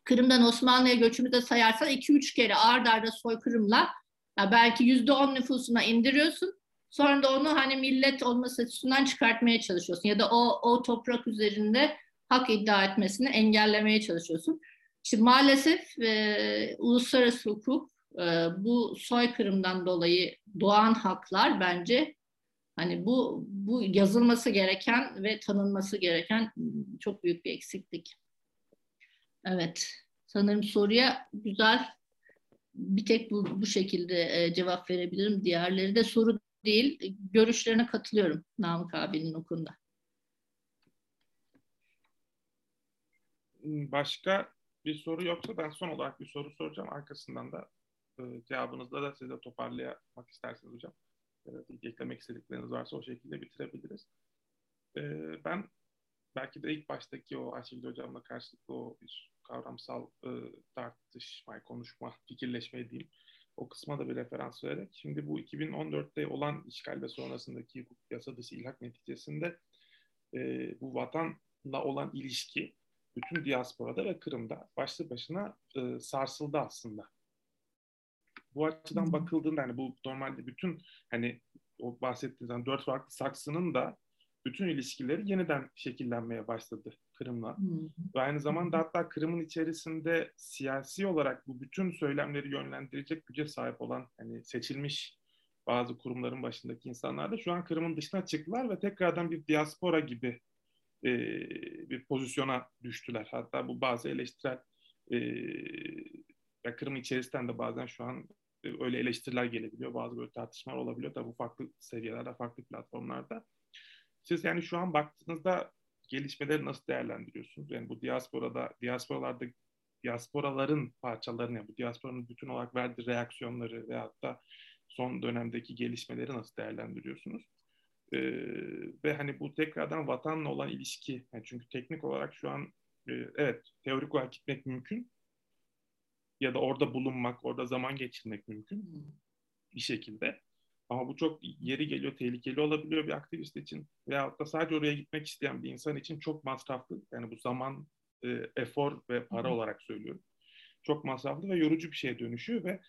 Kırım'dan Osmanlı'ya göçümüzde sayarsan iki üç kere ard arda soykırımla ya belki yüzde on nüfusuna indiriyorsun. Sonra da onu hani millet olması açısından çıkartmaya çalışıyorsun. Ya da o, o toprak üzerinde hak iddia etmesini engellemeye çalışıyorsun. Şimdi maalesef e, uluslararası hukuk e, bu soykırımdan dolayı doğan haklar bence Hani bu bu yazılması gereken ve tanınması gereken çok büyük bir eksiklik. Evet, sanırım soruya güzel bir tek bu, bu şekilde e, cevap verebilirim. Diğerleri de soru değil, görüşlerine katılıyorum Namık abinin okunda. Başka bir soru yoksa ben son olarak bir soru soracağım. Arkasından da e, cevabınızla da size toparlamak isterseniz hocam eklemek istedikleriniz varsa o şekilde bitirebiliriz. Ee, ben belki de ilk baştaki o Ayşegül Hocam'la karşılıklı o bir kavramsal e, tartışma, konuşma, fikirleşme diyeyim. O kısma da bir referans vererek. Şimdi bu 2014'te olan işgal ve sonrasındaki hukuk yasa dışı ilhak neticesinde e, bu vatanla olan ilişki bütün diasporada ve Kırım'da başlı başına e, sarsıldı aslında bu açıdan bakıldığında hani bu normalde bütün hani o bahsettiğiniz hani dört farklı saksının da bütün ilişkileri yeniden şekillenmeye başladı Kırım'la. Ve aynı zamanda hatta Kırım'ın içerisinde siyasi olarak bu bütün söylemleri yönlendirecek güce sahip olan hani seçilmiş bazı kurumların başındaki insanlar da şu an Kırım'ın dışına çıktılar ve tekrardan bir diaspora gibi e, bir pozisyona düştüler. Hatta bu bazı eleştirel e, Kırım içerisinden de bazen şu an e, öyle eleştiriler gelebiliyor. Bazı böyle tartışmalar olabiliyor da bu farklı seviyelerde, farklı platformlarda. Siz yani şu an baktığınızda gelişmeleri nasıl değerlendiriyorsunuz? Yani bu diasporada, diasporalarda diasporaların parçalarını, yani bu diasporanın bütün olarak verdiği reaksiyonları ve hatta son dönemdeki gelişmeleri nasıl değerlendiriyorsunuz? Ee, ve hani bu tekrardan vatanla olan ilişki, yani çünkü teknik olarak şu an e, evet teorik olarak gitmek mümkün ya da orada bulunmak, orada zaman geçirmek mümkün bir şekilde. Ama bu çok yeri geliyor, tehlikeli olabiliyor bir aktivist için. Veyahut da sadece oraya gitmek isteyen bir insan için çok masraflı. Yani bu zaman, e, efor ve para Hı. olarak söylüyorum. Çok masraflı ve yorucu bir şeye dönüşüyor ve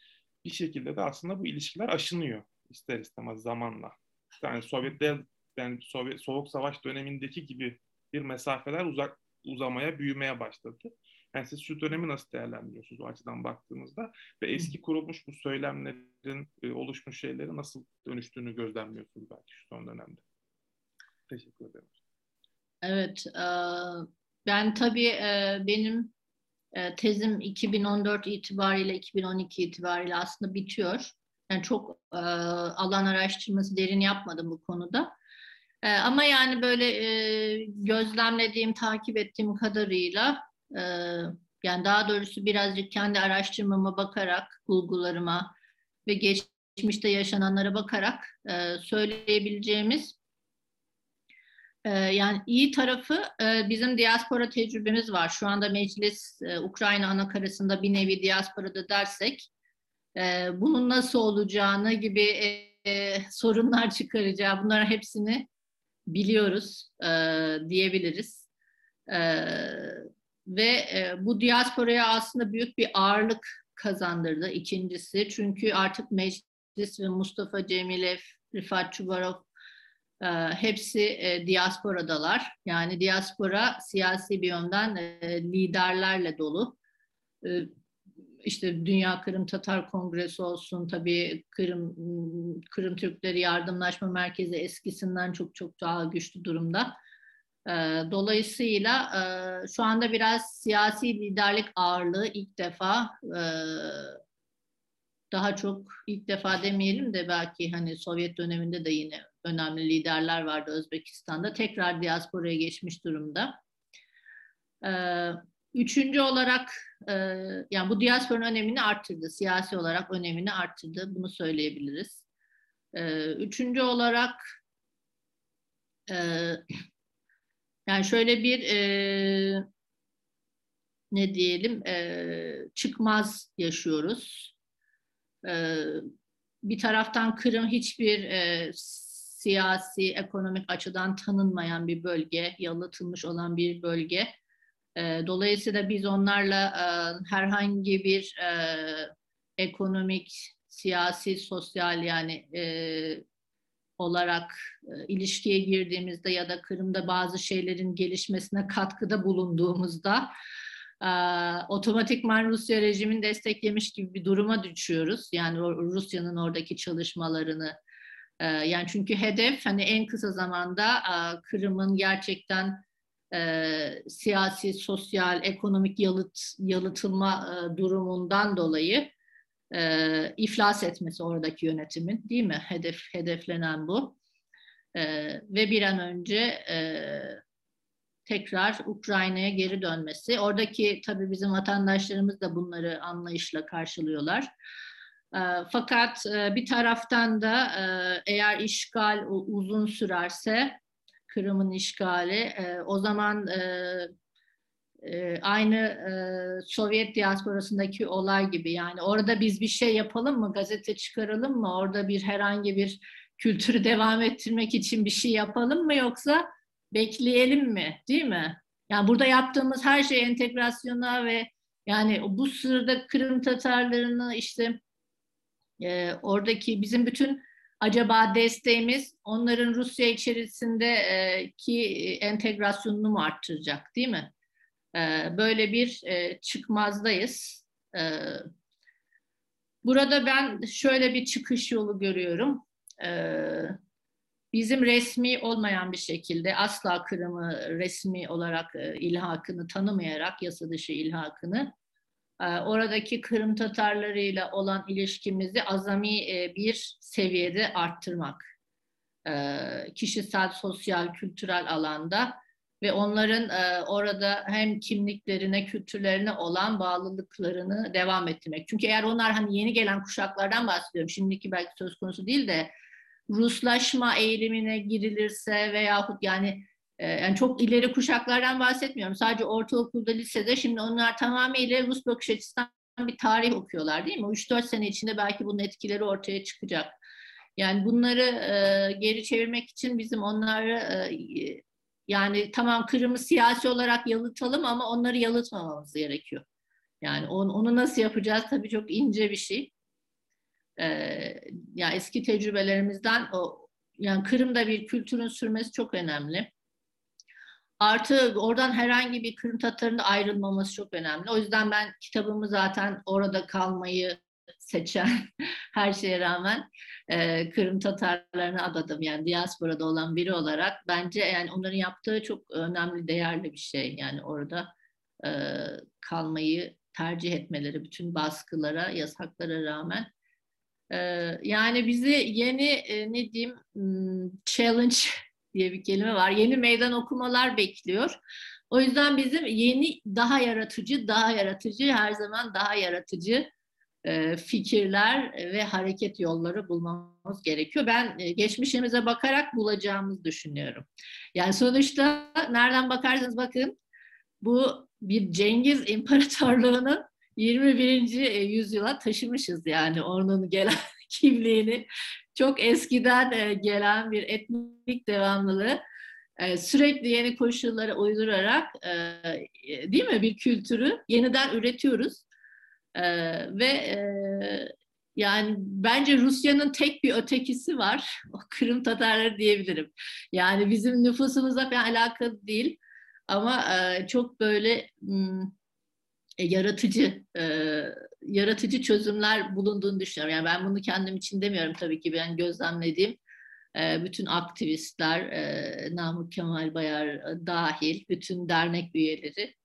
bir şekilde de aslında bu ilişkiler aşınıyor ister istemez zamanla. Yani Sovyetler, yani Sovyet, Soğuk Savaş dönemindeki gibi bir mesafeler uzak uzamaya, büyümeye başladı. Yani siz şu dönemi nasıl değerlendiriyorsunuz o açıdan baktığınızda ve eski kurulmuş bu söylemlerin, e, oluşmuş şeyleri nasıl dönüştüğünü gözlemliyorsunuz belki şu son dönemde? Teşekkür ederim. Evet, e, ben tabii e, benim tezim 2014 itibariyle 2012 itibariyle aslında bitiyor. Yani çok alan araştırması derin yapmadım bu konuda. Ama yani böyle gözlemlediğim, takip ettiğim kadarıyla ee, yani daha doğrusu birazcık kendi araştırmama bakarak, bulgularıma ve geçmişte yaşananlara bakarak e, söyleyebileceğimiz e, yani iyi tarafı e, bizim diaspora tecrübemiz var. Şu anda meclis Ukrayna anakarasında bir nevi diasporada dersek bunun nasıl olacağını gibi sorunlar çıkaracağı bunların hepsini biliyoruz diyebiliriz ve e, bu diasporaya aslında büyük bir ağırlık kazandırdı ikincisi. Çünkü artık meclis ve Mustafa Cemilev, Rifat Çubarov e, hepsi e, diasporadalar. Yani diaspora siyasi bir yönden e, liderlerle dolu. E, işte Dünya Kırım Tatar Kongresi olsun, tabii Kırım Kırım Türkleri Yardımlaşma Merkezi eskisinden çok çok daha güçlü durumda. Dolayısıyla şu anda biraz siyasi liderlik ağırlığı ilk defa daha çok ilk defa demeyelim de belki hani Sovyet döneminde de yine önemli liderler vardı Özbekistan'da. Tekrar diasporaya geçmiş durumda. Üçüncü olarak yani bu diasporanın önemini arttırdı. Siyasi olarak önemini arttırdı. Bunu söyleyebiliriz. Üçüncü olarak yani şöyle bir e, ne diyelim e, çıkmaz yaşıyoruz. E, bir taraftan Kırım hiçbir e, siyasi, ekonomik açıdan tanınmayan bir bölge, yalıtılmış olan bir bölge. E, dolayısıyla biz onlarla e, herhangi bir e, ekonomik, siyasi, sosyal yani e, olarak e, ilişkiye girdiğimizde ya da Kırım'da bazı şeylerin gelişmesine katkıda bulunduğumuzda e, otomatikman Rusya rejimin desteklemiş gibi bir duruma düşüyoruz. Yani Rusya'nın oradaki çalışmalarını e, yani çünkü hedef hani en kısa zamanda e, Kırım'ın gerçekten e, siyasi, sosyal, ekonomik yalıt yalıtılma e, durumundan dolayı e, iflas etmesi oradaki yönetimin değil mi? Hedef hedeflenen bu. E, ve bir an önce e, tekrar Ukrayna'ya geri dönmesi. Oradaki tabii bizim vatandaşlarımız da bunları anlayışla karşılıyorlar. E, fakat e, bir taraftan da e, eğer işgal uzun sürerse Kırım'ın işgali o zaman e, aynı e, Sovyet diasporasındaki olay gibi yani orada biz bir şey yapalım mı gazete çıkaralım mı orada bir herhangi bir kültürü devam ettirmek için bir şey yapalım mı yoksa bekleyelim mi değil mi? Yani burada yaptığımız her şey entegrasyona ve yani bu sırada Kırım Tatarlarını işte e, oradaki bizim bütün acaba desteğimiz onların Rusya içerisindeki entegrasyonunu mu arttıracak değil mi? Böyle bir çıkmazdayız. Burada ben şöyle bir çıkış yolu görüyorum. Bizim resmi olmayan bir şekilde asla Kırım'ı resmi olarak ilhakını tanımayarak yasa dışı ilhakını oradaki Kırım Tatarlarıyla olan ilişkimizi azami bir seviyede arttırmak. Kişisel, sosyal, kültürel alanda ve onların orada hem kimliklerine, kültürlerine olan bağlılıklarını devam ettirmek. Çünkü eğer onlar hani yeni gelen kuşaklardan bahsediyorum, şimdiki belki söz konusu değil de Ruslaşma eğilimine girilirse veyahut yani ee, yani çok ileri kuşaklardan bahsetmiyorum. Sadece ortaokulda, lisede şimdi onlar tamamıyla Rus bakış açısından bir tarih okuyorlar değil mi? O 3-4 sene içinde belki bunun etkileri ortaya çıkacak. Yani bunları e, geri çevirmek için bizim onları e, yani tamam Kırım'ı siyasi olarak yalıtalım ama onları yalıtmamamız gerekiyor. Yani onu, onu nasıl yapacağız tabii çok ince bir şey. Ee, ya eski tecrübelerimizden o yani Kırım'da bir kültürün sürmesi çok önemli. Artı oradan herhangi bir Kırım Tatarı'nın ayrılmaması çok önemli. O yüzden ben kitabımı zaten orada kalmayı seçen her şeye rağmen e, Kırım Tatarlarına adadım. Yani diasporada olan biri olarak bence yani onların yaptığı çok önemli, değerli bir şey. Yani orada e, kalmayı tercih etmeleri bütün baskılara, yasaklara rağmen. E, yani bizi yeni e, ne diyeyim hmm, challenge diye bir kelime var. Yeni meydan okumalar bekliyor. O yüzden bizim yeni, daha yaratıcı, daha yaratıcı, her zaman daha yaratıcı fikirler ve hareket yolları bulmamız gerekiyor. Ben e, geçmişimize bakarak bulacağımızı düşünüyorum. Yani sonuçta nereden bakarsanız bakın bu bir Cengiz İmparatorluğu'nun 21. E, yüzyıla taşımışız yani onun gelen kimliğini çok eskiden e, gelen bir etnik devamlılığı e, sürekli yeni koşullara uydurarak e, değil mi bir kültürü yeniden üretiyoruz ve yani bence Rusya'nın tek bir ötekisi var. O Kırım Tatarları diyebilirim. Yani bizim nüfusumuzla falan alakalı değil. Ama çok böyle yaratıcı yaratıcı çözümler bulunduğunu düşünüyorum. Yani ben bunu kendim için demiyorum tabii ki ben gözlemlediğim e, bütün aktivistler, e, Namık Kemal Bayar e, dahil, bütün dernek üyeleri,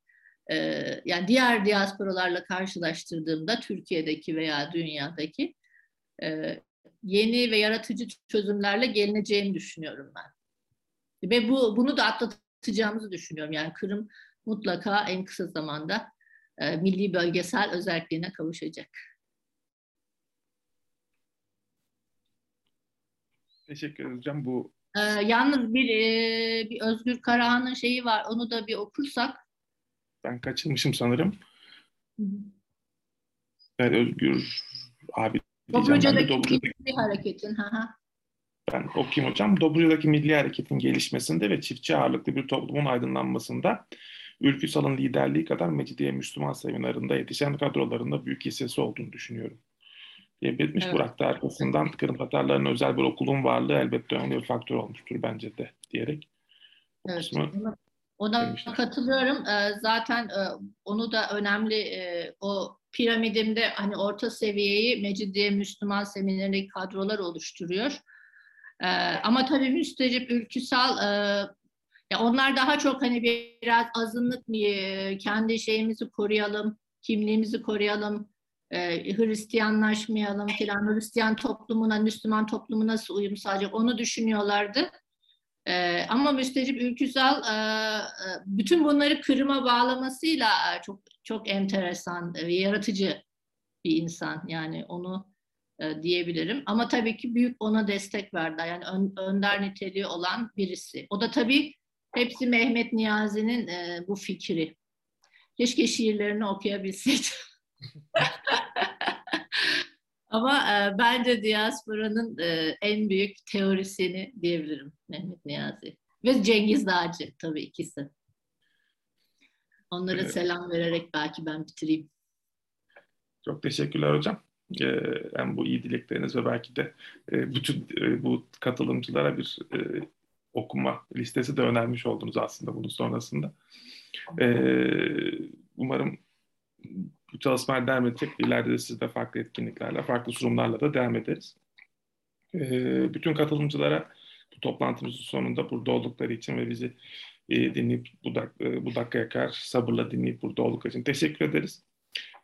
yani diğer diasporalarla karşılaştırdığımda Türkiye'deki veya dünyadaki yeni ve yaratıcı çözümlerle gelineceğini düşünüyorum ben. Ve bu bunu da atlatacağımızı düşünüyorum. Yani Kırım mutlaka en kısa zamanda e, milli bölgesel özelliğine kavuşacak. Teşekkür ederim hocam. Bu ee, yalnız bir e, bir Özgür Karahan'ın şeyi var. Onu da bir okursak. Ben kaçırmışım sanırım. Evet Özgür abi Dobruca'daki Dobruca'daki milli hareketin. Ha Ben okuyayım hocam. Dobruca'daki milli hareketin gelişmesinde ve çiftçi ağırlıklı bir toplumun aydınlanmasında Ülkü Sal'ın liderliği kadar Mecidiye Müslüman seminarında yetişen kadrolarında büyük hissesi olduğunu düşünüyorum. diye belirtmiş. Evet. Burak da arkasından Kırım Tatarların özel bir okulun varlığı elbette önemli bir faktör olmuştur bence de diyerek. Evet. Kısmı ona demiştim. katılıyorum. Ee, zaten e, onu da önemli e, o piramidimde hani orta seviyeyi Mecidiye Müslüman seminerindeki kadrolar oluşturuyor. Ee, ama tabii müstecip ülküsal e, ya onlar daha çok hani biraz azınlık mı kendi şeyimizi koruyalım, kimliğimizi koruyalım, Hristiyanlaşmayalım filan, Hristiyan toplumuna, Müslüman toplumu nasıl uyum sağlayacak onu düşünüyorlardı. E, ama müstecip ülküsal e, bütün bunları Kırım'a bağlamasıyla çok çok enteresan ve yaratıcı bir insan yani onu e, diyebilirim. Ama tabii ki büyük ona destek verdi. Yani ön, önder niteliği olan birisi. O da tabii Hepsi Mehmet Niyazi'nin e, bu fikri. Keşke şiirlerini okuyabilseydim. Ama e, bence diasporanın e, en büyük teorisini diyebilirim Mehmet Niyazi. Ve Cengiz Dağcı tabii ikisi. Onlara evet. selam vererek belki ben bitireyim. Çok teşekkürler hocam. e, hem bu iyi dilekleriniz ve belki de e, bütün e, bu katılımcılara bir e, okuma listesi de önermiş oldunuz aslında bunun sonrasında. E, umarım bu çalışmalar devam edecek. İleride de sizde farklı etkinliklerle, farklı sunumlarla da devam ederiz. E, bütün katılımcılara bu toplantımızın sonunda burada oldukları için ve bizi e, dinleyip bu, dak e, bu dakikaya kadar sabırla dinleyip burada oldukları için teşekkür ederiz.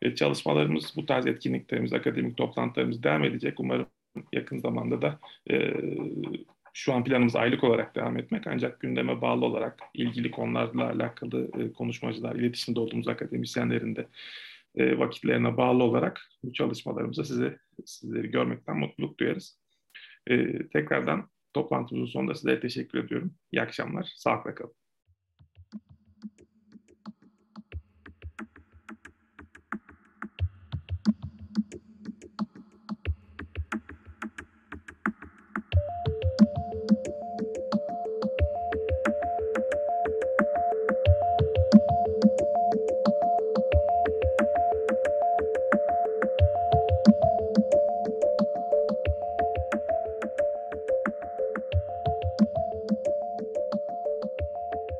E, çalışmalarımız, bu tarz etkinliklerimiz, akademik toplantılarımız devam edecek. Umarım yakın zamanda da e, şu an planımız aylık olarak devam etmek ancak gündeme bağlı olarak ilgili konularla alakalı e, konuşmacılar, iletişimde olduğumuz akademisyenlerin de e, vakitlerine bağlı olarak bu çalışmalarımıza size sizleri görmekten mutluluk duyarız. E, tekrardan toplantımızın sonunda size teşekkür ediyorum. İyi akşamlar, sağlıkla kalın.